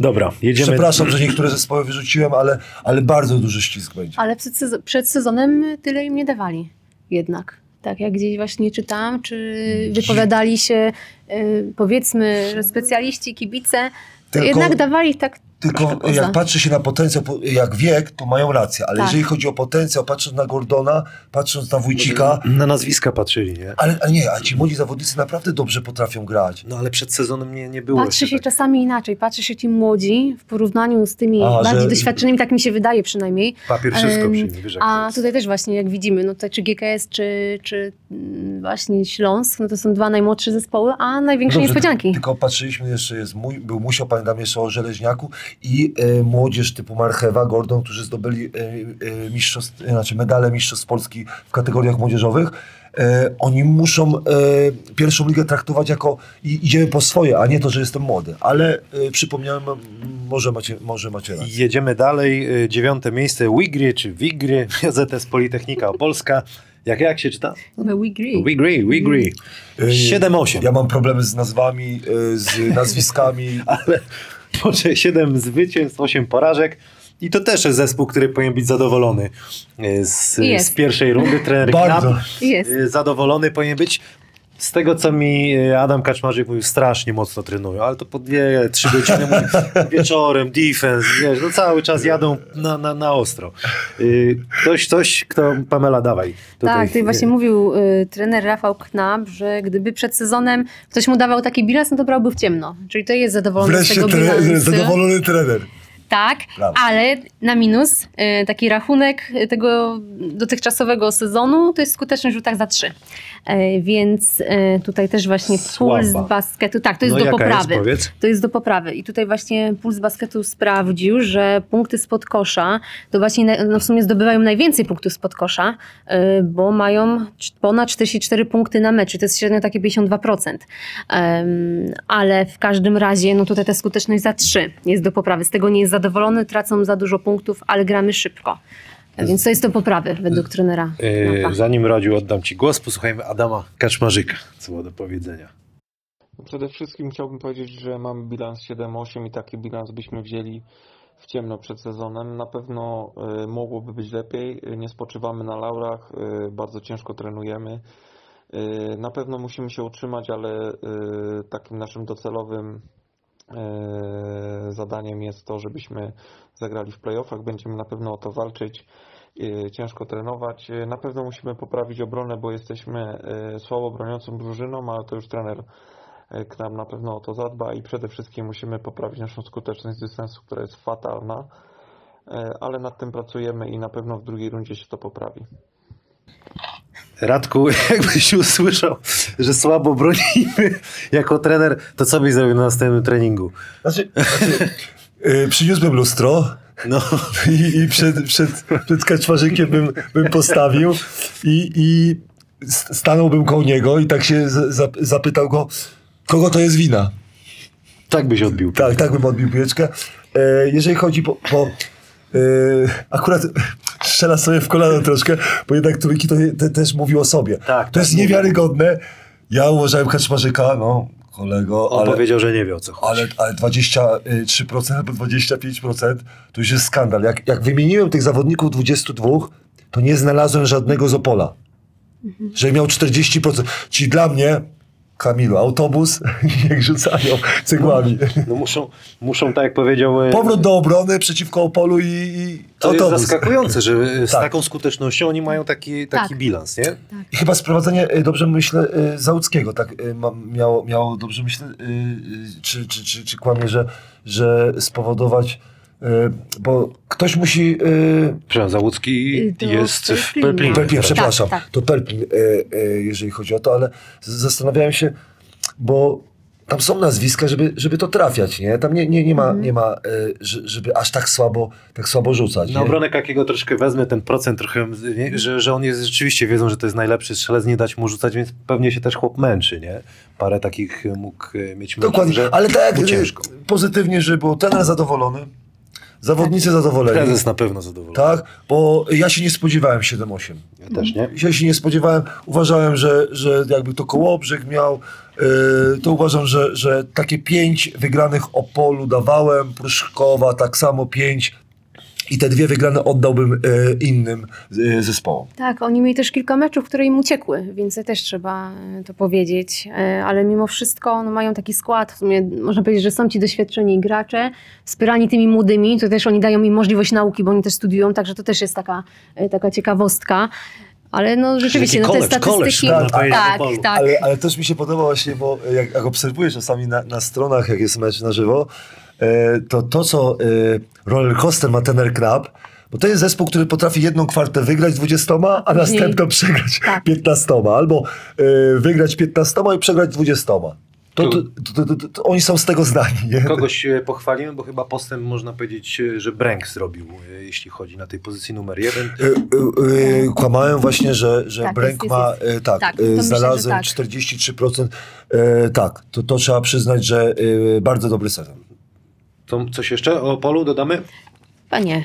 Speaker 1: Dobra, jedziemy.
Speaker 3: Przepraszam, że niektóre zespoły wyrzuciłem, ale, ale bardzo duży ścisk będzie.
Speaker 4: Ale przed, sezo- przed sezonem tyle im nie dawali jednak. Tak jak gdzieś właśnie czytałam, czy wypowiadali się y, powiedzmy, że specjaliści, kibice, to
Speaker 3: Tylko-
Speaker 4: jednak dawali tak
Speaker 3: Tylko jak patrzy się na potencjał, po- jak wiek, to mają rację, ale
Speaker 4: Tak.
Speaker 3: jeżeli chodzi o potencjał, patrząc na Gordona, patrząc na Wójcika,
Speaker 1: Na nazwiska patrzyli, nie?
Speaker 3: ale, ale nie, a ci młodzi zawodnicy naprawdę dobrze potrafią grać.
Speaker 1: No ale przed sezonem nie, nie było
Speaker 4: Patrzy się
Speaker 1: tak.
Speaker 4: czasami inaczej, patrzy się ci młodzi w porównaniu z tymi
Speaker 3: A,
Speaker 4: bardziej
Speaker 3: że-
Speaker 4: doświadczonymi, tak mi się wydaje przynajmniej.
Speaker 1: Papier wszystko
Speaker 4: Em,
Speaker 1: przyjmie, wiesz jak to
Speaker 4: A
Speaker 1: jest.
Speaker 4: tutaj też właśnie jak widzimy, no to czy GKS, czy, czy mm, właśnie Śląsk, no to są dwa najmłodsze zespoły, a największe
Speaker 3: Dobrze,
Speaker 4: niespodzianki.
Speaker 3: Tylko patrzyliśmy, jeszcze jest mój, był Musio, pamiętam jeszcze o Żeleźniaku i e, młodzież typu Marchewa, Gordon, którzy zdobyli e, mistrzostw, znaczy medale mistrzostw Polski w kategoriach młodzieżowych. E, oni muszą e, pierwszą ligę traktować jako i, idziemy po swoje, a nie to, że jestem młody. Ale e, przypomniałem, może macie, może macie rację.
Speaker 1: Jedziemy dalej. y, Dziewiąte miejsce Wigry czy Wigry, ZS Politechnika Opolska. Jak, jak się czyta?
Speaker 4: We agree.
Speaker 1: Wigry, Wigry.
Speaker 3: E,
Speaker 1: 7-8.
Speaker 3: Ja mam problemy z nazwami, e, z nazwiskami.
Speaker 1: ale 7 zwycięstw, 8 porażek. I to też jest zespół, który powinien być zadowolony e, z, z pierwszej rundy. Trener
Speaker 3: Bardzo.
Speaker 1: Knap
Speaker 4: Jest.
Speaker 1: e, zadowolony powinien być. Z tego, co mi e, Adam Kaczmarzyk mówił, strasznie mocno trenują, ale to po dwie, trzy godziny wieczorem, defense, wiesz, no cały czas jadą na, na, na ostro. Y, Ktoś, coś, kto, Pamela, dawaj. Tutaj,
Speaker 4: Tak, tutaj właśnie mówił y, trener Rafał Knap, że gdyby przed sezonem ktoś mu dawał taki bilans, no to brałby w ciemno. Czyli to jest zadowolony z
Speaker 3: Wreszcie
Speaker 4: tego
Speaker 3: tre, zadowolony trener.
Speaker 4: Tak,
Speaker 3: Brawo.
Speaker 4: ale na minus y, taki rachunek tego dotychczasowego sezonu to jest skuteczność w rzutach za trzy. E, Więc y, tutaj też właśnie puls
Speaker 1: Słaba.
Speaker 4: basketu, tak, to jest
Speaker 1: no
Speaker 4: do poprawy.
Speaker 1: Jest?
Speaker 4: To jest do poprawy. I tutaj właśnie Puls Basketu sprawdził, że punkty spod kosza to właśnie no w sumie zdobywają najwięcej punktów spod kosza, yy, bo mają ponad 44 punkty na mecz. To jest średnio takie 52%. Em, ale w każdym razie, no tutaj ta skuteczność za 3 jest do poprawy. Z tego nie jest zadowolony, tracą za dużo punktów, ale gramy szybko. Więc to jest do poprawy według trenera.
Speaker 1: E,
Speaker 4: Knapa.
Speaker 1: Zanim Rodziu oddam Ci głos, posłuchajmy Adama Kaczmarzyka, co było do powiedzenia.
Speaker 6: Przede wszystkim chciałbym powiedzieć, że mamy bilans 7-8 i taki bilans byśmy wzięli w ciemno przed sezonem. Na pewno y, mogłoby być lepiej. Nie spoczywamy na laurach, y, bardzo ciężko trenujemy. Na pewno musimy się utrzymać, ale takim naszym docelowym zadaniem jest to, żebyśmy zagrali w playoffach. Będziemy na pewno o to walczyć. y, Ciężko trenować. Y, Na pewno musimy poprawić obronę, bo jesteśmy słabo broniącą drużyną, ale to już trener e, Knap na pewno o to zadba i przede wszystkim musimy poprawić naszą skuteczność dystansu, która jest fatalna, ale nad tym pracujemy i na pewno w drugiej rundzie się to poprawi.
Speaker 1: Radku, jakbyś usłyszał, że słabo bronimy jako trener, to co byś zrobił na następnym treningu?
Speaker 3: Znaczy, znaczy y, przyniósłbym lustro
Speaker 1: No,
Speaker 3: i, i przed, przed, przed kaczmarzykiem bym, bym postawił i, i stanąłbym koło niego i tak się z, zap- zapytał go, kogo to jest wina?
Speaker 1: tak byś odbił.
Speaker 3: Tak, tak bym odbił piłeczkę. E, jeżeli chodzi po... po e, akurat strzela sobie w kolano troszkę, bo jednak trójki to te, też mówił o sobie.
Speaker 1: Tak,
Speaker 3: to
Speaker 1: tak,
Speaker 3: jest
Speaker 1: mówił.
Speaker 3: niewiarygodne. Ja uważałem Kaczmarzyka, no kolego,
Speaker 1: On
Speaker 3: ale...
Speaker 1: powiedział, że nie wie o co chodzi.
Speaker 3: Ale, ale 23% albo 25% to już jest skandal. Jak, jak wymieniłem tych zawodników 22, to nie znalazłem żadnego z Opola. Że miał 40%. Czyli dla mnie, Kamilu, autobus, niech rzucają cegłami.
Speaker 1: No muszą, muszą, tak jak powiedział... e,
Speaker 3: Powrót do obrony przeciwko Opolu i, i
Speaker 1: To jest
Speaker 3: autobus.
Speaker 1: zaskakujące, że z
Speaker 3: Tak.
Speaker 1: taką skutecznością oni mają taki, taki
Speaker 4: Tak.
Speaker 1: bilans, nie?
Speaker 3: I chyba sprowadzenie, e, dobrze myślę, e, Załuckiego, tak miało, miało, dobrze myślę, czy, czy, czy, czy kłamie, że, że spowodować, bo ktoś musi... e,
Speaker 1: Przepraszam, Załucki jest w
Speaker 4: Pelplinie.
Speaker 1: Pelplinie.
Speaker 3: Pelplin,
Speaker 1: teraz.
Speaker 3: przepraszam,
Speaker 4: Tak, tak.
Speaker 3: to Pelplin, e, e, jeżeli chodzi o to, ale zastanawiałem się, bo tam są nazwiska, żeby, żeby to trafiać, nie? Tam nie, nie, nie ma, nie ma e, że, żeby aż tak słabo, tak słabo rzucać.
Speaker 1: Na obronę Kakiego troszkę wezmę ten procent trochę, nie? Że, że on jest rzeczywiście, wiedzą, że to jest najlepszy strzelec, nie dać mu rzucać, więc pewnie się też chłop męczy, nie? Parę takich mógł e, mieć meczów,
Speaker 3: Dokładnie, ale tak e, pozytywnie, że był trener zadowolony, Zawodnicy zadowoleni.
Speaker 1: Prezes na pewno zadowolony.
Speaker 3: Tak, bo ja się nie spodziewałem 7-8.
Speaker 1: Ja też nie.
Speaker 3: Ja się nie spodziewałem. Uważałem, że, że jakby to Kołobrzeg miał, yy, to uważam, że, że takie pięć wygranych Opolu dawałem, Pruszkowa tak samo pięć i te dwie wygrane oddałbym yy, innym yy, zespołom.
Speaker 4: Tak, oni mieli też kilka meczów, które im uciekły, więc też trzeba e, to powiedzieć. E, Ale mimo wszystko no, mają taki skład, w sumie można powiedzieć, że są ci doświadczeni gracze, wspierani tymi młodymi, to też oni dają im możliwość nauki, bo oni też studiują, także to też jest taka, e, taka ciekawostka. Ale no rzeczywiście, no, te
Speaker 1: college, college,
Speaker 4: statystyki...
Speaker 3: można
Speaker 1: powiedzieć,
Speaker 4: tak,
Speaker 1: na polu.
Speaker 4: tak.
Speaker 3: Ale, ale też mi się podoba właśnie, bo jak, jak obserwuję czasami na, na stronach, jak jest mecz na żywo, e, to to, co e, rollercoaster ma Tener Knab, bo to jest zespół, który potrafi jedną kwartę wygrać 20, a następną przegrać
Speaker 4: Tak.
Speaker 3: 15, albo e, wygrać 15 i przegrać 20. To, to, to, to, to, to oni są z tego zdani. Nie?
Speaker 1: Kogoś e, pochwalimy, bo chyba postęp można powiedzieć, e, że Bręk zrobił, e, jeśli chodzi na tej pozycji numer jeden.
Speaker 3: E, e, e, Kłamałem właśnie, że, że
Speaker 4: Tak,
Speaker 3: Bręk
Speaker 4: jest,
Speaker 3: ma,
Speaker 4: jest,
Speaker 3: e, tak,
Speaker 4: Tak,
Speaker 3: e,
Speaker 4: myślę,
Speaker 3: znalazłem
Speaker 4: tak.
Speaker 3: 43%. E, tak, to, to trzeba przyznać, że e, bardzo dobry sezon.
Speaker 1: To coś jeszcze o polu dodamy?
Speaker 4: Panie,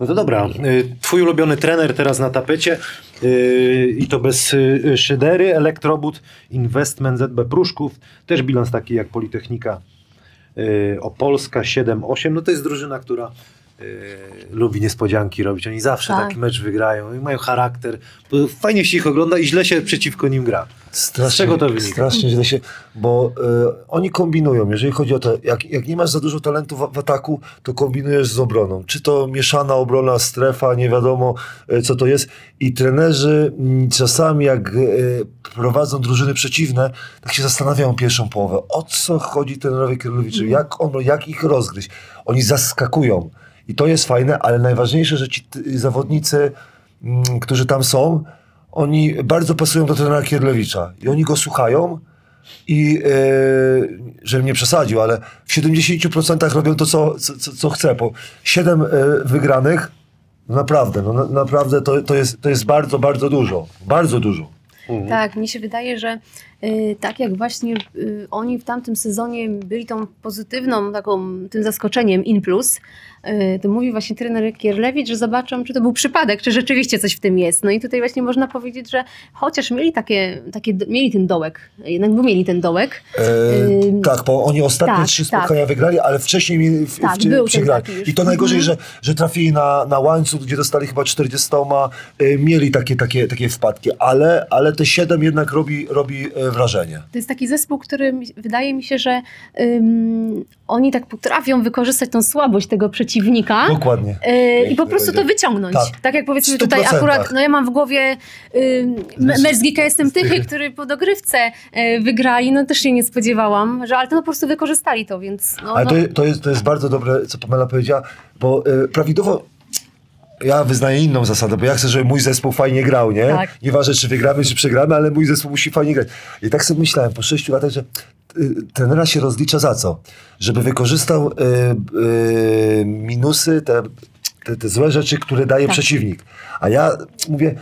Speaker 1: No to dobra. Y, Twój ulubiony trener teraz na tapecie y, i to bez y, szydery, Elektrobud, Investment ZB Pruszków, też bilans taki jak Politechnika Opolska 7-8, no to jest drużyna, która lubi niespodzianki robić. Oni zawsze
Speaker 4: Tak.
Speaker 1: taki mecz wygrają i mają charakter. Fajnie się ich ogląda i źle się przeciwko nim gra.
Speaker 3: Strasznie,
Speaker 1: Z czego to wynika?
Speaker 3: Strasznie źle się, bo e, oni kombinują, jeżeli chodzi o to, jak, jak nie masz za dużo talentu w, w ataku, to kombinujesz z obroną. Czy to mieszana obrona, strefa, nie wiadomo e, co to jest. I trenerzy mm, czasami jak e, prowadzą drużyny przeciwne, tak się zastanawiają pierwszą połowę, o co chodzi trenerowi Kierowiczowi, jak, on, jak ich rozgryźć. Oni zaskakują. I to jest fajne, ale najważniejsze, że ci zawodnicy, mm, którzy tam są, oni bardzo pasują do trenera Kierlewicza i oni go słuchają i e, żebym nie przesadził, ale w 70% robią to, co, co, co chce. Po 7 e, wygranych, no naprawdę, no, na, naprawdę to, to, jest, to jest bardzo, bardzo dużo. Bardzo dużo.
Speaker 4: Tak, mnie się wydaje, że tak jak właśnie y, oni w tamtym sezonie byli tą pozytywną, taką, tym zaskoczeniem in plus, y, to mówi właśnie trener Kierlewicz, że zobaczą, czy to był przypadek, czy rzeczywiście coś w tym jest. No i tutaj właśnie można powiedzieć, że chociaż mieli takie, takie mieli ten dołek, jednak by mieli ten dołek,
Speaker 3: E,
Speaker 4: Ym,
Speaker 3: tak, bo oni ostatnie
Speaker 4: tak,
Speaker 3: trzy
Speaker 4: tak.
Speaker 3: spotkania wygrali, ale wcześniej mieli w,
Speaker 4: Tak,
Speaker 3: w, przegrali. I to najgorzej,
Speaker 4: Mhm.
Speaker 3: że, że trafili na, na łańcuch, gdzie dostali chyba 40, e, mieli takie, takie, takie wpadki, ale, ale te 7 jednak robi, robi e, wrażenie.
Speaker 4: To jest taki zespół, który wydaje mi się, że ym, oni tak potrafią wykorzystać tą słabość tego przeciwnika.
Speaker 3: Dokładnie.
Speaker 4: Yy, I po prostu to wyciągnąć.
Speaker 3: Tak.
Speaker 4: Tak, jak powiedzmy tutaj
Speaker 3: 100%.
Speaker 4: akurat, no ja mam w głowie mecz z GKS-em Tychy, który po dogrywce yy, wygrali, no też się nie spodziewałam, że ale to no, po prostu wykorzystali to, więc no,
Speaker 3: Ale
Speaker 4: no,
Speaker 3: to, to, jest, to jest bardzo dobre, co Pamela powiedziała, bo e, prawidłowo ja wyznaję inną zasadę, bo ja chcę, żeby mój zespół fajnie grał, nie?
Speaker 4: Tak.
Speaker 3: Nieważne, czy wygramy, czy przegramy, ale mój zespół musi fajnie grać. I tak sobie myślałem po sześciu latach, że y, trenera się rozlicza za co? Żeby wykorzystał y, y, minusy, te, te, te złe rzeczy, które daje
Speaker 4: Tak.
Speaker 3: przeciwnik. A ja mówię,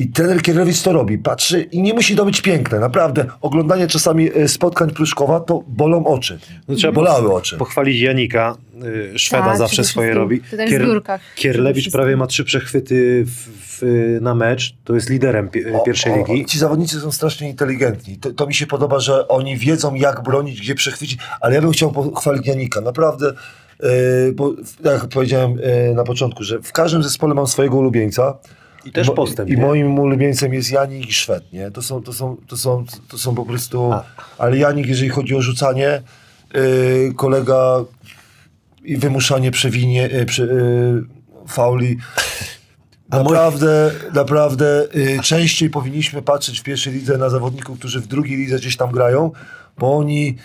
Speaker 3: i trener Kierowicz to robi. Patrzy i nie musi to być piękne. Naprawdę. Oglądanie czasami y, spotkań Pruszkowa to bolą oczy.
Speaker 1: No, trzeba
Speaker 3: Bolały oczy.
Speaker 1: Pochwalić Janika, y, Szweda
Speaker 4: Tak,
Speaker 1: zawsze swoje robi.
Speaker 4: Przede
Speaker 1: Kierlewicz prawie ma trzy przechwyty w, w, na mecz, to jest liderem pi-
Speaker 3: O,
Speaker 1: pierwszej
Speaker 3: o,
Speaker 1: ligi.
Speaker 3: Ci zawodnicy są strasznie inteligentni. To, to mi się podoba, że oni wiedzą, jak bronić, gdzie przechwycić, ale ja bym chciał pochwalić Janika. Naprawdę, yy, bo jak powiedziałem yy, na początku, że w każdym zespole mam swojego ulubieńca.
Speaker 1: I też postęp.
Speaker 3: I
Speaker 1: nie?
Speaker 3: moim ulubieńcem jest Janik i Szwed, nie? To są, to są, to są, to są po prostu... Ale Janik, jeżeli chodzi o rzucanie, yy, kolega i wymuszanie przewinie, yy, prze, yy, fauli... Naprawdę, naprawdę y, częściej powinniśmy patrzeć w pierwszej lidze na zawodników, którzy w drugiej lidze gdzieś tam grają, bo oni,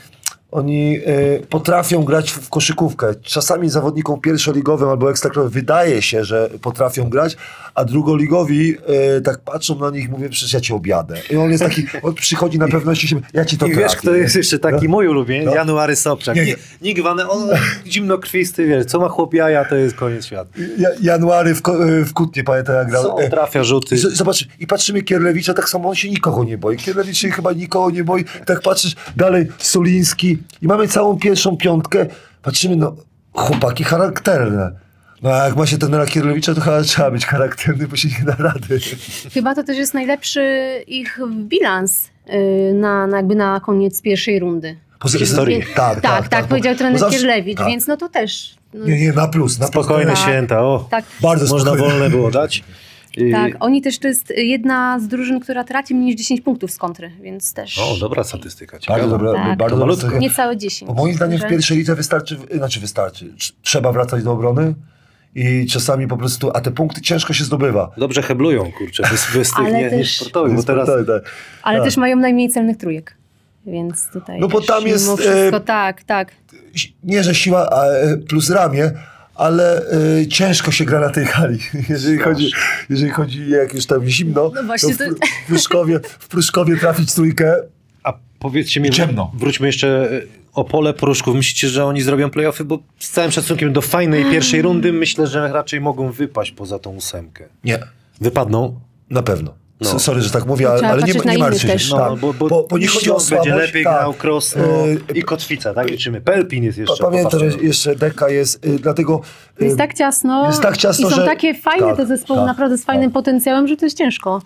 Speaker 3: oni y, potrafią grać w, w koszykówkę. Czasami zawodnikom pierwszoligowym albo ekstraklasowym wydaje się, że potrafią grać, a drugoligowi y, tak patrzą na nich i mówią, przecież ja cię objadę. I on jest taki, on przychodzi na pewności siebie, ja ci to
Speaker 1: I wiesz, kto jest jeszcze taki
Speaker 3: No.
Speaker 1: mój ulubieniec?
Speaker 3: No.
Speaker 1: January Sobczak.
Speaker 3: Nie,
Speaker 1: Nie. Nick Van, on zimnokrwisty, wiesz, co ma chłop jaja, to jest koniec świata.
Speaker 3: Ja, January w, y, w Kutnie, pamiętam jak grał.
Speaker 1: Co
Speaker 3: E,
Speaker 1: on trafia rzuty.
Speaker 3: I Zobacz, i patrzymy Kierlewicza, tak samo on się nikogo nie boi. Kierlewicz się chyba nikogo nie boi. Tak patrzysz, dalej Soliński i mamy całą pierwszą piątkę. Patrzymy, no chłopaki charakterne. No a jak ma się trenera Kierlewicza, to chyba trzeba być charakterny, bo się nie da rady.
Speaker 4: Chyba to też jest najlepszy ich bilans y, na, na, jakby na koniec pierwszej rundy.
Speaker 3: Poza-
Speaker 1: historii.
Speaker 3: Tak,
Speaker 4: Tak, tak,
Speaker 3: bo-
Speaker 4: powiedział
Speaker 3: bo
Speaker 4: trener
Speaker 3: zawsze-
Speaker 4: Kierlewicz,
Speaker 3: tak.
Speaker 4: więc no to też. No,
Speaker 3: Nie, nie, na plus. Na plus.
Speaker 1: Spokojne
Speaker 4: Tak.
Speaker 1: święta, o.
Speaker 4: tak,
Speaker 3: Bardzo
Speaker 1: Można
Speaker 3: spokojne.
Speaker 1: wolne było dać. I-
Speaker 4: tak, oni też to jest jedna z drużyn, która traci mniej niż 10 punktów z kontry, więc też
Speaker 1: O, dobra statystyka. Ciekawe.
Speaker 3: Bardzo dobra,
Speaker 4: Tak.
Speaker 3: bardzo
Speaker 1: malutko.
Speaker 4: niecałe 10.
Speaker 3: Bo moim zdaniem w pierwszej lidze wystarczy, znaczy wystarczy, Trz- trzeba wracać do obrony i czasami po prostu, a te punkty ciężko się zdobywa.
Speaker 1: Dobrze heblują, kurczę, bez, bez tych nie, nie
Speaker 4: też-
Speaker 1: sportowych, bo teraz
Speaker 3: Tak, tak.
Speaker 4: Ale
Speaker 3: tak.
Speaker 4: też mają najmniej celnych trójek. Więc tutaj.
Speaker 3: No bo tam jest,
Speaker 4: Wszystko,
Speaker 3: e,
Speaker 4: tak, tak.
Speaker 3: Nie, że siła a, e, plus ramię, ale e, ciężko się gra na tej hali. Jeżeli chodzi, jeżeli chodzi jak już tam zimno,
Speaker 4: No właśnie,
Speaker 3: to w,
Speaker 4: to-
Speaker 3: w, Pruszkowie, w Pruszkowie trafić trójkę.
Speaker 1: A powiedzcie mi,
Speaker 3: Ciemno.
Speaker 1: wróćmy jeszcze e, o pole poruszków. Myślicie, że oni zrobią playoffy? Bo z całym szacunkiem do fajnej pierwszej rundy myślę, że raczej mogą wypaść poza tą ósemkę.
Speaker 3: Nie,
Speaker 1: Wypadną?
Speaker 3: na pewno.
Speaker 1: No.
Speaker 3: Sorry, że tak mówię,
Speaker 4: To
Speaker 3: ale, ale nie, nie martwcie
Speaker 4: też.
Speaker 3: się.
Speaker 1: No,
Speaker 3: tak.
Speaker 1: bo, bo,
Speaker 3: bo, bo nie chodzi o słabość.
Speaker 1: będzie lepiej
Speaker 3: tak.
Speaker 1: grał, Krosno
Speaker 3: Yy,
Speaker 1: i Kotwica, tak? Liczymy. Pelpin jest jeszcze.
Speaker 3: Pa- Pamiętam, że jeszcze deka jest, y, dlatego... y,
Speaker 4: Jest tak ciasno.
Speaker 3: jest tak ciasno,
Speaker 4: I są
Speaker 3: że-
Speaker 4: takie fajne
Speaker 3: tak,
Speaker 4: te zespoły,
Speaker 3: tak,
Speaker 4: naprawdę z fajnym
Speaker 3: tak.
Speaker 4: potencjałem, że to jest ciężko.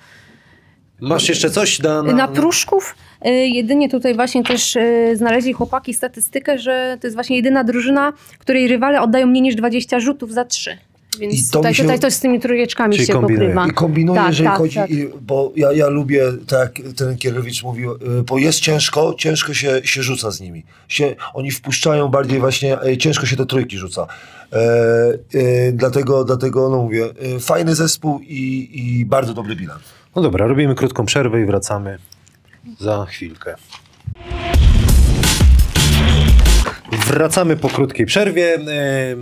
Speaker 1: Masz jeszcze coś na...
Speaker 4: Na, Pruszków y, jedynie tutaj właśnie też y, znaleźli chłopaki statystykę, że to jest właśnie jedyna drużyna, której rywale oddają mniej niż 20 rzutów za 3.
Speaker 3: I
Speaker 4: Więc
Speaker 3: to
Speaker 4: tutaj,
Speaker 3: się-
Speaker 4: tutaj to z tymi trójeczkami się
Speaker 1: kombinuje.
Speaker 4: pokrywa.
Speaker 3: I kombinuję,
Speaker 4: Tak,
Speaker 3: jeżeli
Speaker 4: tak,
Speaker 3: chodzi,
Speaker 4: tak.
Speaker 3: i- bo ja, ja lubię, tak jak ten Kierowicz mówił, y, bo jest ciężko, ciężko się, się rzuca z nimi. Się, oni wpuszczają bardziej właśnie, ciężko się do trójki rzuca. E, y, dlatego, dlatego, no mówię, fajny zespół i, i bardzo dobry bilans.
Speaker 1: No dobra, robimy krótką przerwę i wracamy za chwilkę. Wracamy po krótkiej przerwie. E,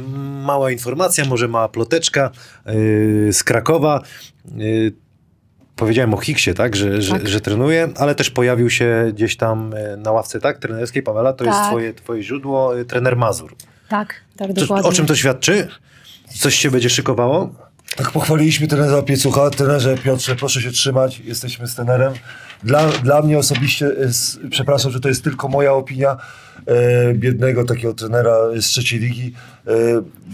Speaker 1: Mała informacja, może mała ploteczka e, z Krakowa. E, Powiedziałem o Hicksie, tak, że, że,
Speaker 4: Tak.
Speaker 1: że trenuje, ale też pojawił się gdzieś tam na ławce, tak, trenerskiej. Pawela, to jest
Speaker 4: Tak.
Speaker 1: twoje, twoje źródło, trener Mazur.
Speaker 4: Tak, tak, dokładnie.
Speaker 1: o czym to świadczy? Coś się będzie szykowało?
Speaker 3: Tak pochwaliliśmy trenera Piecucha. Trenerze Piotrze, proszę się trzymać, jesteśmy z trenerem. Dla, dla mnie osobiście, jest, przepraszam, że to jest tylko moja opinia, e, biednego takiego trenera z trzeciej ligi. E,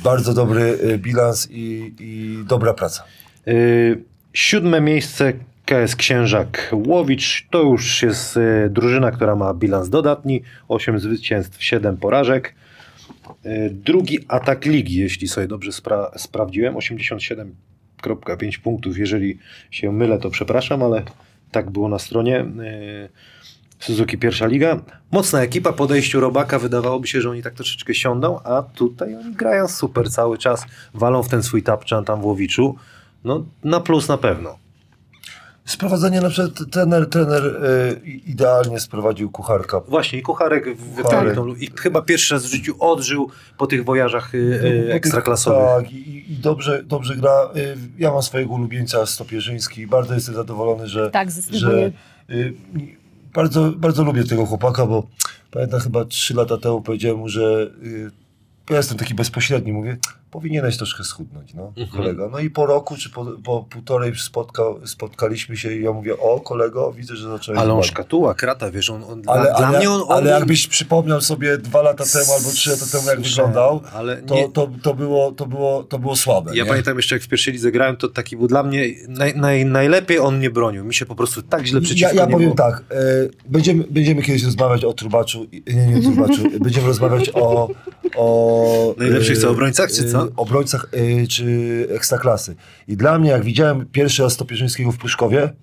Speaker 3: bardzo dobry e, bilans i, i dobra praca.
Speaker 1: Y, Siódme miejsce KS Księżak Łowicz. To już jest drużyna, która ma bilans dodatni. 8 zwycięstw, 7 porażek. Y, Drugi atak ligi, jeśli sobie dobrze spra- sprawdziłem. 87,5 punktów. Jeżeli się mylę, to przepraszam, ale tak było na stronie. Y, Suzuki pierwsza liga. Mocna ekipa po odejściu Robaka. Wydawałoby się, że oni tak troszeczkę siądą, a tutaj oni grają super cały czas. Walą w ten swój tapczan tam w Łowiczu. No na plus na pewno.
Speaker 3: Sprowadzenie na przykład trener, trener e, idealnie sprowadził kucharka.
Speaker 1: Właśnie i Kucharek wypełnił tą, i chyba pierwszy raz w życiu odżył po tych wojażach y, y, ekstraklasowych.
Speaker 3: Tak, i, i dobrze, dobrze gra. Y, Ja mam swojego ulubieńca Stopierzyński i bardzo jestem zadowolony, że,
Speaker 4: Tak,
Speaker 3: że y, bardzo, bardzo lubię tego chłopaka, bo pamiętam chyba trzy lata temu powiedziałem mu, że y, ja jestem taki bezpośredni, mówię, powinieneś troszkę schudnąć, no,
Speaker 1: Mhm.
Speaker 3: kolega. No i po roku, czy po, po półtorej spotka, spotkaliśmy się i ja mówię, o kolego, widzę, że zacząłeś
Speaker 1: Ale on szkatuła, krata, wiesz, on, on
Speaker 3: ale,
Speaker 1: dla, dla
Speaker 3: ale,
Speaker 1: mnie on... on
Speaker 3: ale jakbyś przypomniał sobie dwa lata temu albo trzy lata temu, jak wyglądał,
Speaker 1: ale
Speaker 3: to,
Speaker 1: nie-
Speaker 3: to, to, było, to, było, to było słabe.
Speaker 1: Ja
Speaker 3: nie?
Speaker 1: pamiętam jeszcze, jak w pierwszej lidze grałem, to taki był dla mnie naj, naj, najlepiej on nie bronił. Mi się po prostu tak źle
Speaker 3: Ja,
Speaker 1: przeciwko
Speaker 3: ja
Speaker 1: niemu-
Speaker 3: powiem tak, e, będziemy, będziemy kiedyś rozmawiać o Trubaczu, i- nie, nie Trubaczu, będziemy rozmawiać o... o
Speaker 1: Najlepszych co, obrońcach, czy co?
Speaker 3: Obrońcach e, czy ekstraklasy. I dla mnie, jak widziałem pierwszy raz Stopierzyńskiego w Pruszkowie,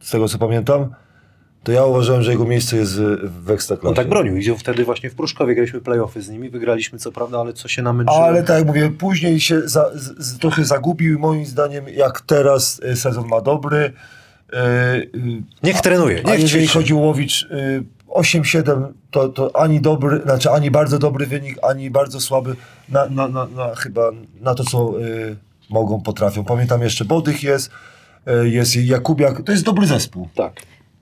Speaker 3: z tego co pamiętam, to ja uważałem, że jego miejsce jest w, ekstraklasie.
Speaker 1: On tak bronił. I wtedy właśnie w Pruszkowie graliśmy playoffy z nimi, wygraliśmy co prawda, ale co się namęczyło.
Speaker 3: Ale tak jak mówię, później się za, z, z, trochę zagubił i moim zdaniem jak teraz e, sezon ma dobry. E,
Speaker 1: Niech trenuje,
Speaker 3: A
Speaker 1: niech
Speaker 3: jeżeli
Speaker 1: ćwiczy.
Speaker 3: chodzi o Łowicz, y, 8-7 to, to ani dobry, znaczy ani bardzo dobry wynik, ani bardzo słaby na, na, na, na chyba na to, co y, mogą, potrafią. Pamiętam jeszcze Bodych jest, y, jest Jakubiak, to jest dobry zespół.
Speaker 1: Tak.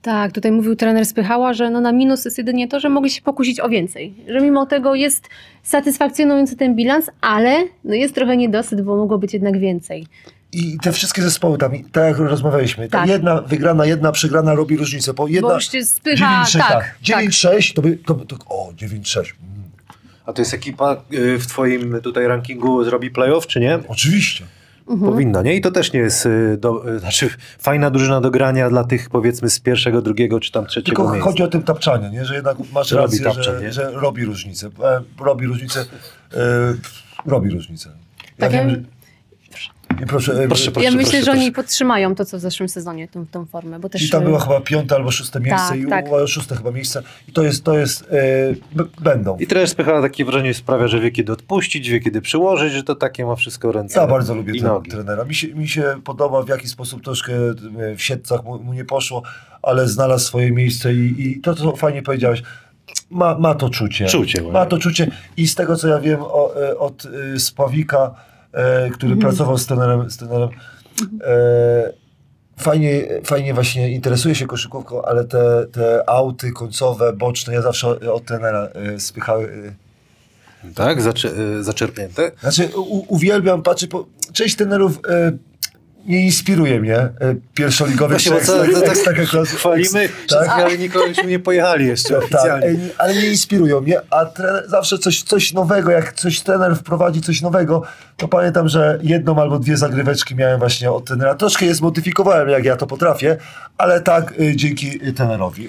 Speaker 4: Tak, tutaj mówił trener Spychała, że no na minus jest jedynie to, że mogli się pokusić o więcej. Że mimo tego jest satysfakcjonujący ten bilans, ale no jest trochę niedosyt, bo mogło być jednak więcej.
Speaker 3: I te wszystkie zespoły tam, i tak jak rozmawialiśmy, ta
Speaker 4: Tak.
Speaker 3: jedna wygrana, jedna przegrana robi różnicę, bo jedna...
Speaker 4: Bo już się spycha,
Speaker 3: 9-6,
Speaker 4: tak,
Speaker 3: tak. 9-6 to by, to by, to, o 9-6. Mm.
Speaker 1: A to jest ekipa y, w twoim tutaj rankingu zrobi playoff, czy nie?
Speaker 3: Oczywiście.
Speaker 1: Powinna, nie? I to też nie jest y, do, y, znaczy fajna drużyna do grania dla tych powiedzmy z pierwszego, drugiego czy tam trzeciego
Speaker 3: Tylko
Speaker 1: miejsca.
Speaker 3: chodzi o tym tapczanie, nie? że jednak masz
Speaker 1: Robi
Speaker 3: rację,
Speaker 1: tapczan,
Speaker 3: że, że robi różnicę. E, robi różnicę. E, robi różnicę. Ja
Speaker 4: Tak,
Speaker 3: wiem, proszę, e,
Speaker 1: Proszę, proszę.
Speaker 4: ja myślę, że
Speaker 1: proszę.
Speaker 4: oni podtrzymają to, co w zeszłym sezonie, tą, tą formę, bo też...
Speaker 3: I tam
Speaker 4: e,
Speaker 3: była chyba piąte albo szóste miejsce
Speaker 4: Tak,
Speaker 3: i
Speaker 4: tak.
Speaker 3: szóste chyba miejsce. I to jest, to jest, b- będą.
Speaker 1: I trener Spychala takie wrażenie sprawia, że wie kiedy odpuścić, wie kiedy przyłożyć, że to takie ma wszystko ręce
Speaker 3: Ja bardzo lubię
Speaker 1: nogi.
Speaker 3: trenera. Mi się, mi się podoba, w jaki sposób troszkę w siedcach mu, mu nie poszło, ale znalazł swoje miejsce i, i to, co fajnie powiedziałeś, ma, ma to czucie.
Speaker 1: Czucie,
Speaker 3: Ma to czucie i z tego, co ja wiem o, od Spawika, który
Speaker 1: Mhm.
Speaker 3: pracował z trenerem, z trenerem e, fajnie, fajnie właśnie interesuje się koszykówką, ale te, te auty końcowe, boczne, ja zawsze od trenera e, spychały... E,
Speaker 1: Tak? Zacze, y, zaczerpnięte?
Speaker 3: znaczy, u, uwielbiam, patrzę, po, część trenerów e, nie inspiruje mnie, e, pierwszoligowych
Speaker 1: Właśnie, bo
Speaker 3: czy
Speaker 1: co,
Speaker 3: ekstra-
Speaker 1: to tak
Speaker 3: ekstraklasy-
Speaker 1: chwalimy,
Speaker 3: tak?
Speaker 1: ale nikogośmy nie pojechali jeszcze
Speaker 3: Tak,
Speaker 1: oficjalnie.
Speaker 3: nie- ale nie inspirują mnie, a trener, zawsze coś, coś nowego, jak coś trener wprowadzi coś nowego, to pamiętam, że jedną albo dwie zagryweczki miałem właśnie od trenera. Troszkę je zmodyfikowałem, jak ja to potrafię, ale tak e, dzięki trenerowi.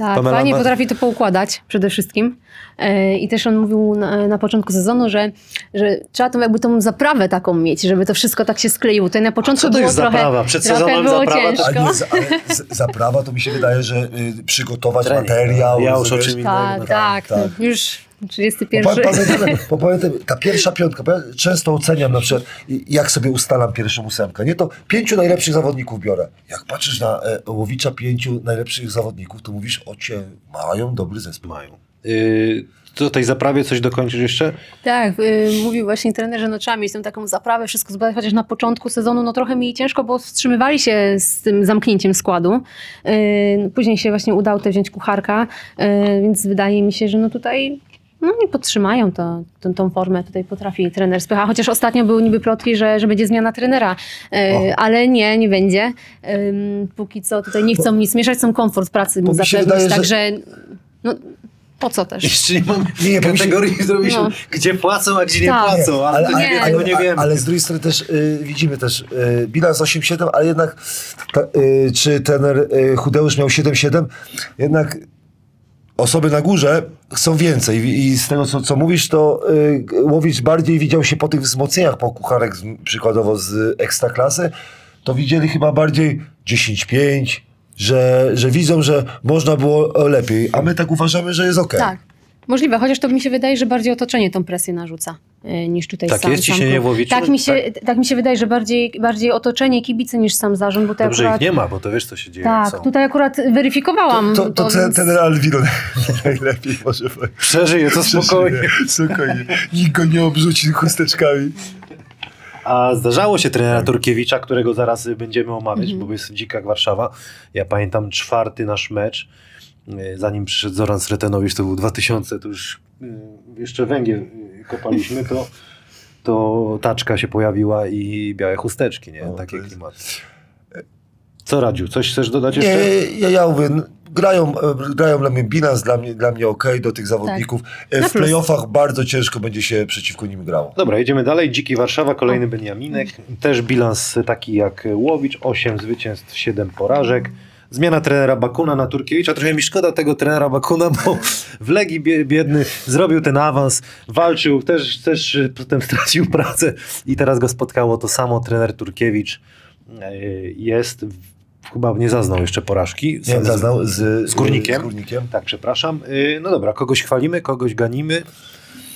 Speaker 4: Tak,
Speaker 1: Pamela
Speaker 4: fajnie
Speaker 1: ma-
Speaker 4: potrafi to poukładać przede wszystkim. E, I też on mówił na, na początku sezonu, że, że trzeba tą jakby tą zaprawę taką mieć, żeby to wszystko tak się skleiło. To na początku
Speaker 1: co to
Speaker 4: było
Speaker 1: jest
Speaker 4: trochę,
Speaker 1: zaprawa? Przed
Speaker 4: trochę
Speaker 1: sezonem
Speaker 4: było
Speaker 1: zaprawa to-
Speaker 3: A
Speaker 4: ciężko.
Speaker 3: nie, z- ale z, zaprawa to mi się wydaje, że y, przygotować
Speaker 1: Trening.
Speaker 3: materiał.
Speaker 1: Ja już o czym.
Speaker 4: Tak, tak,
Speaker 3: tak.
Speaker 4: no, już 31.
Speaker 3: pa- Pamiętam, pamiętam, ta pierwsza piątka, bo ja często oceniam na przykład, jak sobie ustalam pierwszą ósemkę. Nie to pięciu najlepszych zawodników biorę. Jak patrzysz na e, Łowicza pięciu najlepszych zawodników, to mówisz, ocie, mają dobry zespół.
Speaker 1: Mają. Y, do tej zaprawie coś dokończysz jeszcze?
Speaker 4: Tak, y, mówił właśnie trener, że no trzeba mieć tą taką zaprawę, wszystko zbadać, chociaż na początku sezonu no trochę mi ciężko, bo wstrzymywali się z tym zamknięciem składu. Y, później się właśnie udało też wziąć kucharka, y, więc wydaje mi się, że no tutaj no nie podtrzymają to, tą, tą formę, tutaj potrafi trener Spycha, chociaż ostatnio były niby plotki, że, że będzie zmiana trenera,
Speaker 3: O.
Speaker 4: ale nie, nie będzie. Ym, póki co tutaj nie chcą nic mieszać, chcą komfort pracy mu
Speaker 3: Bo się
Speaker 4: zapewnić, także no po co też?
Speaker 1: Jeszcze nie mamy
Speaker 3: Nie, bo się-
Speaker 1: kategorii zrobiliśmy,
Speaker 4: No.
Speaker 1: gdzie płacą, a gdzie nie
Speaker 4: Tak.
Speaker 1: płacą, ale, to nie,
Speaker 4: nie,
Speaker 1: tego nie
Speaker 3: ale,
Speaker 1: wiemy.
Speaker 3: ale z drugiej strony też y, widzimy też y, bilans 8-7, ale jednak ta, y, czy trener y, Chudeusz miał 7-7, jednak osoby na górze chcą więcej I, z tego co, co mówisz, to y, Łowicz bardziej widział się po tych wzmocnieniach, po kucharek z, przykładowo z Ekstraklasy, to widzieli chyba bardziej 10-5, że, że widzą, że można było lepiej, a my tak uważamy, że jest okej.
Speaker 4: Tak. Możliwe, chociaż to mi się wydaje, że bardziej otoczenie tą presję narzuca niż tutaj
Speaker 1: Tak
Speaker 4: sam
Speaker 1: jest?
Speaker 4: sam
Speaker 1: Ciśnienie?
Speaker 4: Tak mi, się, tak mi się wydaje, że bardziej, bardziej otoczenie kibice niż sam zarząd, bo to
Speaker 1: Dobrze
Speaker 4: akurat...
Speaker 1: ich nie ma, bo to wiesz, co się dzieje.
Speaker 4: Tak, tutaj akurat weryfikowałam
Speaker 3: To, to, to
Speaker 4: więc-
Speaker 3: ten, ten Alvino najlepiej może.
Speaker 1: Przeżyje to spokojnie.
Speaker 3: Spokojnie. Nikt go nie obrzuci chusteczkami.
Speaker 1: A zdarzało się trenera Turkiewicza, którego zaraz będziemy omawiać, bo jest dzika jak Warszawa. Ja pamiętam czwarty nasz mecz, y, zanim przyszedł Zoran Sretenowicz, to był 2000, to już y, jeszcze węgiel y, kopaliśmy, to, to taczka się pojawiła i białe chusteczki, nie?
Speaker 3: O, to
Speaker 1: Takie
Speaker 3: jest-
Speaker 1: klimaty. Co Radziu, coś chcesz dodać
Speaker 3: Nie,
Speaker 1: jeszcze?
Speaker 3: ja, ja mówię, grają, e, grają dla mnie bilans, dla mnie, dla mnie okej do tych zawodników. E,
Speaker 4: Na
Speaker 3: W playoffach bardzo ciężko będzie się przeciwko nim grało.
Speaker 1: Dobra, jedziemy dalej. Dziki Warszawa, kolejny Beniaminek. Też bilans taki jak Łowicz, 8 zwycięstw, 7 porażek. Zmiana trenera Bakuna na Turkiewicza. Trochę mi szkoda tego trenera Bakuna, bo w Legii bie- biedny zrobił ten awans, walczył, też, też y, potem stracił pracę i teraz go spotkało to samo. Trener Turkiewicz y, jest, chyba nie zaznał jeszcze porażki.
Speaker 3: Nie zaznał z,
Speaker 1: Z Górnikiem?
Speaker 3: Z górnikiem.
Speaker 1: Tak, przepraszam. Y, No dobra, kogoś chwalimy, kogoś ganimy,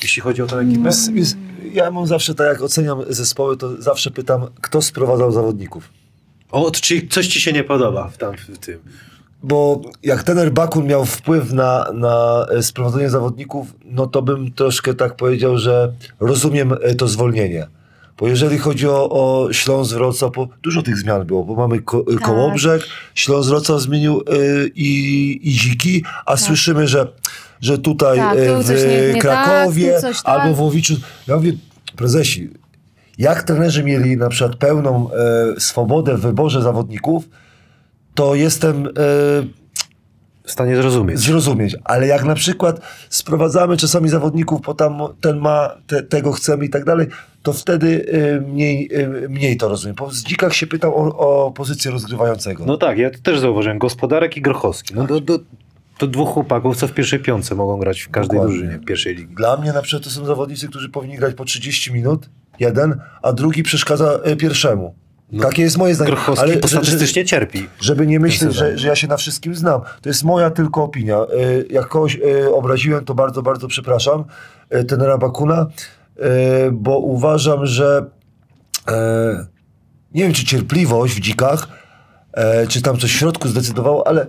Speaker 1: jeśli chodzi o tę ekipę.
Speaker 3: Jest- Ja mam zawsze tak, jak oceniam zespoły, to zawsze pytam, kto sprowadzał zawodników.
Speaker 1: O, czyli coś ci się nie podoba w, tam, w tym.
Speaker 3: Bo jak tener Bakun miał wpływ na, na e, sprowadzenie zawodników, no to bym troszkę tak powiedział, że rozumiem e, to zwolnienie. Bo jeżeli chodzi o, o Śląsk Wrocław, bo dużo tych zmian było, bo mamy ko,
Speaker 4: Tak.
Speaker 3: Kołobrzeg, Śląsk Wrocław zmienił y, i, i Dziki, a słyszymy, że, że tutaj
Speaker 4: Tak,
Speaker 3: e, w
Speaker 4: nie- nie
Speaker 3: Krakowie
Speaker 4: tak, tak.
Speaker 3: albo w Łowiczu. Ja mówię, prezesi, jak trenerzy mieli na przykład pełną e, swobodę w wyborze zawodników, to jestem, e,
Speaker 1: w stanie zrozumieć.
Speaker 3: zrozumieć. Ale jak na przykład sprowadzamy czasami zawodników, bo tam ten ma, te, tego chcemy i tak dalej, to wtedy y, mniej, y, mniej to rozumiem. Po dzikach się pytał o, o pozycję rozgrywającego.
Speaker 1: No tak, ja też zauważyłem. Gospodarek i Grochowski. No to, to, to dwóch chłopaków, co w pierwszej piątce mogą grać w każdej
Speaker 3: Dokładnie.
Speaker 1: drużynie pierwszej ligi.
Speaker 3: Dla mnie na przykład to są zawodnicy, którzy powinni grać po 30 minut, jeden, a drugi przeszkadza y, pierwszemu. Takie jest moje zdanie.
Speaker 1: No, Grochowski
Speaker 3: Ale
Speaker 1: Ale,
Speaker 3: że-
Speaker 1: statystycznie cierpi.
Speaker 3: Żeby nie myśleć, że, że ja się na wszystkim znam. To jest moja tylko opinia. Y, Jak kogoś y, obraziłem, to bardzo, bardzo przepraszam y, tenera Bakuna, bo uważam, że e, nie wiem, czy cierpliwość w dzikach, e, czy tam coś w środku zdecydowało, ale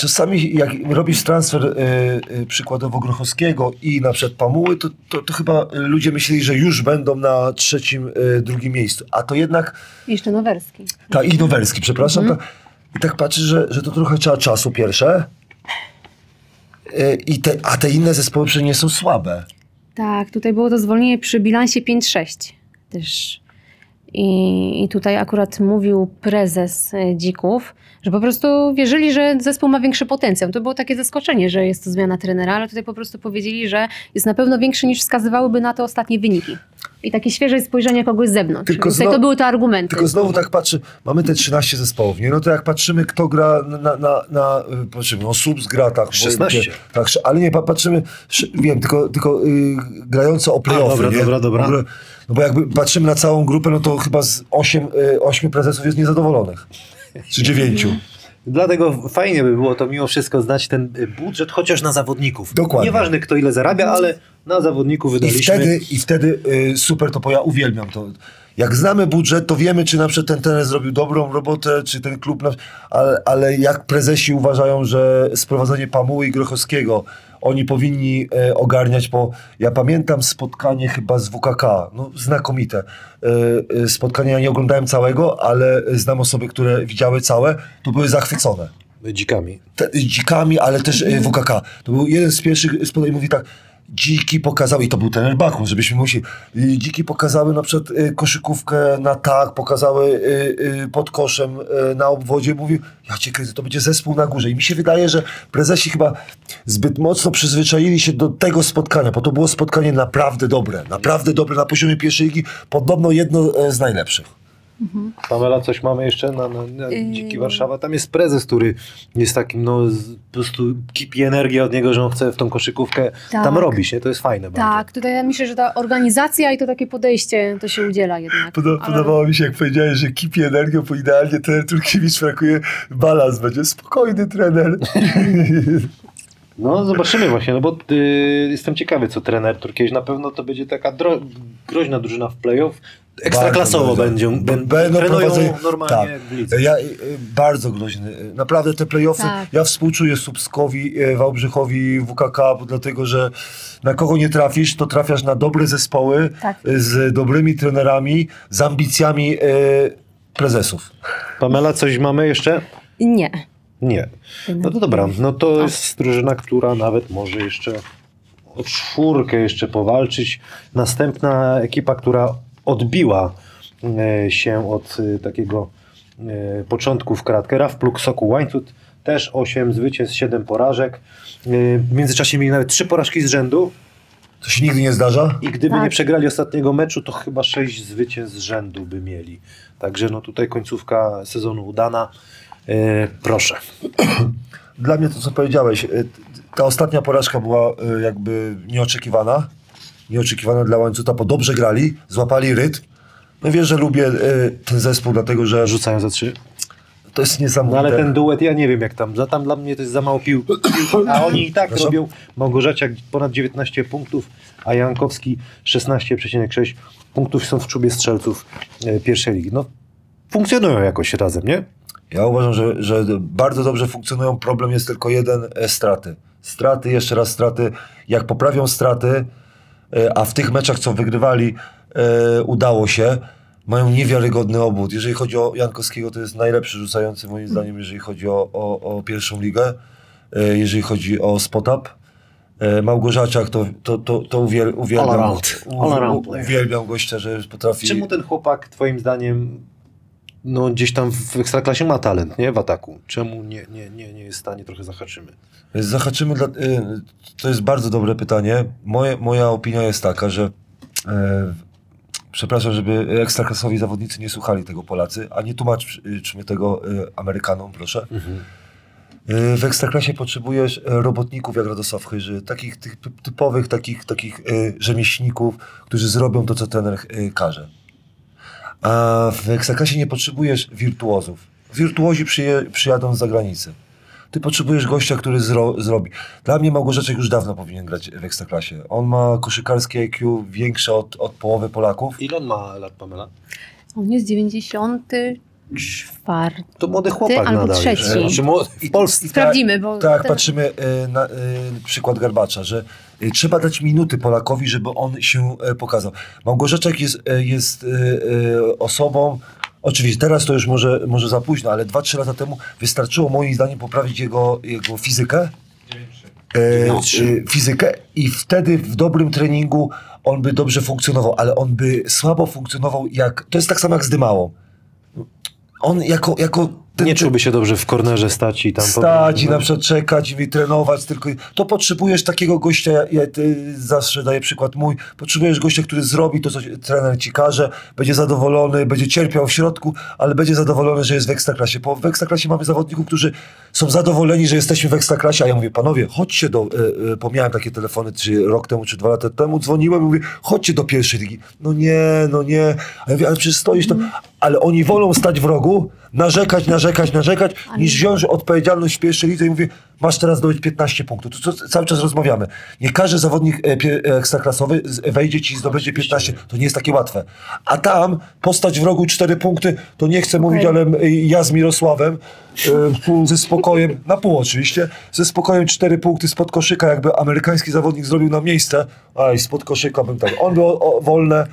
Speaker 3: czasami jak robisz transfer y, y, przykładowo Grochowskiego i na przykład Pamuły, to, to, to chyba ludzie myśleli, że już będą na trzecim, y, drugim miejscu. A to jednak
Speaker 4: Jeszcze Nowerski.
Speaker 3: tak, i Nowerski, przepraszam.
Speaker 4: Mhm.
Speaker 3: tak. I tak patrzysz, że, że to trochę trzeba czasu pierwsze. E, I te, a te inne zespoły przecież nie są słabe.
Speaker 4: Tak, tutaj było to zwolnienie przy bilansie 5-6 też. I, I tutaj akurat mówił prezes e, Dzików, że po prostu wierzyli, że zespół ma większy potencjał. To było takie zaskoczenie, że jest to zmiana trenera, ale tutaj po prostu powiedzieli, że jest na pewno większy niż wskazywałyby na to ostatnie wyniki. I takie świeże spojrzenie kogoś z zewnątrz.
Speaker 3: Tylko znowu-
Speaker 4: to były te argumenty.
Speaker 3: Tylko znowu tak patrzy, mamy te 13 zespołów, nie? No to jak patrzymy, kto gra na, na, na, na y, patrzymy, no Subs gra tak. bo-
Speaker 1: 16.
Speaker 3: Tak, ale nie, pa- patrzymy, wiem, tylko, tylko y, grająco o playoffy,
Speaker 1: dobra,
Speaker 3: nie?
Speaker 1: dobra, dobra.
Speaker 3: No bo jakby patrzymy na całą grupę, no to chyba z 8, y, 8 prezesów jest niezadowolonych. Czy 9.
Speaker 1: Dlatego fajnie by było to mimo wszystko znać ten y, budżet, chociaż na zawodników.
Speaker 3: Dokładnie.
Speaker 1: Nieważne kto ile zarabia, ale na zawodników
Speaker 3: I
Speaker 1: wydaliśmy.
Speaker 3: wtedy, I wtedy y, super to, bo ja uwielbiam to. Jak znamy budżet, to wiemy, czy na przykład ten trener zrobił dobrą robotę, czy ten klub, ale, ale jak prezesi uważają, że sprowadzenie Pamuły i Grochowskiego oni powinni e, ogarniać, bo ja pamiętam spotkanie chyba z WKK, no znakomite. E, e, spotkanie, ja nie oglądałem całego, ale znam osoby, które widziały całe, to były zachwycone
Speaker 1: dzikami.
Speaker 3: te, dzikami, ale też e, WKK. To był jeden z pierwszych spotkań, mówi tak, dziki pokazały, i to był ten Bakun, żebyśmy musieli, dziki pokazały na przykład y, koszykówkę na tak, pokazały y, y, pod koszem na obwodzie, mówi, ja cię kręcę, to będzie zespół na górze. I mi się wydaje, że prezesi chyba zbyt mocno przyzwyczaili się do tego spotkania, bo to było spotkanie naprawdę dobre, naprawdę dobre na poziomie pierwszej ligi, podobno jedno e, z najlepszych.
Speaker 1: Pamela, coś mamy jeszcze na, na, na Dziki Warszawa? Tam jest prezes, który jest takim, no z, po prostu kipi energię od niego, że on chce w tą koszykówkę
Speaker 4: Tak.
Speaker 1: tam robić, nie? To jest fajne bardzo.
Speaker 4: Tak, tutaj ja myślę, że ta organizacja i to takie podejście to się udziela jednak.
Speaker 3: Poda-
Speaker 4: Ale-
Speaker 3: Podobało mi się, jak powiedziałeś, że kipi energią, bo idealnie trener Turkiewicz brakuje balans, będzie spokojny trener.
Speaker 1: No zobaczymy właśnie, no bo y, jestem ciekawy, co trener Turkiewicz, na pewno to będzie taka dro- groźna drużyna w playoff, ekstraklasowo będzie, będą,
Speaker 3: Będą prowadzeni-
Speaker 1: normalnie
Speaker 3: tak. Ja, y, bardzo groźny. Naprawdę te playoffy,
Speaker 4: Tak.
Speaker 3: ja współczuję Subskowi, y, Wałbrzychowi, WKK, bo dlatego, że na kogo nie trafisz, to trafiasz na dobre zespoły,
Speaker 4: Tak.
Speaker 3: y, z dobrymi trenerami, z ambicjami y, prezesów.
Speaker 1: Pamela, coś mamy jeszcze?
Speaker 4: Nie.
Speaker 1: Nie. No to dobra, no to jest drużyna, która nawet może jeszcze o czwórkę jeszcze powalczyć. Następna ekipa, która odbiła e, się od e, takiego e, początku w kratkę. Raf Pluk Soku Łańcut też 8 zwycięstw, 7 porażek. W międzyczasie mieli nawet 3 porażki z rzędu
Speaker 3: To się nigdy nie zdarza.
Speaker 1: i gdyby
Speaker 4: Tak.
Speaker 1: nie przegrali ostatniego meczu, to chyba 6 zwycięstw z rzędu by mieli. Także no tutaj końcówka sezonu udana. E, Proszę.
Speaker 3: Dla mnie to, co powiedziałeś, y, ta ostatnia porażka była y, jakby nieoczekiwana. Nieoczekiwana dla łańcucha, bo dobrze grali, złapali rytm. No wiesz, że lubię ten zespół, dlatego że
Speaker 1: Rzucają za trzy.
Speaker 3: to jest
Speaker 1: No
Speaker 3: niesamowite.
Speaker 1: ale ten duet, ja nie wiem jak tam. Za tam dla mnie to jest za mało pił. A oni i tak
Speaker 3: Proszę?
Speaker 1: robią. Małgorzaciak ponad 19 punktów, a Jankowski 16,6 punktów są w czubie strzelców e, pierwszej ligi. No funkcjonują jakoś razem, nie?
Speaker 3: Ja uważam, że, że bardzo dobrze funkcjonują. Problem jest tylko jeden, e, straty. Straty, jeszcze raz straty. Jak poprawią straty, e, a w tych meczach, co wygrywali, e, udało się, mają niewiarygodny obwód. Jeżeli chodzi o Jankowskiego, to jest najlepszy rzucający moim zdaniem, jeżeli chodzi o, o, o pierwszą ligę, jeżeli chodzi o spot-up. E, Małgorzaciak to, to, to, to uwiel, uwielbiam,
Speaker 1: All around. All around
Speaker 3: uwielbiam go szczerze, potrafi...
Speaker 1: Czemu ten chłopak twoim zdaniem no, gdzieś tam w Ekstraklasie ma talent, nie? W ataku. Czemu nie, nie, nie, nie jest w stanie, trochę zahaczymy.
Speaker 3: Zahaczymy, dla, y, to jest bardzo dobre pytanie. Moje, moja opinia jest taka, że e, przepraszam, żeby ekstraklasowi zawodnicy nie słuchali tego Polacy, a nie tłumaczmy tego y, Amerykanom, proszę. Y, W Ekstraklasie potrzebujesz e, robotników jak Radosław Chyży, takich typowych takich, takich rzemieślników, którzy zrobią to, co trener każe. A w Ekstraklasie nie potrzebujesz wirtuozów. Wirtuozi przyje, przyjadą z zagranicy. Ty potrzebujesz gościa, który zro, zrobi. Dla mnie Małgorzeczek już dawno powinien grać w Ekstraklasie. On ma koszykarskie IQ większe od, od połowy Polaków.
Speaker 1: Ile on ma lat, Pamela?
Speaker 4: On jest 94.
Speaker 1: To młody chłopak
Speaker 4: albo
Speaker 1: nadal.
Speaker 4: trzeci.
Speaker 1: Znaczy, młody, w Polsce.
Speaker 4: Sprawdzimy, bo...
Speaker 3: Tak,
Speaker 4: ten-
Speaker 3: patrzymy e, na e, przykład Garbacza, że e, trzeba dać minuty Polakowi, żeby on się e, pokazał. Małgorzeczek jest, e, jest e, osobą, oczywiście teraz to już może, może za późno, ale 2-3 lata temu wystarczyło moim zdaniem poprawić jego, jego fizykę. E, e, fizykę i wtedy w dobrym treningu on by dobrze funkcjonował, ale on by słabo funkcjonował jak, to jest tak samo jak z Dymałą. On jako, jako
Speaker 1: Nie czułby się dobrze w kornerze stać i tam...
Speaker 3: stać i na przykład czekać i trenować, tylko to potrzebujesz takiego gościa, ja, ja zawsze daję przykład mój, potrzebujesz gościa, który zrobi to, co trener ci każe, będzie zadowolony, będzie cierpiał w środku, ale będzie zadowolony, że jest w Ekstraklasie, bo w Ekstraklasie mamy zawodników, którzy są zadowoleni, że jesteśmy w Ekstraklasie, a ja mówię, panowie, chodźcie do, e, e, takie telefony, czy rok temu, czy dwa lata temu, dzwoniłem i mówię, chodźcie do pierwszej ligi. No nie, no nie, a ja mówię, ale przecież stoisz tam, ale oni wolą stać w rogu, narzekać, narzekać, narzekać, niż wziąć odpowiedzialność w pierwszej lidze i mówię, masz teraz zdobyć 15 punktów. To, co cały czas rozmawiamy. Nie każdy zawodnik e, e, ekstraklasowy z- wejdzie ci i zdobędzie 15. To nie jest takie łatwe. A tam postać w rogu 4 punkty, to nie chcę mówić, ale ja z Mirosławem e, ze spokojem, na pół oczywiście, ze spokojem 4 punkty spod koszyka, jakby amerykański zawodnik zrobił na miejsce, aj, spod koszyka bym tak. On był o, wolne,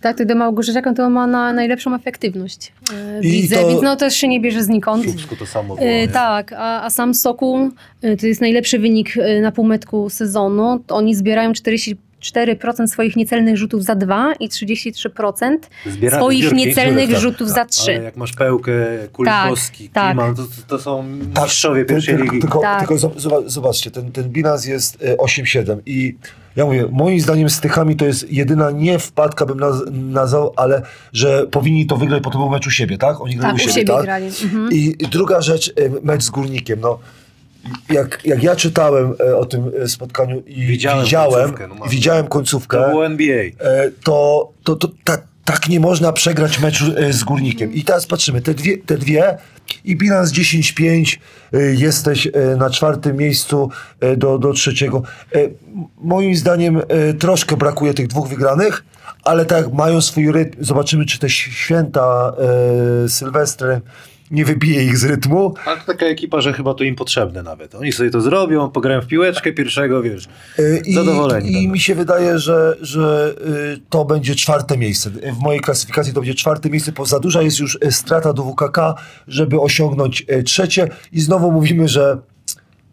Speaker 4: Tak, ty do Małgorzeczaka to ma na najlepszą efektywność. E,
Speaker 3: I
Speaker 4: Widzę,
Speaker 3: to-
Speaker 4: więc no też się nie bierze znikąd.
Speaker 1: W to samo było.
Speaker 4: E,
Speaker 1: nie?
Speaker 4: tak, a, a sam Sokół e, to jest najlepszy wynik na półmetku sezonu. To Oni zbierają 44% swoich niecelnych rzutów za dwa i 33%
Speaker 1: Zbiera-
Speaker 4: swoich
Speaker 1: zbiórki,
Speaker 4: niecelnych
Speaker 1: tak.
Speaker 4: rzutów za
Speaker 1: Ale
Speaker 4: trzy.
Speaker 1: jak masz Pełkę, Kulikowski,
Speaker 4: tak.
Speaker 1: Kliman, to, to są
Speaker 3: Tak,
Speaker 1: mistrzowie pierwszej ligi.
Speaker 3: Tylko,
Speaker 4: Tak.
Speaker 3: tylko zob- zoba- zobaczcie, ten, ten bilans jest e, 8-7 i ja mówię, moim zdaniem z Tychami to jest jedyna nie wpadka bym naz- nazwał, ale że powinni to wygrać po tym meczu siebie, tak? Oni grają
Speaker 4: Tak,
Speaker 3: u siebie,
Speaker 4: siebie
Speaker 3: tak?
Speaker 4: grali. Mhm.
Speaker 3: I i druga rzecz, e, mecz z Górnikiem, no. Jak, jak ja czytałem e, o tym e, spotkaniu i
Speaker 1: Widziałem
Speaker 3: widziałem,
Speaker 1: końcówkę, no
Speaker 3: widziałem końcówkę,
Speaker 1: To było NBA.
Speaker 3: to, to, to ta, tak nie można przegrać meczu z Górnikiem. I teraz patrzymy, te dwie, te dwie i bilans 10-5, e, jesteś e, na czwartym miejscu e, do, do trzeciego. Moim zdaniem troszkę brakuje tych dwóch wygranych, ale tak mają swój rytm. Zobaczymy, czy te święta Sylwestry nie wybije ich z rytmu.
Speaker 1: Ale to taka ekipa, że chyba to im potrzebne nawet. Oni sobie to zrobią, pograją w piłeczkę pierwszego, wiesz.
Speaker 3: E, I,
Speaker 1: Zadowoleni
Speaker 3: I
Speaker 1: będą.
Speaker 3: mi się wydaje, że, że y, to będzie czwarte miejsce. W mojej klasyfikacji to będzie czwarte miejsce, bo za duża jest już e, strata do WKK, żeby osiągnąć trzecie. I znowu mówimy, że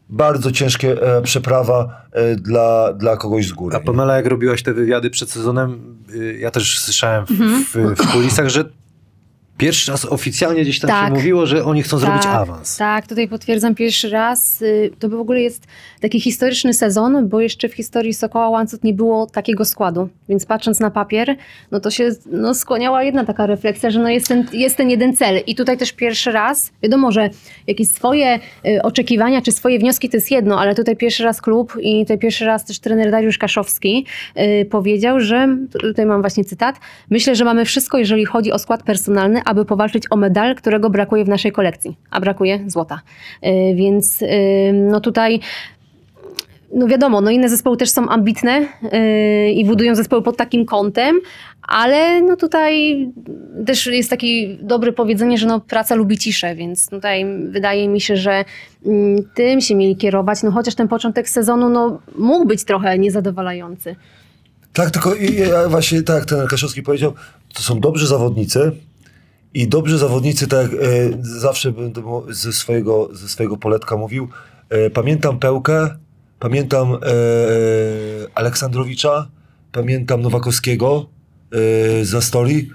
Speaker 3: bardzo ciężkie e, przeprawa e, dla, dla kogoś z góry.
Speaker 1: A Pamela, jak robiłaś te wywiady przed sezonem, y, ja też słyszałem w,
Speaker 4: Mhm.
Speaker 1: w, w kulisach, że pierwszy raz oficjalnie gdzieś tam
Speaker 4: Tak.
Speaker 1: się mówiło, że oni chcą zrobić
Speaker 4: tak,
Speaker 1: awans.
Speaker 4: Tak, tutaj potwierdzam pierwszy raz. Y, To w ogóle jest taki historyczny sezon, bo jeszcze w historii Sokoła Łańcut nie było takiego składu. Więc patrząc na papier, no to się no, skłaniała jedna taka refleksja, że no jest, ten, jest ten jeden cel. I tutaj też pierwszy raz, wiadomo, że jakieś swoje y, oczekiwania czy swoje wnioski to jest jedno, ale tutaj pierwszy raz klub i tutaj pierwszy raz też trener Dariusz Kaszowski y, powiedział, że, tutaj mam właśnie cytat, myślę, że mamy wszystko, jeżeli chodzi o skład personalny, aby powalczyć o medal, którego brakuje w naszej kolekcji, a brakuje złota. Y, Więc no tutaj no wiadomo, no inne zespoły też są ambitne yy, i budują zespoły pod takim kątem, ale no tutaj też jest takie dobre powiedzenie, że no praca lubi ciszę, więc tutaj wydaje mi się, że mm, tym się mieli kierować, no chociaż ten początek sezonu no mógł być trochę niezadowalający.
Speaker 3: Tak, tylko ja właśnie tak, ten Kaszowski powiedział, to są dobrzy zawodnicy i dobrzy zawodnicy, tak e, zawsze będę ze swojego, ze swojego poletka mówił, e, pamiętam Pełkę, pamiętam e, Aleksandrowicza, pamiętam Nowakowskiego e, za Stori.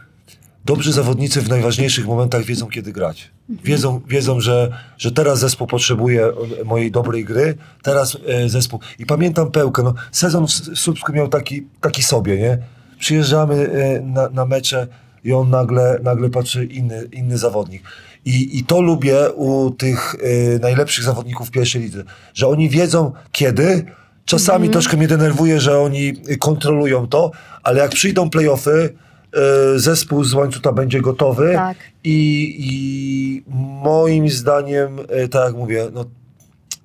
Speaker 3: dobrzy zawodnicy w najważniejszych momentach wiedzą, kiedy grać. Wiedzą, wiedzą że, że teraz zespół potrzebuje e, mojej dobrej gry, teraz e, zespół... I pamiętam Pełkę, no, sezon w Słupsku miał taki, taki sobie, nie? Przyjeżdżamy e, na, na mecze i on nagle, nagle patrzy inny, inny zawodnik. I, I to lubię u tych e, najlepszych zawodników pierwszej lidze, że oni wiedzą kiedy, Czasami troszkę mnie denerwuje, że oni kontrolują to, ale jak przyjdą playoffy, e, zespół z łańcucha będzie gotowy
Speaker 4: Tak.
Speaker 3: i, i moim zdaniem, e, tak jak mówię, no,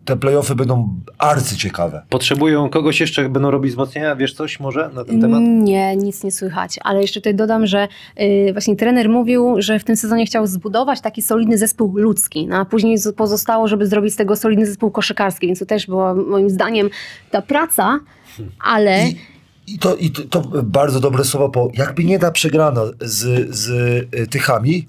Speaker 3: te playoffy będą arcyciekawe.
Speaker 1: Potrzebują kogoś jeszcze, będą robić wzmocnienia, wiesz coś może na ten temat?
Speaker 4: Mm, Nie, nic nie słychać. Ale jeszcze tutaj dodam, że y, właśnie trener mówił, że w tym sezonie chciał zbudować taki solidny zespół ludzki, no, a później pozostało, żeby zrobić z tego solidny zespół koszykarski, więc to też była moim zdaniem ta praca, ale
Speaker 3: I, i, to, I to, to bardzo dobre słowo, bo jakby nie da przegrana z, z e, Tychami,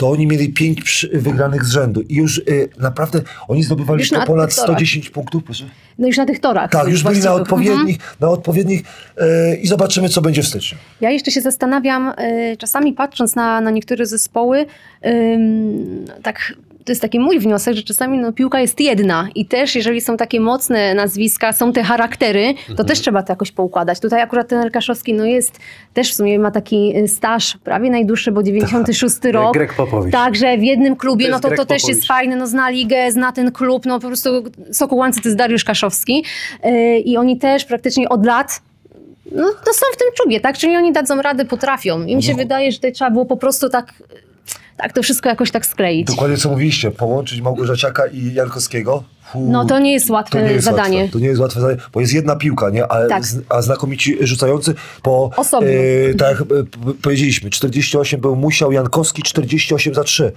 Speaker 3: to oni mieli pięć wygranych z rzędu i już e, naprawdę oni zdobywali
Speaker 4: Już
Speaker 3: po
Speaker 4: na
Speaker 3: ponad
Speaker 4: tych torach.
Speaker 3: 110 punktów. Proszę.
Speaker 4: no już na tych torach.
Speaker 3: Tak, już byli na odpowiednich,
Speaker 4: Mhm.
Speaker 3: na odpowiednich e, i zobaczymy, co będzie w styczniu.
Speaker 4: Ja jeszcze się zastanawiam, y, czasami patrząc na, na niektóre zespoły, tak, to jest taki mój wniosek, że czasami no, piłka jest jedna i też jeżeli są takie mocne nazwiska, są te charaktery, to
Speaker 3: Mhm.
Speaker 4: też trzeba to jakoś poukładać. Tutaj akurat ten Kaszowski no jest, też w sumie ma taki y, staż prawie najdłuższy, bo 96 rok.
Speaker 1: Greg Popowicz.
Speaker 4: Także w jednym klubie,
Speaker 1: To
Speaker 4: no to,
Speaker 1: Greg
Speaker 4: to też
Speaker 1: Popowicz.
Speaker 4: jest fajne, no zna ligę, zna ten klub, no po prostu Sokół Łęce to jest Dariusz Kaszowski yy, i oni też praktycznie od lat no to są w tym czubie, tak? Czyli oni dadzą radę, potrafią. Im
Speaker 3: No.
Speaker 4: się wydaje, że tutaj trzeba było po prostu tak, tak to wszystko jakoś tak skleić.
Speaker 3: Dokładnie co mówiliście, połączyć Małgorzaciaka i Jankowskiego.
Speaker 4: No to nie jest łatwe
Speaker 3: to nie jest
Speaker 4: zadanie.
Speaker 3: Łatwe. To nie jest łatwe zadanie, bo jest jedna piłka, nie? A,
Speaker 4: Tak.
Speaker 3: z, a znakomici rzucający po...
Speaker 4: Osobno.
Speaker 3: e, tak jak powiedzieliśmy, 48 był Musiał, Jankowski 48 za 3.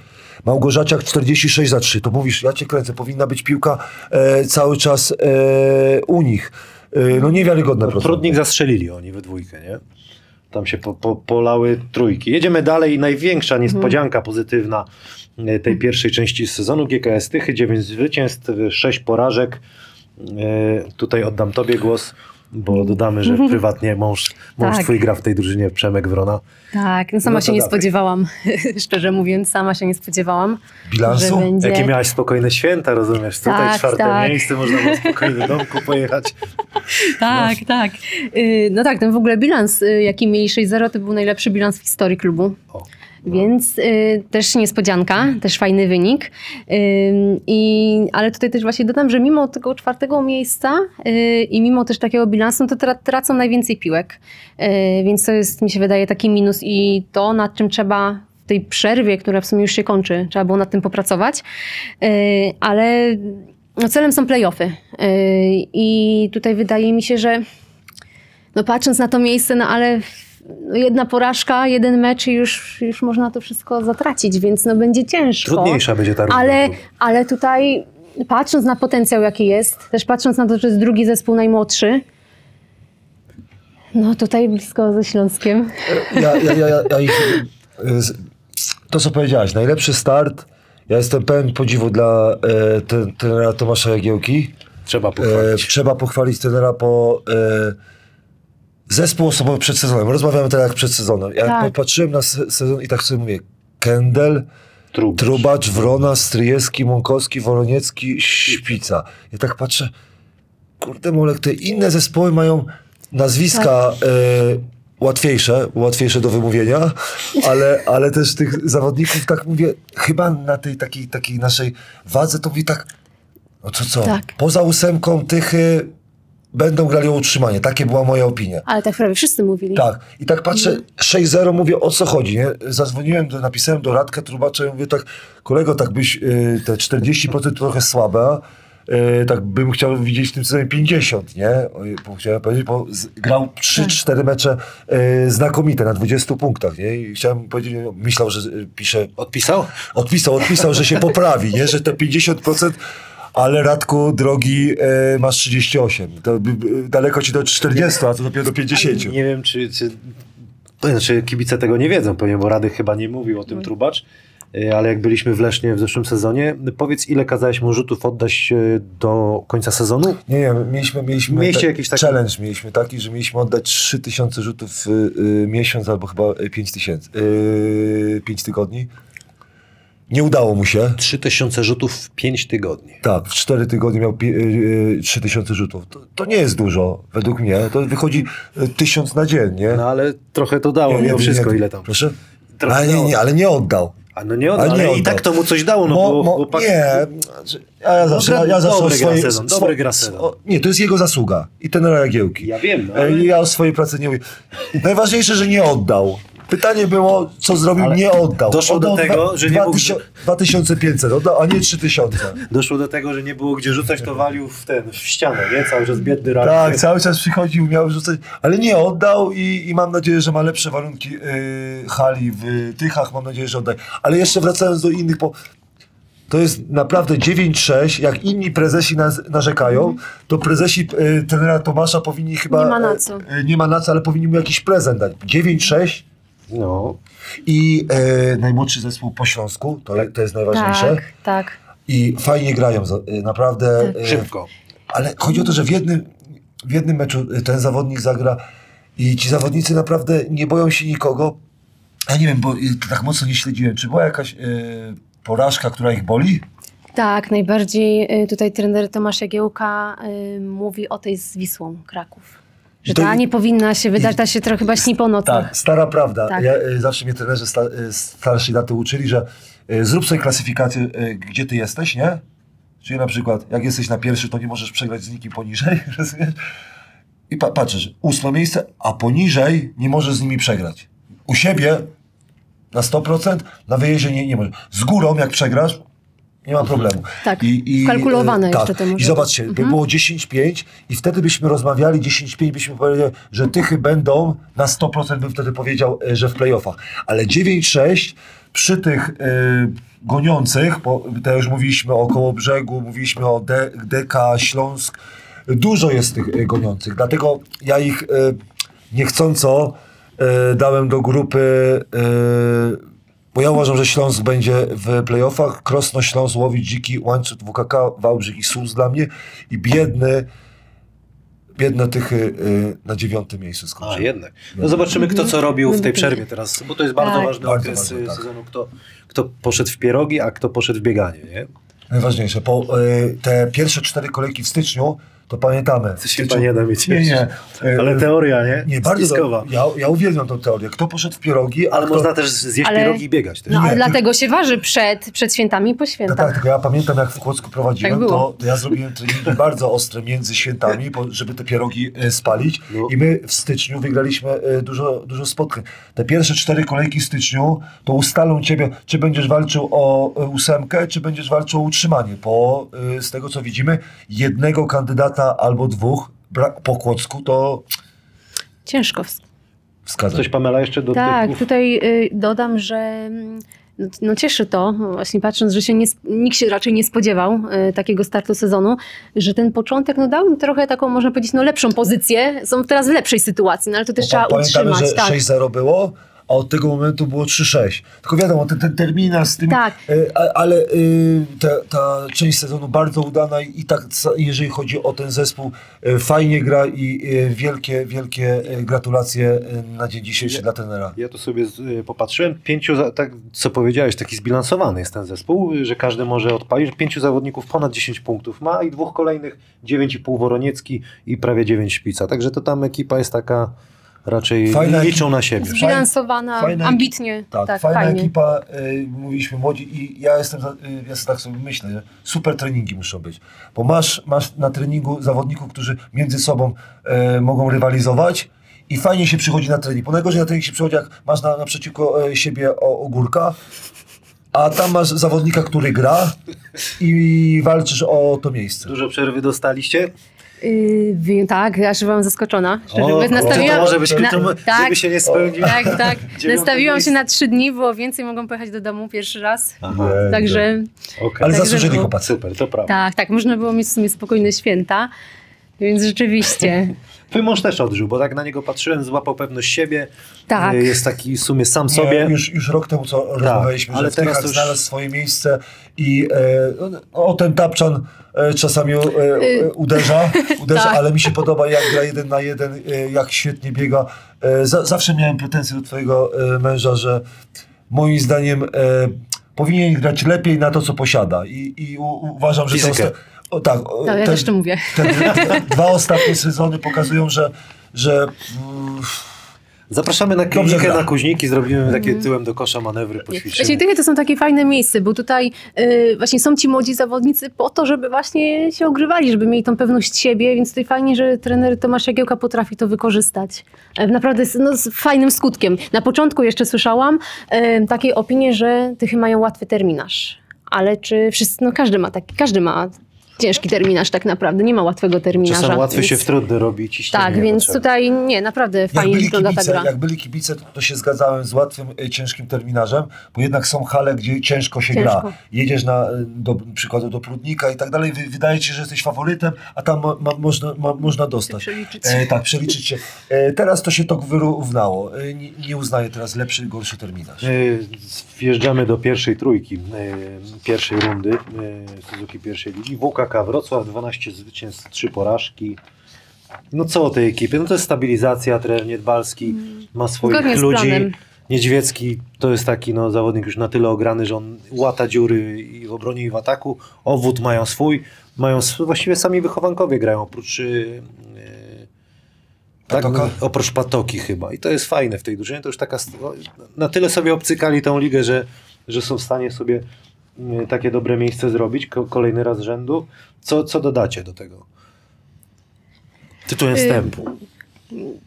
Speaker 3: Małgorzaciak 46 za 3. To mówisz, ja cię kręcę, powinna być piłka e, cały czas e, u nich. E, no niewiarygodne procenty.
Speaker 1: Trudnik zastrzelili oni we dwójkę, nie? Tam się po, po, polały trójki. Jedziemy dalej. Największa niespodzianka pozytywna e, tej pierwszej części sezonu GKS Tychy. 9 zwycięstw, 6 porażek. E, Tutaj oddam tobie głos, bo dodamy, że prywatnie mąż, mąż
Speaker 4: Tak.
Speaker 1: twój gra w tej drużynie, Przemek Wrona.
Speaker 4: Tak, no sama
Speaker 3: No
Speaker 4: się nie
Speaker 3: dawaj.
Speaker 4: spodziewałam, szczerze mówiąc, sama się nie spodziewałam,
Speaker 3: Bilansu?
Speaker 4: będzie...
Speaker 1: Jakie miałaś spokojne święta, rozumiesz? Tutaj
Speaker 4: Tak,
Speaker 1: czwarte
Speaker 4: tak.
Speaker 1: miejsce, można było spokojnie do domku pojechać.
Speaker 4: Tak, tak. Y, No tak, ten w ogóle bilans, y, jaki mieli 6-0, to był najlepszy bilans w historii klubu.
Speaker 1: O.
Speaker 4: Więc y, też niespodzianka, też fajny wynik. Ym, i, ale tutaj też właśnie dodam, że mimo tego czwartego miejsca y, i mimo też takiego bilansu, no to tra- tracą najwięcej piłek. Y, więc to jest, mi się wydaje, taki minus i to, nad czym trzeba w tej przerwie, która w sumie już się kończy, trzeba było nad tym popracować. Y, ale no, celem są playoffy. Y, I tutaj wydaje mi się, że no patrząc na to miejsce, no ale no jedna porażka, jeden mecz i już, już można to wszystko zatracić, więc no będzie ciężko.
Speaker 1: Trudniejsza będzie ta runda.
Speaker 4: Ale, ale tutaj patrząc na potencjał jaki jest, też patrząc na to, że jest drugi zespół najmłodszy, no tutaj blisko ze Śląskiem.
Speaker 3: ja, ja, ja, ja, ja ich, e, to, co powiedziałaś, najlepszy start. Ja jestem pełen podziwu dla e, ten, trenera Tomasza Jagiełki.
Speaker 1: Trzeba
Speaker 3: E,
Speaker 1: pochwalić.
Speaker 3: trzeba pochwalić trenera po e, zespół osobowy przed sezonem. Rozmawiamy teraz jak przed sezonem. Ja
Speaker 4: Tak.
Speaker 3: patrzyłem na se, sezon i tak sobie mówię, Kendel,
Speaker 1: Trub.
Speaker 3: Trubacz, Wrona, Stryjewski, Mąkowski, Woloniecki, Śpica. Ja tak patrzę, kurde Molek, te inne zespoły mają nazwiska
Speaker 4: Tak.
Speaker 3: e, łatwiejsze, łatwiejsze do wymówienia, ale, ale też tych zawodników, tak mówię, chyba na tej takiej, takiej naszej wadze to mówi tak, no to co,
Speaker 4: Tak.
Speaker 3: poza ósemką Tychy będą grali o utrzymanie. Takie była moja opinia.
Speaker 4: Ale tak prawie wszyscy mówili.
Speaker 3: Tak. I tak patrzę, 6-0, mówię, o co chodzi, nie? Zadzwoniłem, do, napisałem do Radka Trubacza i mówię tak, kolego, tak byś, y, te 40% trochę słabe, y, tak bym chciał widzieć w tym sezonie 50, nie? Bo chciałem powiedzieć, bo z, grał 3-4 mecze y, znakomite, na 20 punktach, nie? I chciałem powiedzieć, no, myślał, że y, pisze,
Speaker 1: Odpisał?
Speaker 3: odpisał, odpisał, że się poprawi, nie? Że te 50%, ale Radku, drogi, e, masz 38. To by, by, daleko ci do 40, a to dopiero do 50.
Speaker 1: Nie wiem, czy, czy, to znaczy kibice tego nie wiedzą, pewnie, bo Rady chyba nie mówił o tym Trubacz, y, ale jak byliśmy w Lesznie w zeszłym sezonie, powiedz ile kazałeś mu rzutów oddać y, do końca sezonu?
Speaker 3: Nie, nie, mieliśmy, mieliśmy
Speaker 1: Mieliście
Speaker 3: te-
Speaker 1: jakiś taki-
Speaker 3: challenge, mieliśmy taki, że mieliśmy oddać 3000 rzutów w y, miesiąc albo chyba 5000, y, 5 tygodni. Nie udało mu się.
Speaker 1: 3000 rzutów w 5 tygodni.
Speaker 3: Tak, w 4 tygodnie miał pi- y, y, 3000 rzutów. To, to nie jest dużo, według mnie. To wychodzi y, 1000 na dzień, nie?
Speaker 1: No ale trochę to dało, mimo wszystko, ile tam.
Speaker 3: Proszę?
Speaker 1: Trochę
Speaker 3: Ale nie, nie, ale nie oddał.
Speaker 1: A no nie oddał,
Speaker 3: Ale
Speaker 1: ale,
Speaker 3: nie
Speaker 1: i
Speaker 3: oddał.
Speaker 1: tak to mu coś dało, no
Speaker 3: Mo-
Speaker 1: bo
Speaker 3: mo-
Speaker 1: chłopak...
Speaker 3: Nie, znaczy, ja, ja zawsze, ja, ja zawsze
Speaker 1: dobry
Speaker 3: o
Speaker 1: gra sezon, dobry gra sezon.
Speaker 3: o- Nie, to jest jego zasługa. I tenera Jagiełki.
Speaker 1: Ja wiem, no,
Speaker 3: E,
Speaker 1: ale-
Speaker 3: Ja o swojej pracy nie mówię. Najważniejsze, że nie oddał. Pytanie było, co zrobił,
Speaker 1: Ale
Speaker 3: nie oddał.
Speaker 1: doszło do
Speaker 3: Oddał
Speaker 1: tego,
Speaker 3: dwa-
Speaker 1: że nie mógł-
Speaker 3: tysio- 2500, oddał, a nie 3000.
Speaker 1: Doszło do tego, że nie było gdzie rzucać, to walił w ten, w ścianę, nie? Cały czas biedny rak.
Speaker 3: Tak, cały czas przychodził, miał rzucać, ale nie oddał i, i mam nadzieję, że ma lepsze warunki yy, hali w Tychach, mam nadzieję, że oddaje. Ale jeszcze wracając do innych, bo to jest naprawdę 9-6, jak inni prezesi nas, narzekają, to prezesi yy, trenera Tomasza powinni chyba...
Speaker 4: Nie ma na co.
Speaker 3: e, nie ma na co, ale powinni mu jakiś prezent dać. 9-6
Speaker 1: No,
Speaker 3: i e, najmłodszy zespół po Śląsku, to, to jest najważniejsze.
Speaker 4: Tak, tak.
Speaker 3: I fajnie grają, za- e, naprawdę. e,
Speaker 1: szybko.
Speaker 3: ale chodzi o to, że w jednym, w jednym meczu ten zawodnik zagra i ci zawodnicy naprawdę nie boją się nikogo. Ja nie wiem, bo y, tak mocno nie śledziłem. Czy była jakaś y, porażka, która ich boli?
Speaker 4: Tak, najbardziej y, tutaj trener Tomasz Jagiełka y, mówi o tej z Wisłą Kraków. Że
Speaker 3: To
Speaker 4: ta nie powinna się wydać, ta się trochę chyba śni po nocach.
Speaker 3: Tak, stara prawda.
Speaker 4: Tak.
Speaker 3: Ja, y, zawsze mnie trenerzy sta, y, starszej daty uczyli, że y, zrób sobie klasyfikację, gdzie ty jesteś, nie? Czyli na przykład, jak jesteś na pierwszy, to nie możesz przegrać z nikim poniżej, rozumiesz? I pa, patrzysz, ósme miejsce, a poniżej nie możesz z nimi przegrać. U siebie na 100%, na wyjeździe nie, nie możesz. Z górą, jak przegrasz, nie ma problemu.
Speaker 4: Tak, wkalkulowane
Speaker 3: e,
Speaker 4: jeszcze to może
Speaker 3: I zobaczcie, by było 10-5 i wtedy byśmy rozmawiali 10-5, byśmy powiedzieli, że Tychy będą, na 100% bym wtedy powiedział, e, że w playoffach. Ale 9-6 przy tych e, goniących, bo tutaj już mówiliśmy o Kołobrzegu, mówiliśmy o D, DK, Śląsk, dużo jest tych goniących, dlatego ja ich e, niechcąco e, dałem do grupy e, bo ja uważam, że Śląsk będzie w playoffach. Krosno, Śląsk, Łowicz, Dziki, Łańcut, WKK, Wałbrzych i Sus dla mnie. I biedny, biedne Tychy y, na dziewiątym miejscu
Speaker 1: A,
Speaker 3: skończyły.
Speaker 1: jednak. No zobaczymy, kto co robił w tej przerwie teraz, bo to jest bardzo
Speaker 4: Tak.
Speaker 1: ważny
Speaker 3: Bardzo
Speaker 1: okres
Speaker 3: ważny,
Speaker 1: y,
Speaker 3: tak.
Speaker 1: sezonu, kto, kto poszedł w pierogi, a kto poszedł w bieganie, nie?
Speaker 3: Najważniejsze. Po, y, te pierwsze cztery kolejki w styczniu, to pamiętamy.
Speaker 1: To się chyba nie da mieć.
Speaker 3: Nie, nie.
Speaker 1: Ale teoria, nie?
Speaker 3: Nie, bardzo
Speaker 1: Spiskowa.
Speaker 3: ja, ja uwielbiam tą teorię. Kto poszedł w pierogi,
Speaker 1: Ale
Speaker 3: kto...
Speaker 1: można też zjeść
Speaker 4: Ale-
Speaker 1: pierogi i biegać też.
Speaker 4: No ale
Speaker 3: Nie,
Speaker 4: dlatego się waży przed, przed świętami i po
Speaker 3: No
Speaker 4: świętach.
Speaker 3: tak, tylko ja pamiętam jak w Kłodzku prowadziłem,
Speaker 4: Tak
Speaker 3: to, to ja zrobiłem treningi bardzo ostre między świętami, po, żeby te pierogi e, spalić
Speaker 1: No.
Speaker 3: i my w styczniu wygraliśmy e, dużo, dużo spotkań. Te pierwsze cztery kolejki w styczniu to ustalą ciebie, czy będziesz walczył o e, ósemkę, czy będziesz walczył o utrzymanie, bo e, z tego co widzimy, jednego kandydata albo dwóch brak po Kłodzku to
Speaker 4: Ciężko.
Speaker 3: wskazać.
Speaker 1: Coś Pamela jeszcze do
Speaker 4: Tak,
Speaker 1: tych-
Speaker 4: tutaj y, dodam, że mm, no, no cieszy to, właśnie patrząc, że się nie, nikt się raczej nie spodziewał y, takiego startu sezonu, że ten początek no, dał im trochę taką, można powiedzieć, no lepszą pozycję. Są teraz w lepszej sytuacji, no ale to też
Speaker 3: Bo
Speaker 4: trzeba
Speaker 3: pa- Pamiętamy,
Speaker 4: utrzymać.
Speaker 3: że
Speaker 4: Tak.
Speaker 3: 6-0 było, a od tego momentu było 3-6. Tylko wiadomo, ten, ten terminarz z tymi...
Speaker 4: Tak.
Speaker 3: e, ale y, ta, ta część sezonu bardzo udana i, i tak, jeżeli chodzi o ten zespół, e, fajnie gra i e, wielkie, wielkie gratulacje na dzień dzisiejszy dla tenera.
Speaker 1: Ja tu sobie z- popatrzyłem. Pięciu, tak co powiedziałeś, taki zbilansowany jest ten zespół, że każdy może odpalić. Pięciu zawodników ponad 10 punktów ma i dwóch kolejnych 9,5 Woroniecki i prawie 9 Szpica. Także to tam ekipa jest taka raczej
Speaker 3: Fajna
Speaker 1: liczą na siebie.
Speaker 4: Zbilansowana,
Speaker 3: Fajna-
Speaker 4: ambitnie,
Speaker 3: Tak,
Speaker 4: tak,
Speaker 3: fajna
Speaker 4: fajnie.
Speaker 3: ekipa, y, mówiliśmy młodzi i ja jestem, y, ja sobie tak sobie myślę, że super treningi muszą być, bo masz, masz na treningu zawodników, którzy między sobą y, mogą rywalizować i fajnie się przychodzi na trening, bo najgorzej na trening się przychodzi, jak masz na, naprzeciwko y, siebie o, ogórka, a tam masz zawodnika, który gra i walczysz o to miejsce.
Speaker 1: Dużo przerwy dostaliście?
Speaker 4: Yy, tak, aż byłam zaskoczona. Szczerze
Speaker 1: O,
Speaker 4: mówiąc, nastawiłam,
Speaker 1: to może być
Speaker 4: na- tak,
Speaker 1: żeby się nie spełniło.
Speaker 4: tak, tak. Nastawiłam
Speaker 1: miejsce.
Speaker 4: się na trzy dni, było więcej, mogą pojechać do domu pierwszy raz.
Speaker 1: Aha,
Speaker 4: Także
Speaker 1: okej.
Speaker 3: Ale
Speaker 4: Także
Speaker 3: zasłużyli
Speaker 4: było-
Speaker 3: chłopacy.
Speaker 1: Super, to prawda.
Speaker 4: tak, tak, można było mieć w sumie spokojne święta. więc rzeczywiście.
Speaker 1: Twój mąż też odżył, bo tak na niego patrzyłem, złapał pewność siebie.
Speaker 4: Tak.
Speaker 1: Y, Jest taki w sumie sam
Speaker 3: Nie,
Speaker 1: sobie.
Speaker 3: już, już rok temu co rozmawialiśmy,
Speaker 1: ale
Speaker 3: że w
Speaker 1: teraz to już-
Speaker 3: znalazł swoje miejsce i e, o ten tapczan e, czasami e, e, uderza, uderza
Speaker 4: tak.
Speaker 3: ale mi się podoba jak gra jeden na jeden, e, jak świetnie biega. E, za, zawsze miałem pretensje do twojego e, męża, że moim zdaniem e, powinien grać lepiej na to, co posiada i, i u, uważam, że
Speaker 1: Fizykę.
Speaker 3: osta- o, tak, o,
Speaker 4: No, ja
Speaker 3: te-
Speaker 4: też to mówię.
Speaker 3: te dwa- dwa ostatnie sezony pokazują, że, że mm,
Speaker 1: Zapraszamy na klinikę, na kuźniki, zrobimy takie tyłem do kosza manewry,
Speaker 4: Właśnie
Speaker 1: poćwiczymy.
Speaker 4: tychy to są takie fajne miejsca, bo tutaj y, właśnie są ci młodzi zawodnicy po to, żeby właśnie się ogrywali, żeby mieli tą pewność siebie, więc tutaj fajnie, że trener Tomasz Jagiełka potrafi to wykorzystać. E, Naprawdę z, no, z fajnym skutkiem. Na początku jeszcze słyszałam e, takie opinie, że tychy mają łatwy terminarz. Ale czy wszyscy, no każdy ma taki, każdy ma ciężki terminarz tak naprawdę, nie ma łatwego terminarza.
Speaker 1: Czasem łatwo
Speaker 4: więc-
Speaker 1: się w trudny robi, ciśnienie
Speaker 4: Tak, więc
Speaker 1: potrzebne.
Speaker 4: tutaj nie, naprawdę
Speaker 3: Jak
Speaker 4: fajnie
Speaker 3: byli,
Speaker 4: wygląda ta
Speaker 3: kibice,
Speaker 4: gra.
Speaker 3: jak byli kibice, to, to się zgadzałem z łatwym, e, ciężkim terminarzem, bo jednak są hale, gdzie ciężko się
Speaker 4: Ciężko.
Speaker 3: gra. Jedziesz na, e, do przykładu do Prudnika i tak dalej, wy- wydaje ci się, że jesteś faworytem, a tam ma, ma, można, ma, można dostać.
Speaker 4: Przeliczyć.
Speaker 3: E, tak, przeliczyć się. E, teraz to się to wyrównało. E, nie, nie uznaję teraz lepszy, gorszy terminarz.
Speaker 1: E, Wjeżdżamy do pierwszej trójki, e, pierwszej rundy e, Suzuki pierwszej ligi. Wrocław, 12 zwycięstw, 3 porażki. No co o tej ekipie? No to jest stabilizacja, trener Niedbalski ma swoich
Speaker 4: Zgodnie
Speaker 1: ludzi. Niedźwiecki to jest taki no, zawodnik już na tyle ograny, że on łata dziury i w obronie i w ataku. Owód mają swój, mają sw- właściwie sami wychowankowie grają, oprócz yy, tak,
Speaker 3: Patoka?
Speaker 1: oprócz Patoki chyba. I to jest fajne w tej drużynie. To już taka st- no, na tyle sobie obcykali tą ligę, że, że są w stanie sobie takie dobre miejsce zrobić ko- kolejny raz z rzędu. Co, co dodacie do tego? Tytułem
Speaker 4: Y,
Speaker 1: wstępu.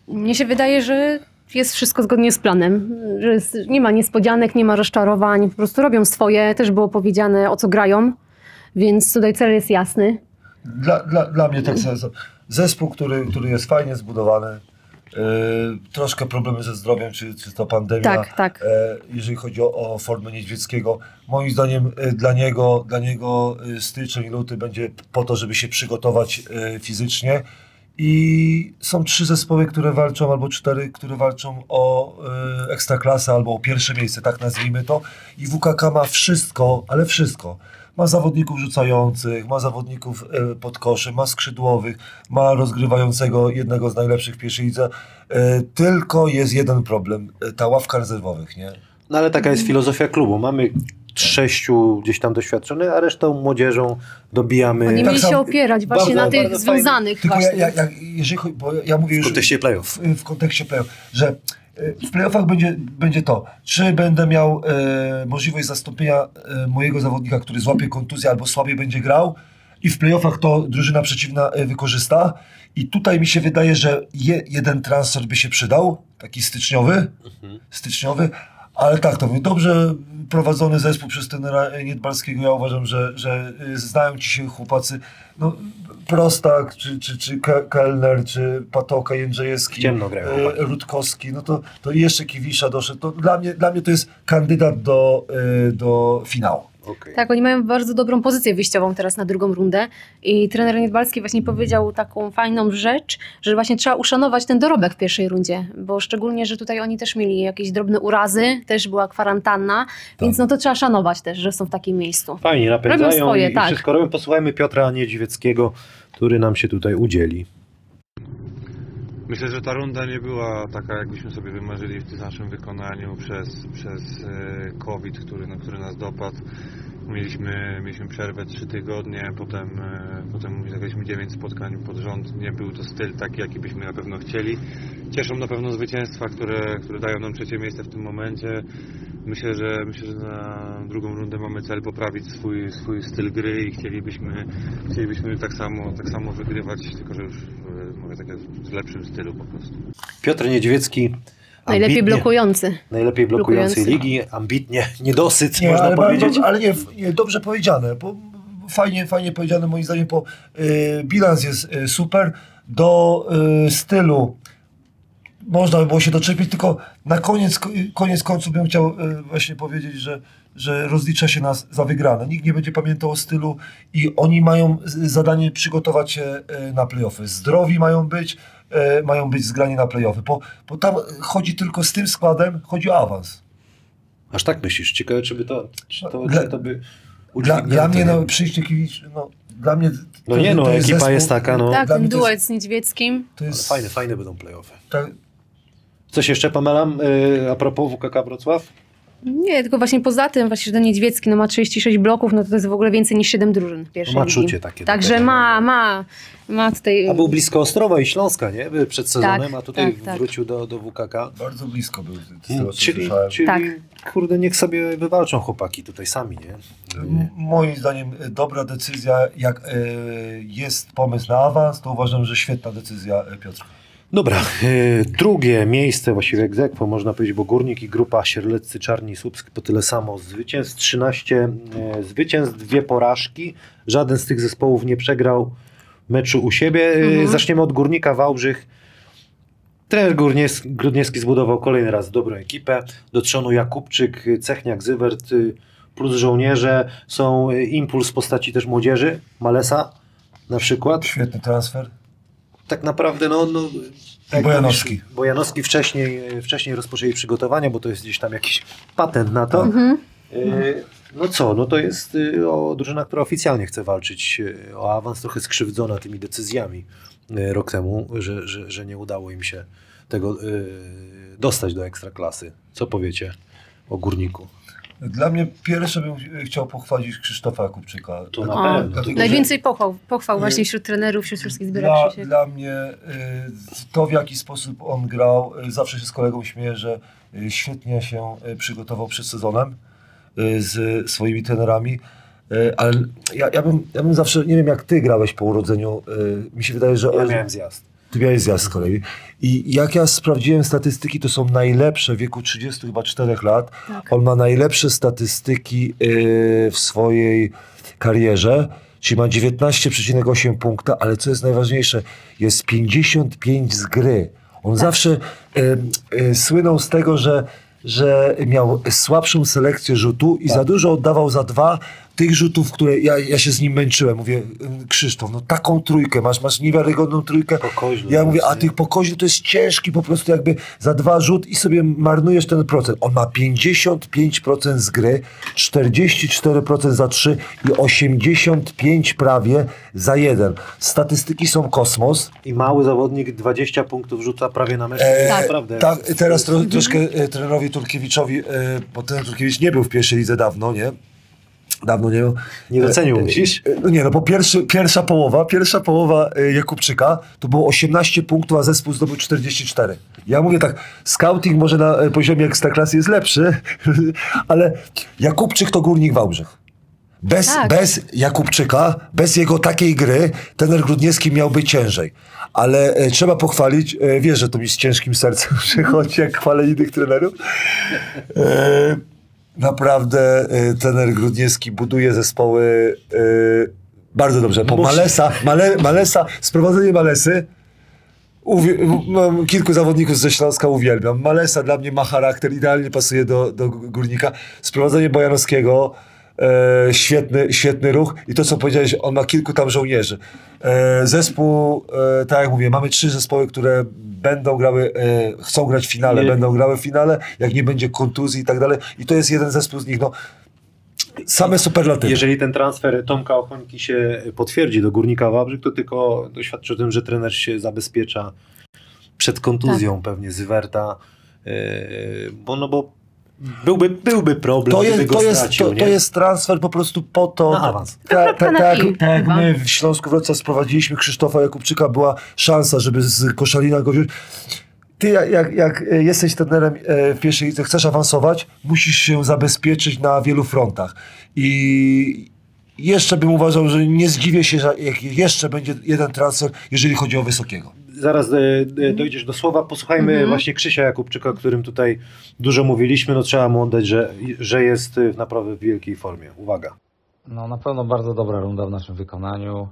Speaker 4: Mnie się wydaje, że jest wszystko zgodnie z planem, że jest, nie ma niespodzianek, nie ma rozczarowań, po prostu robią swoje, też było powiedziane o co grają, więc tutaj cel jest jasny.
Speaker 3: Dla, dla, dla mnie tak samo. Zespół, który, który jest fajnie zbudowany, troszkę problemy ze zdrowiem, czy, czy to pandemia.
Speaker 4: Tak, tak.
Speaker 3: E, jeżeli chodzi o, o formę Niedźwieckiego. Moim zdaniem e, dla niego, dla niego e, styczeń luty będzie po to, żeby się przygotować e, fizycznie. I są trzy zespoły, które walczą, albo cztery, które walczą o e, ekstraklasę, albo o pierwsze miejsce, tak nazwijmy to. I WKK ma wszystko, ale wszystko. Ma zawodników rzucających, ma zawodników e, pod koszem, ma skrzydłowych, ma rozgrywającego jednego z najlepszych w pierwszej lidze. E, tylko jest jeden problem, e, ta ławka rezerwowych, nie?
Speaker 1: No ale taka jest filozofia klubu. Mamy sześciu gdzieś tam doświadczonych, a resztą młodzieżą dobijamy
Speaker 4: Oni
Speaker 3: Tak
Speaker 4: mieli się
Speaker 3: samo-
Speaker 4: opierać właśnie
Speaker 1: bardzo,
Speaker 4: na tych
Speaker 1: bardzo
Speaker 4: związanych
Speaker 3: Tylko ja, ja, ja, jeżeli bo ja mówię
Speaker 1: w
Speaker 3: już
Speaker 1: kontekście playoff.
Speaker 3: w, w kontekście playoff, że w playoffach będzie, będzie to, czy będę miał e, możliwość zastąpienia e, mojego zawodnika, który złapie kontuzję albo słabiej będzie grał i w playoffach to drużyna przeciwna e, wykorzysta. I tutaj mi się wydaje, że je, jeden transfer by się przydał, taki styczniowy, styczniowy, ale tak, to mówię, dobrze prowadzony zespół przez tenera Niedbalskiego, ja uważam, że, że y, znają ci się chłopacy, no Prostak, czy, czy, czy Ke- Kellner, czy Patoka Jędrzejewski,
Speaker 1: Ciemno grają chłopaki.
Speaker 3: Rutkowski, no to, to jeszcze Kiwisza doszedł, to dla mnie, dla mnie to jest kandydat do, y, do finału.
Speaker 1: Okej.
Speaker 4: Tak, oni mają bardzo dobrą pozycję wyjściową teraz na drugą rundę i trener Niedbalski właśnie powiedział taką fajną rzecz, że właśnie trzeba uszanować ten dorobek w pierwszej rundzie, bo szczególnie, że tutaj oni też mieli jakieś drobne urazy, też była kwarantanna, więc no to trzeba szanować też, że są w takim miejscu.
Speaker 1: Fajnie, napędzają
Speaker 4: Robią swoje,
Speaker 1: i,
Speaker 4: tak.
Speaker 1: i wszystko robią. Posłuchajmy Piotra Niedźwieckiego, który nam się tutaj udzieli.
Speaker 7: Myślę, że ta runda nie była taka, jakbyśmy sobie wymarzyli w tym naszym wykonaniu przez, przez e, COVID, który, no, który nas dopadł. Mieliśmy, mieliśmy przerwę trzy tygodnie, potem, e, potem zagraliśmy 9 spotkań pod rząd. Nie był to styl taki, jaki byśmy na pewno chcieli. Cieszą na pewno zwycięstwa, które, które dają nam trzecie miejsce w tym momencie. Myślę, że myślę, że na drugą rundę mamy cel poprawić swój, swój styl gry i chcielibyśmy, chcielibyśmy tak samo, tak samo wygrywać, tylko że już e, mówię tak w lepszym stylu po prostu.
Speaker 1: Piotr Niedźwiecki.
Speaker 4: Najlepiej blokujący.
Speaker 1: Najlepiej blokujący
Speaker 4: blokujący.
Speaker 1: ligi, ambitnie, niedosyt,
Speaker 3: Nie,
Speaker 1: można
Speaker 3: ale,
Speaker 1: powiedzieć.
Speaker 3: Ale nie, nie, dobrze powiedziane, bo fajnie, fajnie powiedziane moim zdaniem, bo y, bilans jest y, super, do y, stylu można by było się doczepić, tylko na koniec, koniec końców bym chciał e, właśnie powiedzieć, że, że rozlicza się nas za wygrane. Nikt nie będzie pamiętał o stylu i oni mają zadanie przygotować się e, na playoffy. Zdrowi mają być, e, mają być zgrani na playoffy, bo, bo tam chodzi tylko z tym składem, chodzi o awans.
Speaker 1: Aż tak myślisz? Ciekawe, czy by to, czy to,
Speaker 3: Dla-
Speaker 1: czy to by
Speaker 3: Dla, dla mnie
Speaker 1: ten-
Speaker 3: no, przyjście Kiewicz, no, dla mnie...
Speaker 1: No
Speaker 3: to-
Speaker 1: nie no,
Speaker 3: to
Speaker 1: ekipa
Speaker 3: zespół-
Speaker 1: jest taka, no.
Speaker 4: tak,
Speaker 3: dla
Speaker 4: ten duet
Speaker 3: jest-
Speaker 4: z Niedźwieckim.
Speaker 3: To jest,
Speaker 1: fajne, fajne będą playoffy.
Speaker 3: tak,
Speaker 1: Coś jeszcze, Pamela, yy, a propos WKK Wrocław?
Speaker 4: Nie, tylko właśnie poza tym, właśnie, że ten Niedźwiecki no, ma 36 bloków, no to, to jest w ogóle więcej niż 7 drużyn pierwszej
Speaker 1: No ma
Speaker 4: ligi.
Speaker 1: czucie takie
Speaker 4: Także ma, ma, ma tutaj...
Speaker 1: A był blisko Ostrowa i Śląska, nie? Przed sezonem, a tutaj
Speaker 4: tak, tak.
Speaker 1: wrócił do, do WKK.
Speaker 3: bardzo blisko był, z tego co
Speaker 1: Czyli,
Speaker 3: słyszałem.
Speaker 1: czyli
Speaker 4: Tak.
Speaker 1: kurde, niech sobie wywalczą chłopaki tutaj sami, nie?
Speaker 3: M- Moim zdaniem y, dobra decyzja, jak y, jest pomysł na awans, to uważam, że świetna decyzja y, Piotra.
Speaker 1: Dobra, yy, drugie miejsce, właściwie egzekwo, można powiedzieć, bo Górnik i grupa Sierleccy, Czarni i Słupsk po tyle samo zwycięstw, 13 yy, zwycięstw, dwie porażki. Żaden z tych zespołów nie przegrał meczu u siebie. Yy,
Speaker 4: Mhm.
Speaker 1: Zaczniemy od Górnika Wałbrzych. Trener Górnies- Grudniewski zbudował kolejny raz dobrą ekipę. Do trzonu Jakubczyk, Cechniak, Zywert y, plus żołnierze. Są y, impuls w postaci też młodzieży, Malesa na przykład.
Speaker 3: Świetny transfer.
Speaker 1: Tak naprawdę, no. no tak
Speaker 3: Bojanowski.
Speaker 1: mówisz, Bojanowski wcześniej, wcześniej rozpoczęli przygotowania, bo to jest gdzieś tam jakiś patent na to.
Speaker 4: Mhm.
Speaker 1: E, No co, no to jest e, o, drużyna, która oficjalnie chce walczyć e, o awans, trochę skrzywdzona tymi decyzjami e, rok temu, że, że, że nie udało im się tego e, dostać do ekstraklasy. Co powiecie o górniku?
Speaker 3: Dla mnie pierwsze bym y, chciał pochwalić Krzysztofa Jakubczyka.
Speaker 1: To na
Speaker 4: O,
Speaker 1: pewno.
Speaker 3: dlatego,
Speaker 4: Najwięcej pochwał, pochwał
Speaker 3: Nie.
Speaker 4: właśnie wśród trenerów, wśród wszystkich
Speaker 3: Dla,
Speaker 4: zbieraczy się.
Speaker 3: dla mnie y, to, w jaki sposób on grał, y, zawsze się z kolegą śmieję, że y, świetnie się y, przygotował przed sezonem y, z swoimi trenerami. Y, Ale ja, ja, bym, ja bym zawsze, nie wiem jak ty grałeś po urodzeniu, y, mi się wydaje, że
Speaker 1: Ja
Speaker 3: on-
Speaker 1: miałem zjazd.
Speaker 3: Zjazd z kolei. I jak ja sprawdziłem statystyki, to są najlepsze w wieku 30 chyba 4 lat.
Speaker 4: Tak.
Speaker 3: On ma najlepsze statystyki yy, w swojej karierze, czyli ma 19,8 punkta, ale co jest najważniejsze, jest 55 z gry. On zawsze yy, yy, słynął z tego, że, że miał słabszą selekcję rzutu i za dużo oddawał za dwa tych rzutów, które ja, ja się z nim męczyłem. Mówię, Krzysztof, no taką trójkę, masz, masz niewiarygodną trójkę.
Speaker 1: Pokoźny
Speaker 3: Ja mówię, a tych pokoźnych to jest ciężki po prostu jakby za dwa rzut i sobie marnujesz ten procent. On ma 55% z gry, 44% za trzy i 85 prawie za jeden. Statystyki są kosmos.
Speaker 1: I mały zawodnik 20 punktów rzuca prawie na mecz.
Speaker 3: E,
Speaker 4: Tak.
Speaker 1: Naprawdę.
Speaker 3: Tak, teraz tro, troszkę e, trenerowi Turkiewiczowi, e, bo ten Turkiewicz nie był w pierwszej lidze dawno, nie? Dawno nie był.
Speaker 1: Nie docenił,
Speaker 3: E,
Speaker 1: myślisz?
Speaker 3: e, No nie, no bo pierwszy, pierwsza połowa, pierwsza połowa e, Jakubczyka to było 18 punktów, a zespół zdobył 44. Ja mówię tak, scouting może na e, poziomie ekstraklasy jest lepszy, ale Jakubczyk to górnik Wałbrzych. Bez,
Speaker 4: Tak.
Speaker 3: bez Jakubczyka, bez jego takiej gry, tener Grudniewski miałby ciężej. Ale e, trzeba pochwalić, e, wiesz, że to mi z ciężkim sercem przychodzi, jak chwalę innych trenerów. E, naprawdę e, trener Grudniewski buduje zespoły e, bardzo dobrze. Po. Malesa, Male, Malesa, sprowadzenie Malesy, mam kilku zawodników ze Śląska uwielbiam. Malesa dla mnie ma charakter, idealnie pasuje do, do górnika. Sprowadzenie Bojanowskiego, e, świetny, świetny ruch. I to, co powiedziałeś, on ma kilku tam żołnierzy. E, zespół, e, tak jak mówię, mamy trzy zespoły, które będą grały, e, chcą grać w finale,
Speaker 1: Nie.
Speaker 3: będą grały w finale, jak nie będzie kontuzji i tak dalej. I to jest jeden zespół z nich. No, same superlatywy.
Speaker 1: Jeżeli ten transfer Tomka Ochońki się potwierdzi do Górnika Wałbrzych, to tylko świadczy o tym, że trener się zabezpiecza przed kontuzją
Speaker 3: Tak.
Speaker 1: pewnie Zywerta, yy, bo no bo byłby, byłby problem,
Speaker 3: To
Speaker 1: gdyby
Speaker 3: jest,
Speaker 1: go
Speaker 3: to, jest,
Speaker 1: stracił,
Speaker 3: to,
Speaker 1: nie?
Speaker 3: to jest transfer po prostu po to.
Speaker 1: Na awans.
Speaker 3: Ta,
Speaker 4: kropka
Speaker 3: ta,
Speaker 4: na
Speaker 3: tak,
Speaker 4: i,
Speaker 3: tak jak my w Śląsku Wrocław sprowadziliśmy Krzysztofa Jakubczyka, była szansa, żeby z Koszalina go wziąć. Ty jak, jak, e, jesteś trenerem e, w pierwszej lidze, chcesz awansować, musisz się zabezpieczyć na wielu frontach. I jeszcze bym uważał, że nie zdziwię się, że jeszcze będzie jeden transfer, jeżeli chodzi o Wysokiego.
Speaker 1: Zaraz e, e, dojdziesz do słowa. Posłuchajmy
Speaker 4: Mhm.
Speaker 1: właśnie Krzysia Jakubczyka, o którym tutaj dużo mówiliśmy. No trzeba mu oddać, że, że jest e, naprawdę w wielkiej formie. Uwaga.
Speaker 8: No na pewno bardzo dobra runda w naszym wykonaniu.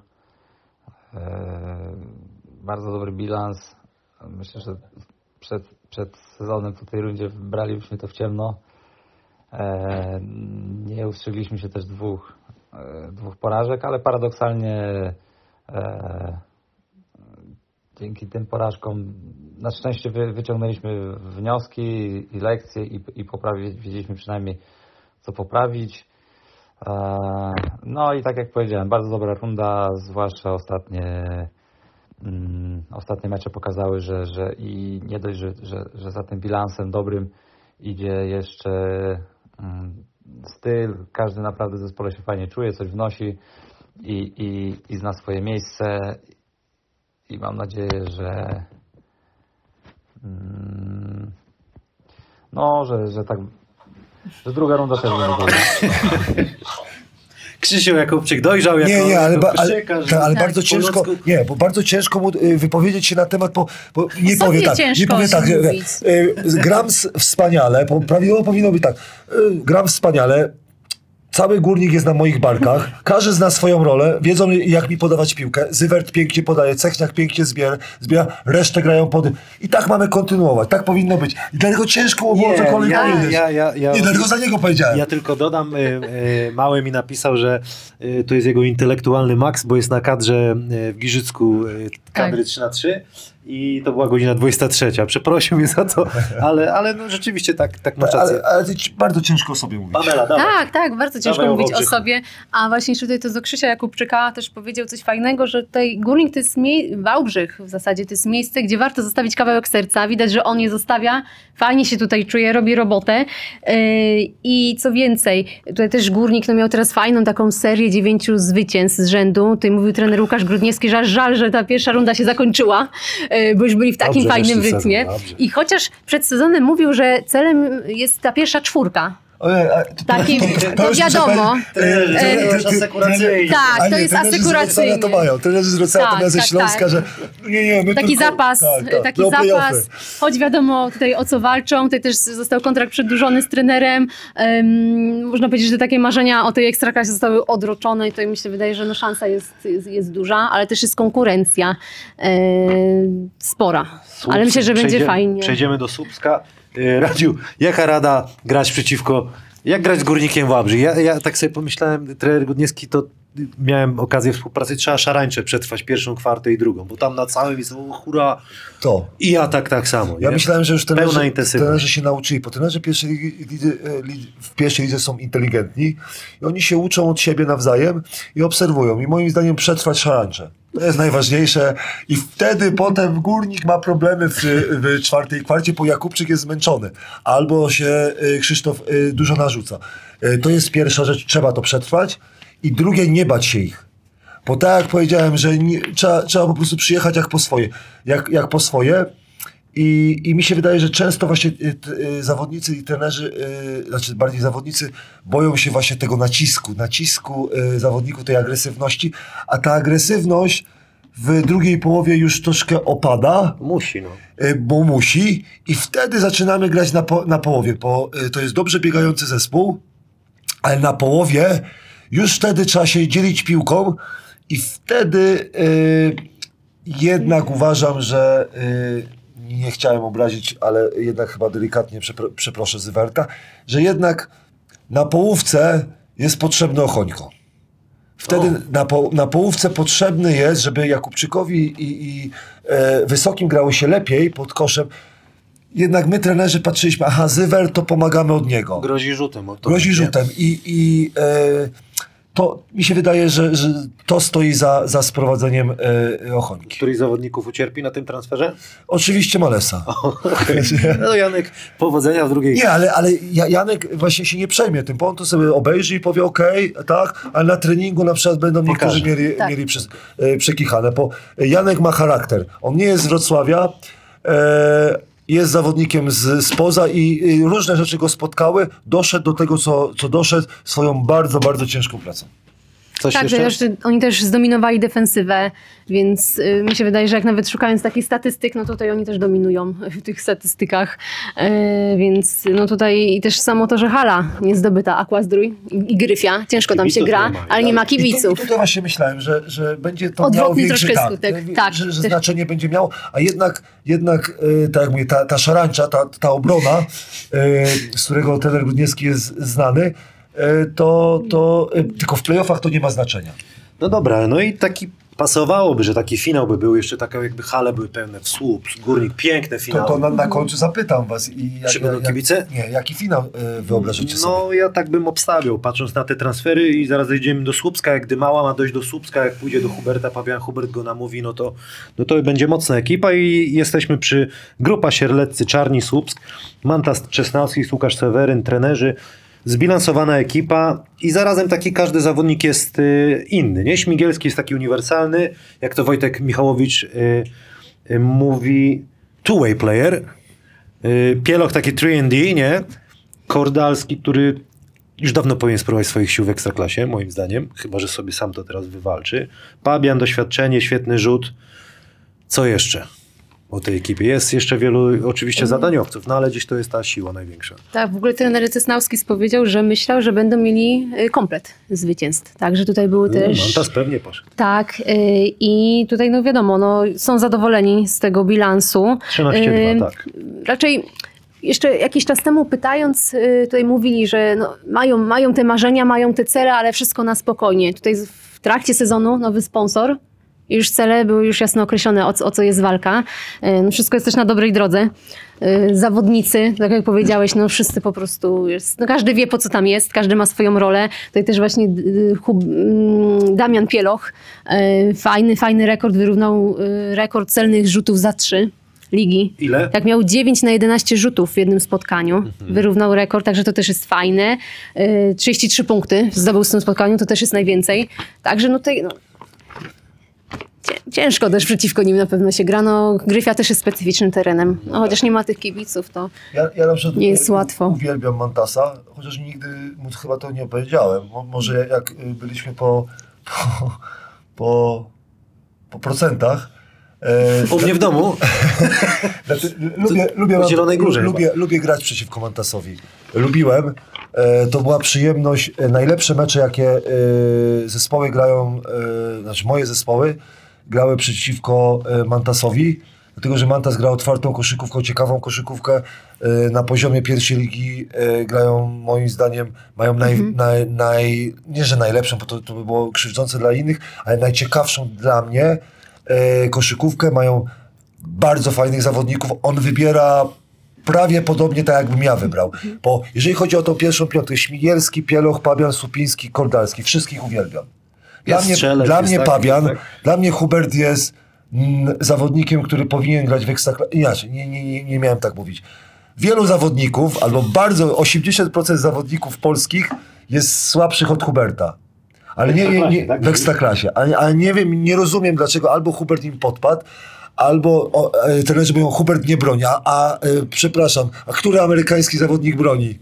Speaker 8: Bardzo dobry bilans. Myślę, że
Speaker 5: przed, przed sezonem w tej rundzie bralibyśmy to w ciemno. Nie ustrzegliśmy się też dwóch, e, dwóch porażek, ale paradoksalnie e, dzięki tym porażkom na szczęście wy, wyciągnęliśmy wnioski i lekcje i, i poprawi, wiedzieliśmy przynajmniej co poprawić. E, No i tak jak powiedziałem, bardzo dobra runda, zwłaszcza ostatnie, mm, ostatnie mecze pokazały, że, że i nie dość, że, że, że za tym bilansem dobrym idzie jeszcze mm, styl, każdy naprawdę w zespole się fajnie czuje, coś wnosi i, i, i zna swoje miejsce i mam nadzieję, że mm, no, że, że tak że druga runda też będzie dobra.
Speaker 1: Krzysiu Jakubczyk dojrzał jako,
Speaker 3: Nie, nie, ale, ba, ale, ta, ale
Speaker 4: Tak.
Speaker 3: bardzo ciężko,
Speaker 1: ludzku-
Speaker 3: nie, bo bardzo ciężko mu y, wypowiedzieć się na temat, bo, bo nie
Speaker 4: Sobie
Speaker 3: powie tak, nie
Speaker 4: ciężko
Speaker 3: powie tak, y, gram wspaniale, prawidłowo powinno być tak, y, gram wspaniale, cały górnik jest na moich barkach, każdy zna swoją rolę, wiedzą jak mi podawać piłkę, Zywert pięknie podaje, Cechniak pięknie zbiera, zbiera resztę grają pod... I tak mamy kontynuować, tak powinno być. I dlatego ciężko było
Speaker 1: Nie,
Speaker 3: cokolwiek
Speaker 1: ja-
Speaker 3: powiedzieć.
Speaker 1: ja- ja- ja-
Speaker 3: nie, dlatego za niego powiedziałem.
Speaker 1: Ja tylko dodam, y, y, Mały mi napisał, że y, to jest jego intelektualny maks, bo jest na kadrze y, w Giżycku y, kadry
Speaker 4: Tak.
Speaker 1: 3 na 3 i to była godzina 23. Przeprosił mnie za to, ale, ale no, rzeczywiście tak, tak masz rację.
Speaker 3: ale, ale bardzo ciężko o sobie mówić.
Speaker 1: Pamela, dawaj.
Speaker 4: Tak, tak, bardzo ciężko
Speaker 1: Dawaj,
Speaker 4: mówić o sobie. A właśnie tutaj to do Krzysia Jakubczyka też powiedział coś fajnego, że tutaj Górnik to jest mie- Wałbrzych w zasadzie, to jest miejsce, gdzie warto zostawić kawałek serca. Widać, że on je zostawia, fajnie się tutaj czuje, robi robotę. Yy, I co więcej, tutaj też Górnik no, miał teraz fajną taką serię dziewięciu zwycięstw z rzędu. Tutaj mówił trener Łukasz Grudniewski, że aż żal, że ta pierwsza runda się zakończyła, bo już byli w takim
Speaker 1: Dobrze
Speaker 4: fajnym rytmie.
Speaker 1: sezon.
Speaker 4: I chociaż przed sezonem mówił, że celem jest ta pierwsza czwórka,
Speaker 3: Ojej, a to- to-
Speaker 4: to,
Speaker 3: to
Speaker 4: wiadomo.
Speaker 3: E, ty-
Speaker 1: asekuracyjni.
Speaker 4: Tak, to jest asekuracyjny.
Speaker 3: to mają. Trenerzy z Wrocławia
Speaker 4: Tak,
Speaker 3: to ze
Speaker 4: tak,
Speaker 3: Śląska,
Speaker 4: tak.
Speaker 3: że nie, nie, my
Speaker 4: Taki
Speaker 3: tylko,
Speaker 4: zapas,
Speaker 3: tak, tak,
Speaker 4: taki
Speaker 3: no,
Speaker 4: zapas, choć wiadomo tutaj o co walczą, tutaj też został kontrakt przedłużony z trenerem, Em, można powiedzieć, że takie marzenia o tej ekstraklasie zostały odroczone i tutaj mi się wydaje, że no szansa jest, jest, jest duża, ale też jest konkurencja em, spora,
Speaker 1: Słupsk.
Speaker 4: ale myślę, że będzie
Speaker 1: Przejdziemy-
Speaker 4: fajnie.
Speaker 1: Przejdziemy do Słupska. Y, Radziu, jaka rada grać przeciwko, jak grać z Górnikiem Wałbrzych? Ja, ja tak sobie pomyślałem, trener Gudniewski to miałem okazję współpracy, trzeba szarańcze przetrwać pierwszą kwartę i drugą, bo tam na całym jest o, hura
Speaker 3: To.
Speaker 1: i ja tak tak samo.
Speaker 3: Ja
Speaker 1: nie?
Speaker 3: myślałem, że już trenerzy, trenerzy się nauczyli, bo trenerzy pierwszej lidze, e, w pierwszej lidze są inteligentni i oni się uczą od siebie nawzajem i obserwują. I moim zdaniem przetrwać szarańcze. To jest najważniejsze. I wtedy potem górnik ma problemy w, w czwartej kwarcie, bo Jakubczyk jest zmęczony. Albo się e, Krzysztof e, dużo narzuca. To jest pierwsza rzecz, trzeba to przetrwać. I drugie, nie bać się ich. Bo tak jak powiedziałem, że nie, trzeba, trzeba po prostu przyjechać jak po swoje. Jak, jak po swoje. I, I mi się wydaje, że często właśnie y, y, zawodnicy i trenerzy, y, znaczy bardziej zawodnicy, boją się właśnie tego nacisku, nacisku y, zawodników, tej agresywności, a ta agresywność w drugiej połowie już troszkę opada,
Speaker 1: Musi, no.
Speaker 3: y, bo musi i wtedy zaczynamy grać na, po, na połowie, bo y, to jest dobrze biegający zespół, ale na połowie już wtedy trzeba się dzielić piłką i wtedy y, jednak uważam, że y, nie chciałem obrazić, ale jednak chyba delikatnie przepro, przeproszę Zywerta, że jednak na połówce jest potrzebny Ochońko. Wtedy na, po, na połówce potrzebny jest, żeby Jakubczykowi i, i e, Wysokim grało się lepiej pod koszem. Jednak my trenerzy patrzyliśmy, aha, Zywer, to pomagamy od niego
Speaker 1: Grozi rzutem. o to
Speaker 3: grozi
Speaker 1: nie?
Speaker 3: rzutem i, i e, to mi się wydaje, że, że to stoi za, za sprowadzeniem e, Ochonki.
Speaker 1: Któryś z zawodników ucierpi na tym transferze?
Speaker 3: Oczywiście Malesa.
Speaker 1: Okej. No Janek, powodzenia w drugiej.
Speaker 3: Nie, ale, ale Ja- Janek właśnie się nie przejmie tym, bo on to sobie obejrzy i powie okej, tak, ale na treningu na przykład będą niektórzy
Speaker 1: Pokaże.
Speaker 3: mieli,
Speaker 4: Tak.
Speaker 3: mieli przez, e, przekichane, bo Janek ma charakter. On nie jest z Wrocławia, e, jest zawodnikiem z, spoza i, różne rzeczy go spotkały, doszedł do tego, co, co doszedł swoją bardzo, bardzo ciężką pracą.
Speaker 1: Coś
Speaker 4: tak,
Speaker 1: jeszcze?
Speaker 4: też, oni też zdominowali defensywę, więc y, mi się wydaje, że jak nawet szukając takich statystyk, no tutaj oni też dominują w tych statystykach. Y, więc no tutaj i też samo to, że hala nie zdobyta, Aquazdrój i, i Gryfia, ciężko tam się
Speaker 1: Kibiców
Speaker 4: gra,
Speaker 1: ma,
Speaker 4: ale nie ma
Speaker 3: I tu, I
Speaker 4: kibiców.
Speaker 3: tutaj właśnie myślałem, że, że będzie to
Speaker 4: Odwrotny
Speaker 3: miało większy
Speaker 4: troszkę
Speaker 3: tak,
Speaker 4: skutek,
Speaker 3: że-
Speaker 4: tak,
Speaker 3: że, że znaczenie będzie miało, a jednak, jednak y, tak jak mówię, ta, ta szarańcza, ta, ta obrona, y, z którego trener Grudniewski jest znany, to, to y, tylko w playoffach to nie ma znaczenia.
Speaker 1: No dobra, no i taki pasowałoby, że taki finał by był, jeszcze taka jakby hale były pełne w słup, górnik, piękne
Speaker 3: To,
Speaker 1: finały.
Speaker 3: to na, na końcu zapytam was. I jak,
Speaker 1: Czy będą
Speaker 3: jak-
Speaker 1: kibice?
Speaker 3: Nie, jaki finał y, wyobrażacie sobie?
Speaker 1: No ja tak bym obstawiał, patrząc na te transfery i zaraz zejdziemy do Słupska, jak gdy Mała ma dojść do Słupska, jak pójdzie do Huberta, Pawian Hubert go namówi, no to, no to będzie mocna ekipa i jesteśmy przy grupa Sierleccy, Czarni, Słupsk, Mantas Czesnawski, Łukasz Seweryn, trenerzy, zbilansowana ekipa i zarazem taki każdy zawodnik jest y, inny, nie? Śmigielski jest taki uniwersalny, jak to Wojtek Michałowicz y, y, mówi, two-way player, Pieloch taki 3D, nie? Kordalski, który już dawno powinien spróbować swoich sił w Ekstraklasie, moim zdaniem, chyba, że sobie sam to teraz wywalczy. Pabian, doświadczenie, świetny rzut. Co jeszcze o tej ekipie? Jest jeszcze wielu oczywiście zadaniowców, no ale gdzieś to jest ta siła największa.
Speaker 4: Tak, w ogóle trener Cesnawski powiedział, że myślał, że będą mieli y, komplet zwycięstw. Także tutaj były też...
Speaker 1: Mantas pewnie poszedł.
Speaker 4: Tak, y, i tutaj no wiadomo, no, są zadowoleni z tego bilansu.
Speaker 1: 13-2,
Speaker 4: Y,
Speaker 1: tak.
Speaker 4: Raczej jeszcze jakiś czas temu pytając, y, tutaj mówili, że no, mają, mają te marzenia, mają te cele, ale wszystko na spokojnie. Tutaj w trakcie sezonu nowy sponsor. Już cele były już jasno określone, o, co- o co jest walka. Y, No wszystko jest też na dobrej drodze. Y, Zawodnicy, tak jak powiedziałeś, no wszyscy po prostu jest, no każdy wie po co tam jest, każdy ma swoją rolę. Tutaj też właśnie mm, Damian Pieloch, y, fajny, fajny rekord, wyrównał rekord celnych rzutów za trzy ligi.
Speaker 1: Ile?
Speaker 4: Tak, miał 9 na 11 rzutów w jednym spotkaniu. Wyrównał rekord, także to też jest fajne. Yy, 33 punkty zdobył w tym spotkaniu, to też jest najwięcej. Także no tutaj... No, Ciężko też przeciwko nim na pewno się gra. No, Gryfia też jest specyficznym terenem. No, chociaż nie ma tych kibiców, to
Speaker 3: Ja, ja na przykład
Speaker 4: Nie jest łatwo.
Speaker 3: uwielbiam Mantasa, chociaż nigdy mu chyba to nie opowiedziałem. Mo, może jak e, byliśmy po, po, po, po procentach. e,
Speaker 1: U mnie w domu.
Speaker 3: Znaczy, lubię, lubię,
Speaker 1: w Zielonej Górze
Speaker 3: lubię, lubię grać przeciwko Mantasowi. Lubiłem. E, to była przyjemność. E, najlepsze mecze, jakie zespoły grają, znaczy moje zespoły grały przeciwko e, Mantasowi. Dlatego, że Mantas gra otwartą koszykówką, ciekawą koszykówkę. E, na poziomie pierwszej ligi e, grają, moim zdaniem, mają naj, naj, naj, nie że najlepszą, bo to, to by było krzywdzące dla innych, ale najciekawszą dla mnie koszykówkę. Mają bardzo fajnych zawodników. On wybiera prawie podobnie tak, jakbym ja wybrał. Bo jeżeli chodzi o tą pierwszą piątkę, Śmigielski, Pieloch, Pabian, Supiński, Kordalski, wszystkich uwielbiam. Dla mnie,
Speaker 1: strzelec,
Speaker 3: dla mnie Pabian,
Speaker 1: tak?
Speaker 3: dla mnie Hubert jest mm, zawodnikiem, który powinien grać w ekstraklasie. Inaczej, nie, nie, nie, nie miałem tak mówić. Wielu zawodników, albo bardzo 80% zawodników polskich jest słabszych od Huberta. Ale nie, nie, nie,
Speaker 1: tak?
Speaker 3: w ekstraklasie. Ale, ale nie wiem, nie rozumiem dlaczego albo Hubert im podpadł, albo o, e, trenerzy mówią, Hubert nie broni, a, a e, przepraszam, a który amerykański zawodnik broni?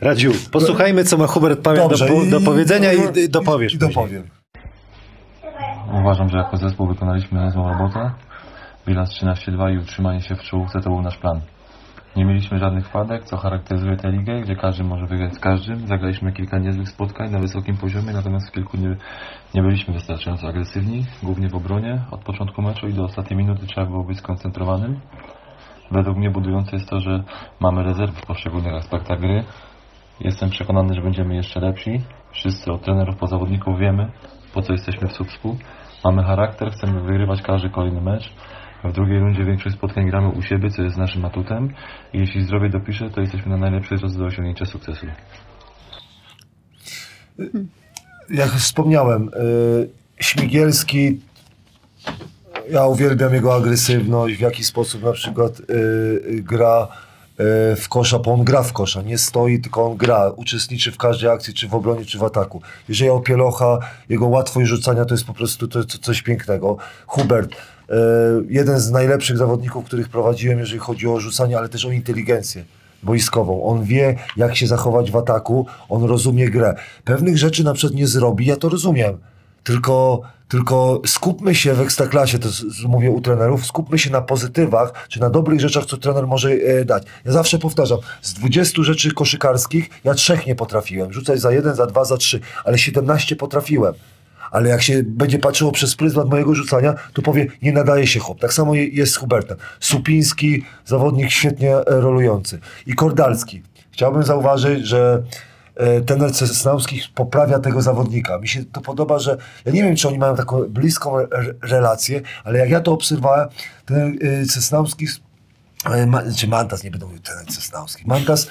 Speaker 1: Radziu, posłuchajmy, co ma Hubert Pawian do, do powiedzenia i, i dopowiesz.
Speaker 3: I dopowiem.
Speaker 8: Uważam, że jako zespół wykonaliśmy niezłą robotę. Bilans 13-2 i utrzymanie się w czołówce to był nasz plan. Nie mieliśmy żadnych wpadek, co charakteryzuje tę ligę, gdzie każdy może wygrać z każdym. Zagraliśmy kilka niezłych spotkań na wysokim poziomie, natomiast w kilku nie, nie byliśmy wystarczająco agresywni, głównie w obronie. Od początku meczu i do ostatniej minuty trzeba było być skoncentrowanym. Według mnie budujące jest to, że mamy rezerwy w poszczególnych aspektach gry. Jestem przekonany, że będziemy jeszcze lepsi. Wszyscy od trenerów po zawodników wiemy, po co jesteśmy w Słupsku. Mamy charakter, chcemy wygrywać każdy kolejny mecz. W drugiej rundzie większość spotkań gramy u siebie, co jest naszym atutem. I jeśli zdrowie dopisze, to jesteśmy na najlepszej drodze do osiągnięcia sukcesu.
Speaker 3: jak wspomniałem, y, Śmigielski, ja uwielbiam jego agresywność, w jaki sposób na przykład y, y, gra w kosza, bo on gra w kosza, nie stoi, tylko on gra, uczestniczy w każdej akcji, czy w obronie, czy w ataku. Jeżeli o Pielocha, jego łatwość rzucania to jest po prostu to, to coś pięknego. Hubert, y, jeden z najlepszych zawodników, których prowadziłem, jeżeli chodzi o rzucanie, ale też o inteligencję. boiskową. On wie, jak się zachować w ataku, on rozumie grę. Pewnych rzeczy na przykład nie zrobi, ja to rozumiem. Tylko, tylko skupmy się w ekstraklasie, to mówię u trenerów, skupmy się na pozytywach, czy na dobrych rzeczach, co trener może e, dać. Ja zawsze powtarzam, z 20 rzeczy koszykarskich ja trzech nie potrafiłem. Rzucać za jeden, za dwa, za trzy, ale 17 potrafiłem. Ale jak się będzie patrzyło przez pryzmat mojego rzucania, to powie, nie nadaje się chłop. Tak samo je- jest z Hubertem. Supiński, zawodnik świetnie e, rolujący. I Kordalski. Chciałbym zauważyć, że e, ten Cesnauski poprawia tego zawodnika. Mi się to podoba, że ja nie wiem, czy oni mają taką bliską re- relację, ale jak ja to obserwowałem, ten e, Cesnauski, e, czy Mantas, nie będę mówił ten Cesnauski, Mantas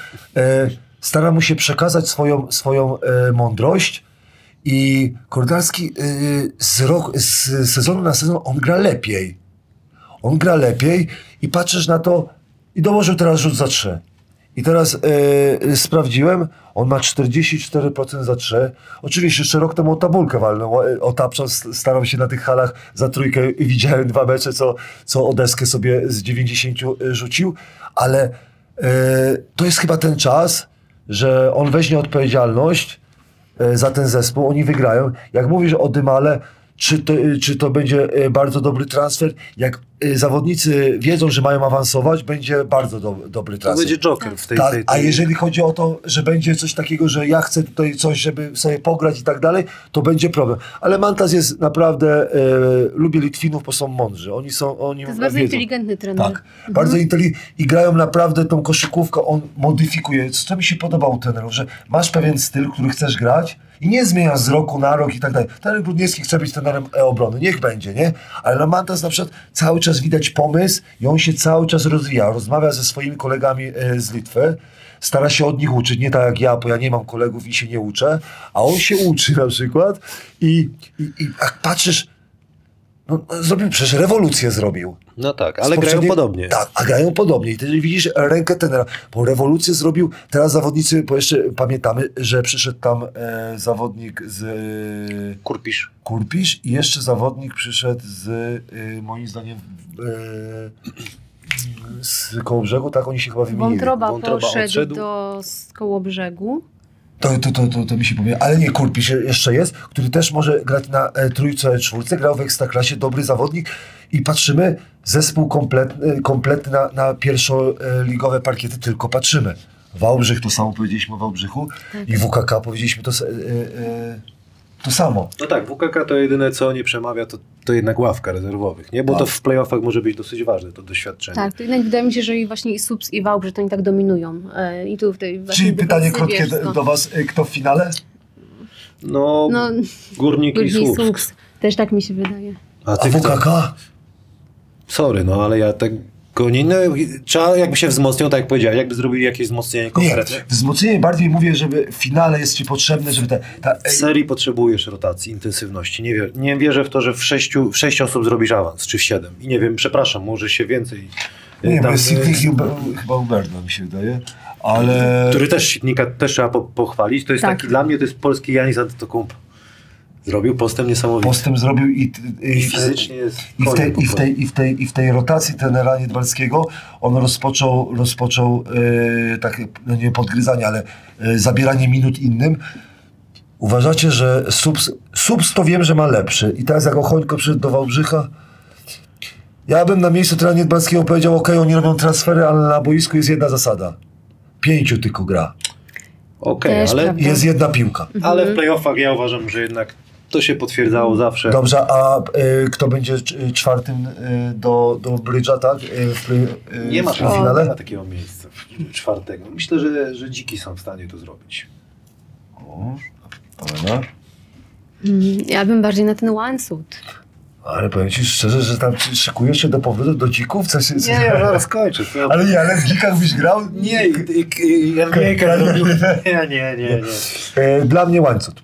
Speaker 3: stara mu się przekazać swoją, swoją mądrość i Kordalski y, z, rok, z sezonu na sezon on gra lepiej. On gra lepiej i patrzysz na to i dołożył teraz rzut za trzy. I teraz y, sprawdziłem, on ma 44% za trzy. Oczywiście jeszcze rok temu o tabulkę walnął, o- o tapcza, s- starał się na tych halach za trójkę i widziałem dwa mecze, co, co o deskę sobie z 90 rzucił, ale y, to jest chyba ten czas, że on weźmie odpowiedzialność e, za ten zespół, oni wygrają. Jak mówisz o Dymale, czy to, e, czy to będzie e, bardzo dobry transfer? Jak e, zawodnicy wiedzą, że mają awansować, będzie bardzo do, dobry
Speaker 1: To
Speaker 3: transfer.
Speaker 1: będzie Joker w tej,
Speaker 3: Tak,
Speaker 1: tej,
Speaker 3: a
Speaker 1: tej...
Speaker 3: jeżeli chodzi o to, że będzie coś takiego, że ja chcę tutaj coś, żeby sobie pograć i tak dalej, to będzie problem. Ale Mantas jest naprawdę, e, lubię Litwinów, bo są mądrzy. Oni są, oni
Speaker 4: To jest bardzo
Speaker 3: wiedzą.
Speaker 4: inteligentny trener.
Speaker 3: Tak, bardzo inteligentni i grają naprawdę tą koszykówkę, on modyfikuje. Co mi się podoba u trenerów, że masz pewien styl, który chcesz grać i nie zmieniasz z roku na rok i tak dalej. Trener Grudniewski chce być trenerem e, obrony, niech będzie, nie? Ale na Mantas na przykład cały czas widać pomysł i on się cały czas rozwija. Rozmawia ze swoimi kolegami e, z Litwy, stara się od nich uczyć, nie tak jak ja, bo ja nie mam kolegów i się nie uczę, a on się uczy na przykład i, i, i jak patrzysz, no, zrobił, przecież rewolucję zrobił.
Speaker 1: No tak, ale grają podobnie.
Speaker 3: Tak, a grają podobnie. I wtedy widzisz rękę tenera. Bo rewolucję zrobił, teraz zawodnicy, bo jeszcze pamiętamy, że przyszedł tam e, zawodnik z e,
Speaker 1: Kurpisz.
Speaker 3: Kurpisz i jeszcze zawodnik przyszedł z, e, moim zdaniem, e, z Kołobrzegu, tak oni się chyba wymienili.
Speaker 4: Wątroba,
Speaker 1: Wątroba
Speaker 4: poszedł
Speaker 1: odszedł.
Speaker 4: do Kołobrzegu.
Speaker 3: To, to, to, to, to mi się powie. Ale nie, Kurpisz jeszcze jest, który też może grać na e, trójce, czwórce, grał w Ekstraklasie, dobry zawodnik i patrzymy, zespół kompletny, kompletny na, na pierwszoligowe parkiety, tylko patrzymy. Wałbrzych, to samo powiedzieliśmy o Wałbrzychu i WKK powiedzieliśmy to, e, e, to samo.
Speaker 1: No tak, WKK to jedyne co nie przemawia, to, to jednak ławka rezerwowych, nie? Bo to w playoffach może być dosyć ważne, to doświadczenie.
Speaker 4: Tak, to jednak wydaje mi się, że i właśnie i Subs i Wałbrzych to oni tak dominują. E, I tu w tej właśnie
Speaker 3: Czyli pytanie krótkie do,
Speaker 4: no.
Speaker 3: do was, e, kto w finale?
Speaker 1: No,
Speaker 4: No,
Speaker 1: Górnik i
Speaker 4: Górnik
Speaker 1: Słupsk.
Speaker 4: Słupsk. Też tak mi się wydaje.
Speaker 1: A
Speaker 3: A
Speaker 1: ty kto?
Speaker 3: WKK?
Speaker 1: Sorry, no ale ja tego nie... No, trzeba jakby się wzmocnił, tak jak powiedziałeś, jakby zrobili jakieś wzmocnienie
Speaker 3: Nie,
Speaker 1: konkretne.
Speaker 3: wzmocnienie bardziej mówię, żeby w finale jest ci potrzebne, żeby te, ta,
Speaker 1: W serii potrzebujesz rotacji, intensywności. Nie, wie, nie wierzę w to, że w sześciu, w sześć osób zrobisz awans, czy w siedem. I nie wiem, przepraszam, może się więcej...
Speaker 3: Nie,
Speaker 1: tam,
Speaker 3: bo jest
Speaker 1: e,
Speaker 3: Sidney Huber- chyba Uberno mi się wydaje, ale...
Speaker 1: który też Sitnika też trzeba po, pochwalić. To jest
Speaker 4: Tak.
Speaker 1: taki, dla mnie to jest polski Janis Antetokounmpo. Zrobił postęp niesamowity.
Speaker 3: Postęp zrobił i, i,
Speaker 1: I fizycznie jest
Speaker 3: i, w tej, i, w tej, i, w tej, I w tej rotacji trenera Niedbalskiego on rozpoczął, rozpoczął e, takie, no nie podgryzanie, ale e, zabieranie minut innym. Uważacie, że Subs, Subs to wiem, że ma lepszy. I teraz jak Ochońko przyszedł do Wałbrzycha, ja bym na miejscu trenera Niedbalskiego powiedział, ok, oni robią transfery, ale na boisku jest jedna zasada. Pięciu tylko gra.
Speaker 1: Okej,
Speaker 4: Też
Speaker 1: ale,
Speaker 4: prawda.
Speaker 3: Jest jedna piłka.
Speaker 1: ale w playoffach ja uważam, że jednak to się potwierdzało zawsze.
Speaker 3: Dobrze, a y, kto będzie c- czwartym y, do, do Brydża, tak? Y, w, y,
Speaker 1: Nie ma,
Speaker 3: w
Speaker 1: szans, nie
Speaker 3: finale?
Speaker 1: ma takiego miejsca czwartego. Myślę, że, że dziki są w stanie to zrobić.
Speaker 3: O, Pawełna.
Speaker 4: Mm, Ja bym bardziej na ten łańcuch.
Speaker 3: Ale powiem ci szczerze, że tam szykujesz się do powrotu do dzików? Co się,
Speaker 1: Nie, ja zaraz kończę. To...
Speaker 3: Ale nie, ale w dzikach byś grał?
Speaker 1: Nie, zrobił. Nie, nie, nie, nie.
Speaker 3: E, Dla mnie łańcuch.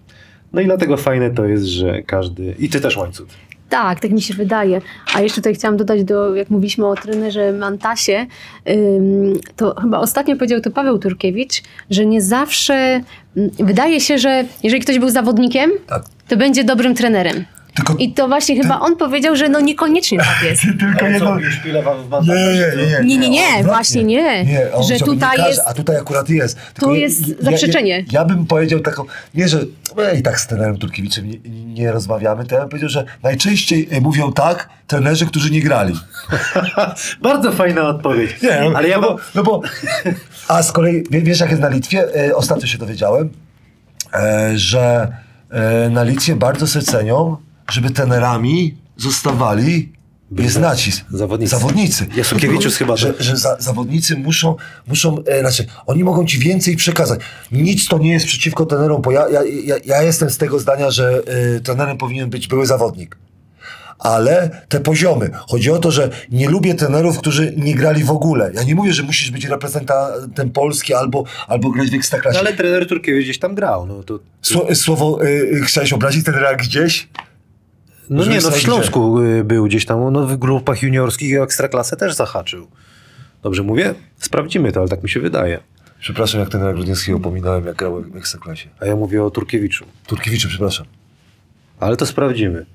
Speaker 1: No i dlatego fajne to jest, że każdy. I ty też łańcuch.
Speaker 4: Tak, tak mi się wydaje. A jeszcze tutaj chciałam dodać, do, jak mówiliśmy o trenerze Mantasie, to chyba ostatnio powiedział to Paweł Turkiewicz, że nie zawsze ym, wydaje się, że jeżeli ktoś był zawodnikiem,
Speaker 3: Tak.
Speaker 4: to będzie dobrym trenerem.
Speaker 3: Tylko,
Speaker 4: I to właśnie chyba on powiedział, że no niekoniecznie tak jest.
Speaker 3: tylko jedno... Nie, nie, nie, nie.
Speaker 4: Nie, nie, właśnie nie.
Speaker 3: Nie, on
Speaker 4: Że tutaj
Speaker 3: nie każe,
Speaker 4: jest-
Speaker 3: A tutaj akurat jest. Tylko
Speaker 4: jest
Speaker 3: ja-
Speaker 4: zaprzeczenie.
Speaker 3: Ja, ja bym powiedział taką, nie, że my i tak z trenerem Turkiewiczem nie, nie rozmawiamy, to ja bym powiedział, że najczęściej e, mówią tak trenerzy, którzy nie grali.
Speaker 1: Bardzo fajna odpowiedź.
Speaker 3: Nie,
Speaker 1: ale ja
Speaker 3: no, bo, no bo, a z kolei, wie- wiesz jak jest na Litwie? E, ostatnio się dowiedziałem, e, że e, na Litwie bardzo sobie cenią, żeby trenerami zostawali jest nacisk.
Speaker 1: Zawodnicy.
Speaker 3: Zawodnicy.
Speaker 1: Jasukiewiczus chyba
Speaker 3: Że, że za, zawodnicy muszą, muszą e, znaczy, oni mogą ci więcej przekazać. Nic to nie jest przeciwko trenerom, bo ja, ja, ja, ja jestem z tego zdania, że e, trenerem powinien być były zawodnik ale te poziomy. Chodzi o to, że nie lubię trenerów, którzy nie grali w ogóle. Ja nie mówię, że musisz być reprezentantem Polski albo, albo grać w Ekstraklasie.
Speaker 1: No, ale trener Turkiewicz gdzieś tam grał. No, to...
Speaker 3: Sło, słowo, y, chciałeś obrazić trenera gdzieś?
Speaker 1: No nie, no w Śląsku y, był gdzieś tam. No, w grupach juniorskich i Ekstraklasę też zahaczył. Dobrze mówię? Sprawdzimy to, ale tak mi się wydaje.
Speaker 3: Przepraszam, jak trenera Grudzińskiego pominąłem, jak grał w Ekstraklasie.
Speaker 1: A ja mówię o Turkiewiczu.
Speaker 3: Turkiewiczu, przepraszam.
Speaker 1: Ale to sprawdzimy.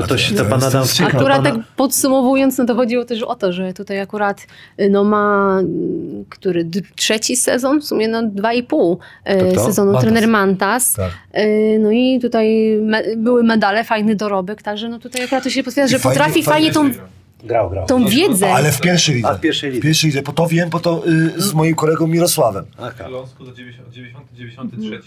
Speaker 1: To, to, się, to pan Adam...
Speaker 4: Akurat tak podsumowując, no to chodziło też o to, że tutaj akurat y, no ma y, który trzeci sezon, w sumie no dwa i pół y,
Speaker 1: To
Speaker 4: sezonu
Speaker 3: Mantas.
Speaker 4: trener Mantas.
Speaker 3: Tak.
Speaker 4: Y, No i tutaj me, były medale, fajny dorobek, także no tutaj akurat to się potwierdza, że
Speaker 3: fajnie-
Speaker 4: potrafi fajnie,
Speaker 3: fajnie
Speaker 4: tą,
Speaker 1: Grał, grał.
Speaker 4: tą wiedzę.
Speaker 3: Ale w pierwszej lidze.
Speaker 1: A, w pierwszej lidze.
Speaker 3: W pierwszej lidze, bo to wiem, bo to y, z moim kolegą Mirosławem.
Speaker 1: Aka.
Speaker 2: Śląsku do 90-93 rok.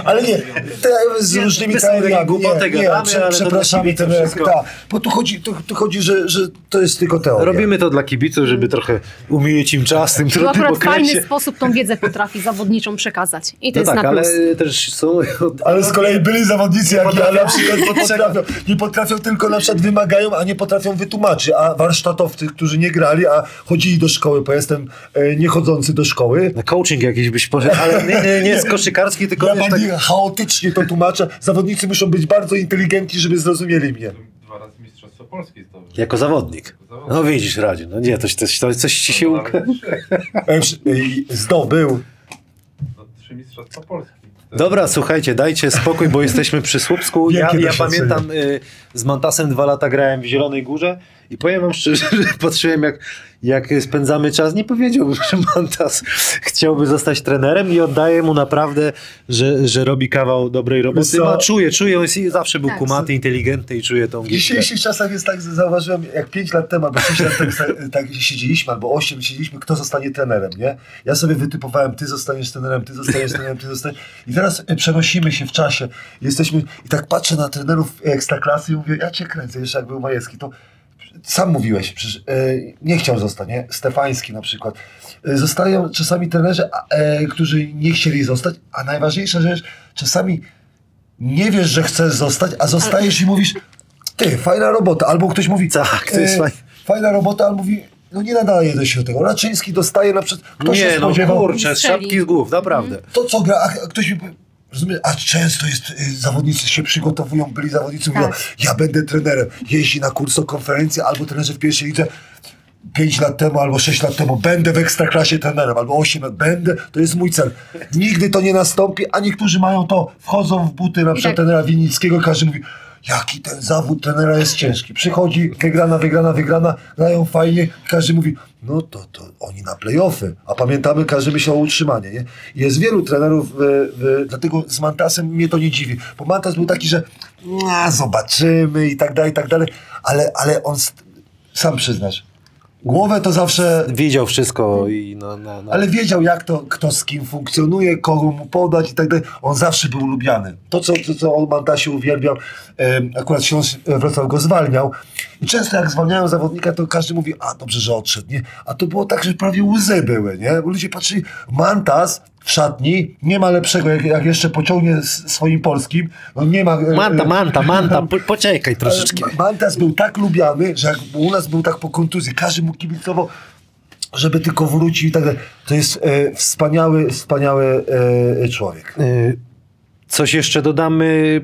Speaker 3: Ale nie, te, z
Speaker 1: Nie,
Speaker 3: różnymi teoriami.
Speaker 1: głupoty
Speaker 3: Nie, nie,
Speaker 1: gadamy,
Speaker 3: prze,
Speaker 1: ale to
Speaker 3: przepraszamy
Speaker 1: kibiców wszystko.
Speaker 3: Tak, bo tu chodzi, tu, tu chodzi że, że to jest tylko teoria.
Speaker 1: Robimy to dla kibiców, żeby trochę umilić im czas w tym
Speaker 4: To
Speaker 1: trudnym
Speaker 4: akurat w
Speaker 1: okresie.
Speaker 4: fajny sposób tą wiedzę potrafi zawodniczą przekazać. I to
Speaker 1: No
Speaker 4: jest
Speaker 1: tak,
Speaker 4: na
Speaker 1: ale
Speaker 4: plus.
Speaker 1: też są...
Speaker 3: Ale z kolei byli zawodnicy, jak ja na przykład nie potrafią, nie potrafią, tylko na przykład wymagają, a nie potrafią wytłumaczyć. A warsztatowcy, którzy nie grali, a chodzili do szkoły, bo jestem e, niechodzący do szkoły.
Speaker 1: Na coaching jakiś byś poszedł, ale nie, nie, nie z koszykarski, tylko
Speaker 3: Ja
Speaker 1: wiesz, tak...
Speaker 3: chaotycznie to tłumaczę. Zawodnicy muszą być bardzo inteligentni, żeby zrozumieli mnie.
Speaker 2: Dwa razy Mistrzostwo Polski zdobył.
Speaker 1: Jako zawodnik. No widzisz, Radzie, no nie, to, to, to coś ci się.
Speaker 3: E, przy- e, Zdobył.
Speaker 2: No, trzy Mistrzostwa Polski.
Speaker 1: Dobra, słuchajcie, dajcie spokój, bo jesteśmy przy Słupsku. Ja, ja pamiętam, y, z Mantasem dwa lata grałem w Zielonej Górze i powiem wam szczerze, że patrzyłem jak, jak spędzamy czas. Nie powiedziałbym, że Mantas chciałby zostać trenerem i oddaję mu naprawdę, że, że robi kawał dobrej roboty. Ma, czuję, czuję, on jest, zawsze był
Speaker 4: Tak.
Speaker 1: kumaty, inteligentny i czuję tą
Speaker 3: W dzisiejszych czasach jest tak, zauważyłem, jak 5 lat temu, albo 6 lat temu tak, tak siedzieliśmy, albo 8 siedzieliśmy, kto zostanie trenerem, nie? Ja sobie wytypowałem, ty zostaniesz trenerem, ty zostaniesz trenerem, ty zostaniesz... I teraz e, przenosimy się w czasie. Jesteśmy... I tak patrzę na trenerów ekstraklasy i mówię, ja cię kręcę, jeszcze jak był Majewski, to sam mówiłeś, przecież e, nie chciał zostać, nie? Stefański na przykład. E, zostają czasami trenerzy, a, e, którzy nie chcieli zostać, a najważniejsza rzecz, czasami nie wiesz, że chcesz zostać, a zostajesz i mówisz, ty, fajna robota. Albo ktoś mówi,
Speaker 1: Tak, to jest
Speaker 3: e,
Speaker 1: fajne.
Speaker 3: fajna robota, albo mówi, no nie nadaje do się do tego. Raczyński dostaje na przykład, kto się
Speaker 1: Nie, no
Speaker 3: spodziewał,
Speaker 1: kurczę, z szapki z głów, naprawdę.
Speaker 3: to co gra, a ktoś mi powie, rozumie, a często jest, y, zawodnicy się przygotowują, byli zawodnicy, mówią,
Speaker 4: Tak.
Speaker 3: ja będę trenerem, jeździ na kurs, konferencję, albo trenerzy w pierwszej lidze, 5 lat temu albo 6 lat temu będę w ekstraklasie trenerem, albo 8 lat będę, to jest mój cel. Nigdy to nie nastąpi, a niektórzy mają to, wchodzą w buty na przykład
Speaker 4: tak.
Speaker 3: trenera Winnickiego, każdy mówi, jaki ten zawód trenera jest ciężki. Przychodzi, wygrana, wygrana, wygrana, grają fajnie, każdy mówi, no to, to oni na playoffy, a pamiętamy, każdy myślał o utrzymanie, nie? Jest wielu trenerów, w, dlatego z Mantasem mnie to nie dziwi, bo Mantas był taki, że "A, zobaczymy i tak dalej, i tak dalej, ale, ale on, sam przyznasz, głowę to zawsze
Speaker 1: Wiedział wszystko i no, no, no.
Speaker 3: ale wiedział, jak to, kto z kim funkcjonuje, kogo mu podać i tak dalej. On zawsze był lubiany. To, co, to, co on Mantasie uwielbiał, akurat Śląsk Wrocław go zwalniał. I często jak zwalniają zawodnika, to każdy mówi, a dobrze, że odszedł, nie? A to było tak, że prawie łzy były, nie? Bo ludzie patrzyli, Mantas w szatni nie ma lepszego, jak, jak jeszcze pociągnie swoim polskim, no nie ma... e,
Speaker 1: Manta,
Speaker 3: e,
Speaker 1: manta, manta, po, poczekaj troszeczkę.
Speaker 3: Ma- Mantas był tak lubiany, że jak u nas był tak po kontuzji, każdy mu kibicował, żeby tylko wrócił i tak dalej. To jest e, wspaniały, wspaniały e, człowiek.
Speaker 1: Coś jeszcze dodamy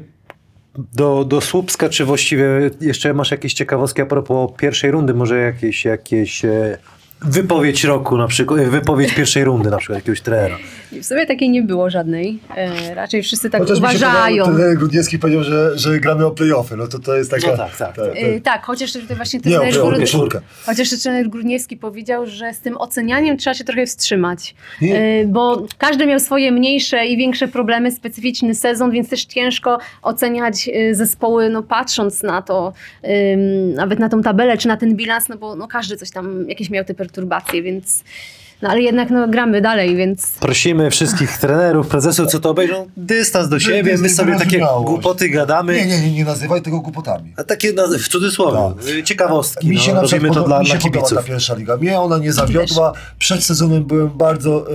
Speaker 1: do, do Słupska, czy właściwie jeszcze masz jakieś ciekawostki a propos pierwszej rundy, może jakieś, jakieś e, wypowiedź roku na przykład, e, wypowiedź pierwszej rundy na przykład jakiegoś trenera.
Speaker 4: W sobie takiej nie było żadnej. E, raczej wszyscy tak
Speaker 3: Chociaż mi się
Speaker 4: uważają.
Speaker 3: Trener Grudniewski powiedział, że, że gramy o playoffy. No to to jest taka...
Speaker 1: No tak, tak, tak.
Speaker 4: E, tak, chociaż tutaj właśnie
Speaker 3: Nie, o
Speaker 4: trener,
Speaker 3: playoffy,
Speaker 4: Grud... chociaż trener Grudniewski powiedział, że z tym ocenianiem trzeba się trochę wstrzymać.
Speaker 3: Nie.
Speaker 4: E, bo każdy miał swoje mniejsze i większe problemy, specyficzny sezon, więc też ciężko oceniać e, zespoły, no patrząc na to, nawet na tą tabelę, czy na ten bilans, no bo no, każdy coś tam, jakieś miał te perturbacje, więc no ale jednak no, gramy dalej, więc
Speaker 1: Prosimy wszystkich trenerów, prezesów, co to obejrzą, dystans do siebie, my sobie takie głupoty gadamy.
Speaker 3: Nie, nie, nie, nie nazywaj tego głupotami.
Speaker 1: A takie no, w cudzysłowie,
Speaker 3: Tak.
Speaker 1: ciekawostki,
Speaker 3: Mi się
Speaker 1: no,
Speaker 3: na
Speaker 1: robimy to dla,
Speaker 3: mi
Speaker 1: dla
Speaker 3: się podoba
Speaker 1: kibiców.
Speaker 3: ta pierwsza liga. Mnie ona nie zawiodła. Przed sezonem byłem bardzo, e,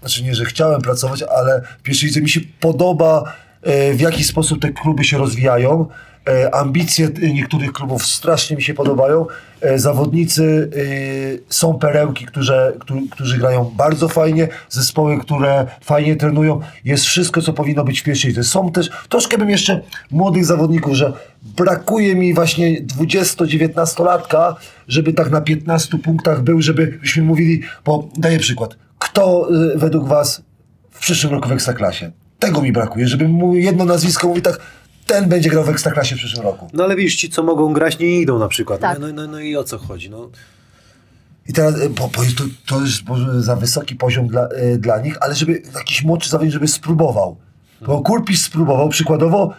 Speaker 3: znaczy nie, że chciałem pracować, ale w pierwszej lidze mi się podoba, e, w jaki sposób te kluby się rozwijają. E, ambicje niektórych klubów strasznie mi się podobają. E, zawodnicy e, są perełki, którzy, którzy, grają bardzo fajnie, zespoły, które fajnie trenują. Jest wszystko, co powinno być w pierwszej. Są też, troszkę bym jeszcze młodych zawodników, że brakuje mi właśnie 20-19-latka, żeby tak na 15 punktach był, żebyśmy mówili, bo daję przykład. Kto według was w przyszłym roku w Ekstraklasie? Tego mi brakuje, żeby jedno nazwisko mówi tak, ten będzie grał w Ekstraklasie w przyszłym roku.
Speaker 1: No ale widzisz, ci co mogą grać nie idą na przykład.
Speaker 4: Tak.
Speaker 1: No, no, no i o co chodzi? No,
Speaker 3: I teraz, y, bo, bo jest to, to jest za wysoki poziom dla, y, dla nich, ale żeby jakiś młodszy zawodnik, żeby spróbował. Bo Kurpis spróbował, przykładowo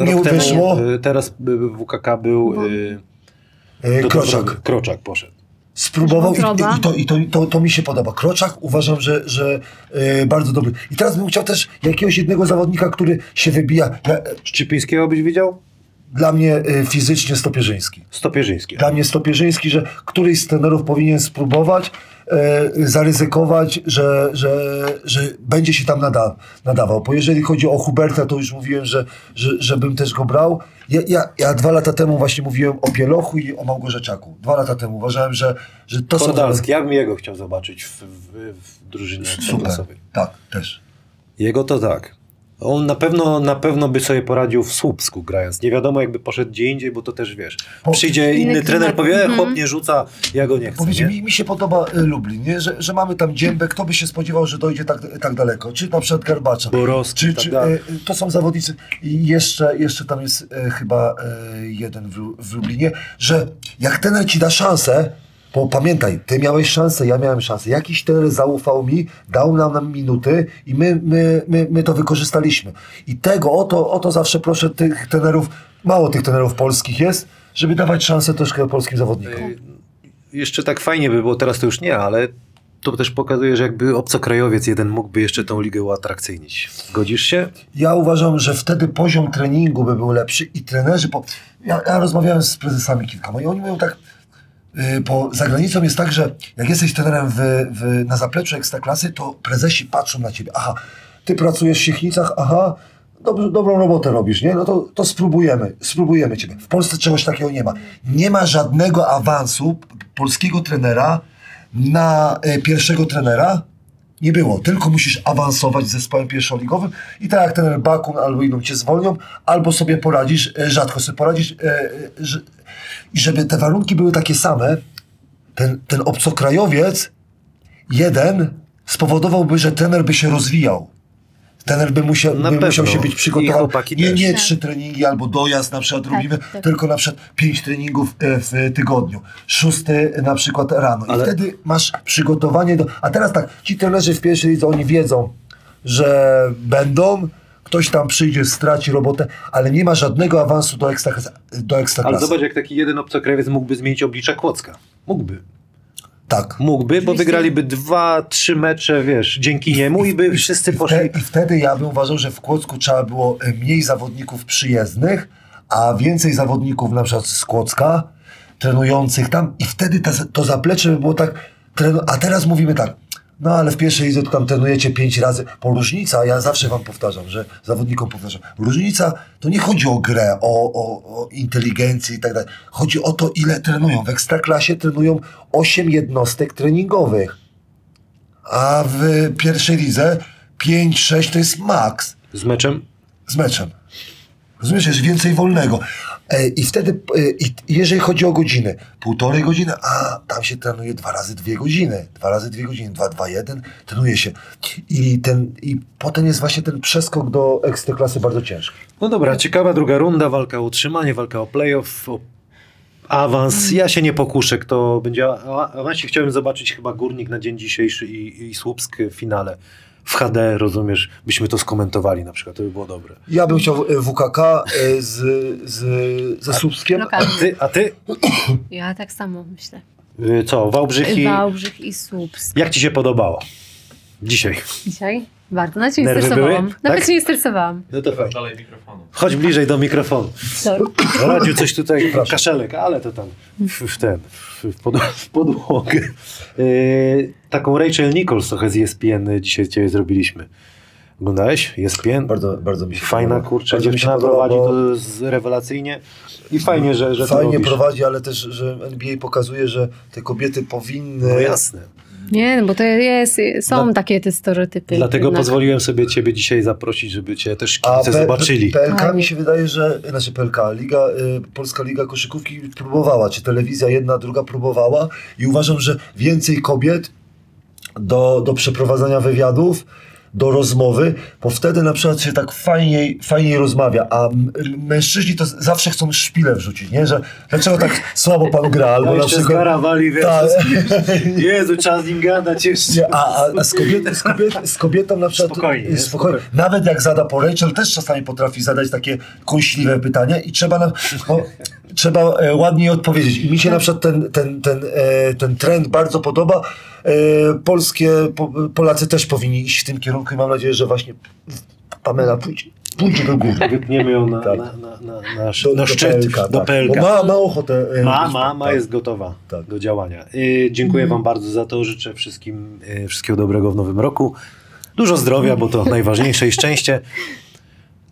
Speaker 3: nie
Speaker 1: rok temu,
Speaker 3: wyszło,
Speaker 1: y, teraz y, w WKK był y,
Speaker 3: y, Kroczak.
Speaker 1: Kroczak poszedł.
Speaker 3: Spróbował i, i, to, i to, to, to mi się podoba. Kroczak uważam, że, że e, bardzo dobry. I teraz bym chciał też jakiegoś jednego zawodnika, który się wybija. Ja, e,
Speaker 1: Szczypińskiego byś widział?
Speaker 3: dla mnie e, fizycznie Stopierzyński.
Speaker 1: Stopierzyński.
Speaker 3: Dla mnie Stopierzyński, że któryś z trenerów powinien spróbować, e, zaryzykować, że, że, że będzie się tam nada, nadawał. Bo jeżeli chodzi o Huberta, to już mówiłem, że, że, że bym też go brał. Ja, ja, ja dwa lata temu właśnie mówiłem o Pielochu i o Małgorzeczaku. Dwa lata temu uważałem, że, że to są...
Speaker 1: Kordalski, ja bym jego chciał zobaczyć w, w, w drużynie
Speaker 3: Super. Tak, też.
Speaker 1: Jego to tak. On na pewno, na pewno by sobie poradził w Słupsku grając. Nie wiadomo jakby poszedł gdzie indziej, bo to też wiesz. Przyjdzie
Speaker 4: Inny
Speaker 1: inny trener, powie,
Speaker 4: Mhm.
Speaker 1: chłop nie rzuca, ja go nie chcę.
Speaker 3: Powiedzcie,
Speaker 1: Nie?
Speaker 3: mi, mi się podoba y, Lublin, nie? Że, że mamy tam Dziębę, kto by się spodziewał, że dojdzie tak, tak daleko, czy na przykład Garbacza.
Speaker 1: Borowski,
Speaker 3: Czy,
Speaker 1: tak
Speaker 3: czy, y, y, to są zawodnicy i jeszcze, jeszcze tam jest y, chyba y, jeden w, w Lublinie, że jak trener ci da szansę, bo pamiętaj, ty miałeś szansę, ja miałem szansę, jakiś trener zaufał mi, dał nam, nam minuty i my, my, my, my to wykorzystaliśmy. I tego, o to, o to zawsze proszę tych trenerów, mało tych trenerów polskich jest, żeby dawać szansę troszkę polskim zawodnikom.
Speaker 1: Jeszcze tak fajnie by było, teraz to już nie, ale to też pokazuje, że jakby obcokrajowiec jeden mógłby jeszcze tą ligę uatrakcyjnić. Godzisz się?
Speaker 3: Ja uważam, że wtedy poziom treningu by był lepszy i trenerzy, bo ja, ja rozmawiałem z prezesami kilkoma i oni mówią tak, bo za granicą jest tak, że jak jesteś trenerem w, w, na zapleczu ekstraklasy, to prezesi patrzą na ciebie. Aha, ty pracujesz w Siechnicach, aha, dobrze, dobrą robotę robisz, nie? No to, to spróbujemy, spróbujemy ciebie. W Polsce czegoś takiego nie ma. Nie ma żadnego awansu polskiego trenera na y, pierwszego trenera, nie było, tylko musisz awansować z zespołem pierwszoligowym i tak jak ten Bakun albo inną cię zwolnią, albo sobie poradzisz, e, rzadko sobie poradzisz. e, e, I żeby te warunki były takie same, ten, ten obcokrajowiec jeden spowodowałby, że trener by się rozwijał. Trener by musiał,
Speaker 1: Na
Speaker 3: by
Speaker 1: pewno.
Speaker 3: musiał się być
Speaker 1: I
Speaker 3: przygotowany. Nie, nie trzy treningi albo dojazd na przykład robimy,
Speaker 4: tak.
Speaker 3: tylko na przykład pięć treningów e, w tygodniu. Szósty na przykład rano. I
Speaker 1: Ale-
Speaker 3: wtedy masz przygotowanie do... A teraz tak, ci trenerzy w pierwszej lidze, oni wiedzą, że będą, ktoś tam przyjdzie, straci robotę, ale nie ma żadnego awansu do, ekstraklasy. Do
Speaker 1: Ale
Speaker 3: ekstraklasy.
Speaker 1: zobacz, jak taki jeden obcokrajowiec mógłby zmienić oblicza Kłodzka. Mógłby.
Speaker 3: Tak.
Speaker 1: Mógłby, bo
Speaker 4: Oczywiście.
Speaker 1: wygraliby dwa, trzy mecze, wiesz, dzięki niemu i by wszyscy
Speaker 3: I,
Speaker 1: poszli.
Speaker 3: I wtedy ja bym uważał, że w Kłodzku trzeba było e, mniej zawodników przyjezdnych, a więcej zawodników na przykład z Kłodzka, trenujących tam i wtedy ta, to zaplecze by było tak, a teraz mówimy tak, no ale w pierwszej lidze to tam trenujecie pięć razy, bo różnica, ja zawsze wam powtarzam, że zawodnikom powtarzam, różnica to nie chodzi o grę, o, o, o inteligencję i tak dalej, chodzi o to ile trenują. W Ekstraklasie trenują osiem jednostek treningowych a w pierwszej lidze 5-6 to jest maks
Speaker 1: Z meczem?
Speaker 3: z meczem. Rozumiesz, jest więcej wolnego. E, I wtedy, e, i jeżeli chodzi o godziny, półtorej godziny, a tam się trenuje dwa razy dwie godziny, dwa razy dwie godziny, dwa, dwa, jeden, trenuje się. I, ten, I potem jest właśnie ten przeskok do ekstraklasy bardzo ciężki.
Speaker 1: No dobra, ciekawa druga runda, walka o utrzymanie, walka o playoff, o awans. Ja się nie pokuszę, kto będzie o awansie. Chciałem zobaczyć chyba Górnik na dzień dzisiejszy i, i Słupsk w finale. W HD, rozumiesz, byśmy to skomentowali na przykład, to by było dobre.
Speaker 3: Ja bym chciał e, WKK e, z, z, ze Słupskiem.
Speaker 1: A ty, a ty?
Speaker 4: Ja tak samo myślę.
Speaker 1: Y, Co, Wałbrzych i...
Speaker 4: Wałbrzych i Słupsk.
Speaker 1: Jak ci się podobało? Dzisiaj.
Speaker 4: Dzisiaj? Bardzo. Nawet się nie
Speaker 1: Nerwy
Speaker 4: stresowałam.
Speaker 1: były?
Speaker 4: Nawet
Speaker 1: Tak?
Speaker 4: się nie stresowałam.
Speaker 1: No to fajnie.
Speaker 2: Dalej mikrofonu.
Speaker 1: Chodź bliżej do mikrofonu.
Speaker 4: Sorry.
Speaker 1: Radził coś tutaj, kaszelek, ale to tam w, w ten, w, w, pod, w podłogę. Yy, taką Rachel Nichols trochę z ESPN dzisiaj ciebie zrobiliśmy. Oglądałeś? ESPN?
Speaker 3: Bardzo, bardzo mi się
Speaker 1: Fajna,
Speaker 3: podoba.
Speaker 1: kurczę,
Speaker 3: Bardzo mi się
Speaker 1: dziewczyna
Speaker 3: podoba,
Speaker 1: prowadzi
Speaker 3: bo
Speaker 1: to z, rewelacyjnie i fajnie, że, że to
Speaker 3: Fajnie
Speaker 1: robisz.
Speaker 3: prowadzi, ale też, że NBA pokazuje, że te kobiety powinny...
Speaker 1: No jasne.
Speaker 4: Nie, no bo to jest, są
Speaker 1: Dla-
Speaker 4: takie te stereotypy.
Speaker 1: Dlatego
Speaker 4: jednak.
Speaker 1: pozwoliłem sobie ciebie dzisiaj zaprosić, żeby cię też kibice zobaczyli.
Speaker 3: PLK mi się wydaje, że, znaczy PLK, Liga, y, Polska Liga Koszykówki próbowała, czy telewizja jedna, druga próbowała i uważam, że więcej kobiet do, do przeprowadzania wywiadów, do rozmowy, bo wtedy na przykład się tak fajniej, fajniej rozmawia, a mężczyźni to zawsze chcą szpilę wrzucić, nie? Że dlaczego tak słabo pan gra, albo na przykład...
Speaker 1: zgarawali, wiesz,
Speaker 3: Tak.
Speaker 1: Jezu, trzeba z nim gadać jeszcze.
Speaker 3: A, a, z, kobiet, z, kobiet, z kobietą na przykład...
Speaker 1: Spokojnie, nie?
Speaker 3: spokojnie. Nawet jak zada po Rachel, też czasami potrafi zadać takie kąśliwe pytanie i trzeba, na, trzeba e, ładniej odpowiedzieć. I mi się na przykład ten, ten, ten, e, ten trend bardzo podoba. E, polskie, po, Polacy też powinni iść w tym kierunku i mam nadzieję, że właśnie Pamela pójdzie, pójdzie do góry.
Speaker 1: Wypniemy ją na,
Speaker 3: Tak.
Speaker 1: na, na, na, na,
Speaker 3: Do,
Speaker 1: na szczyt,
Speaker 3: PLK,
Speaker 1: do
Speaker 3: tak.
Speaker 1: PLK.
Speaker 3: Ma, ma ochotę.
Speaker 1: Ma, ma, ma,
Speaker 3: tak.
Speaker 1: jest gotowa
Speaker 3: Tak.
Speaker 1: do działania. Dziękuję Wam bardzo za to. Życzę wszystkim wszystkiego dobrego w nowym roku. Dużo zdrowia, bo to najważniejsze i szczęście.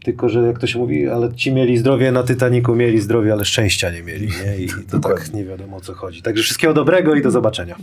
Speaker 1: Tylko, że jak to się mówi, ale ci mieli zdrowie na Titaniku, mieli zdrowie, ale szczęścia nie mieli. Nie? I to tak
Speaker 3: Dokładnie.
Speaker 1: nie wiadomo o co chodzi. Także wszystkiego dobrego i do zobaczenia.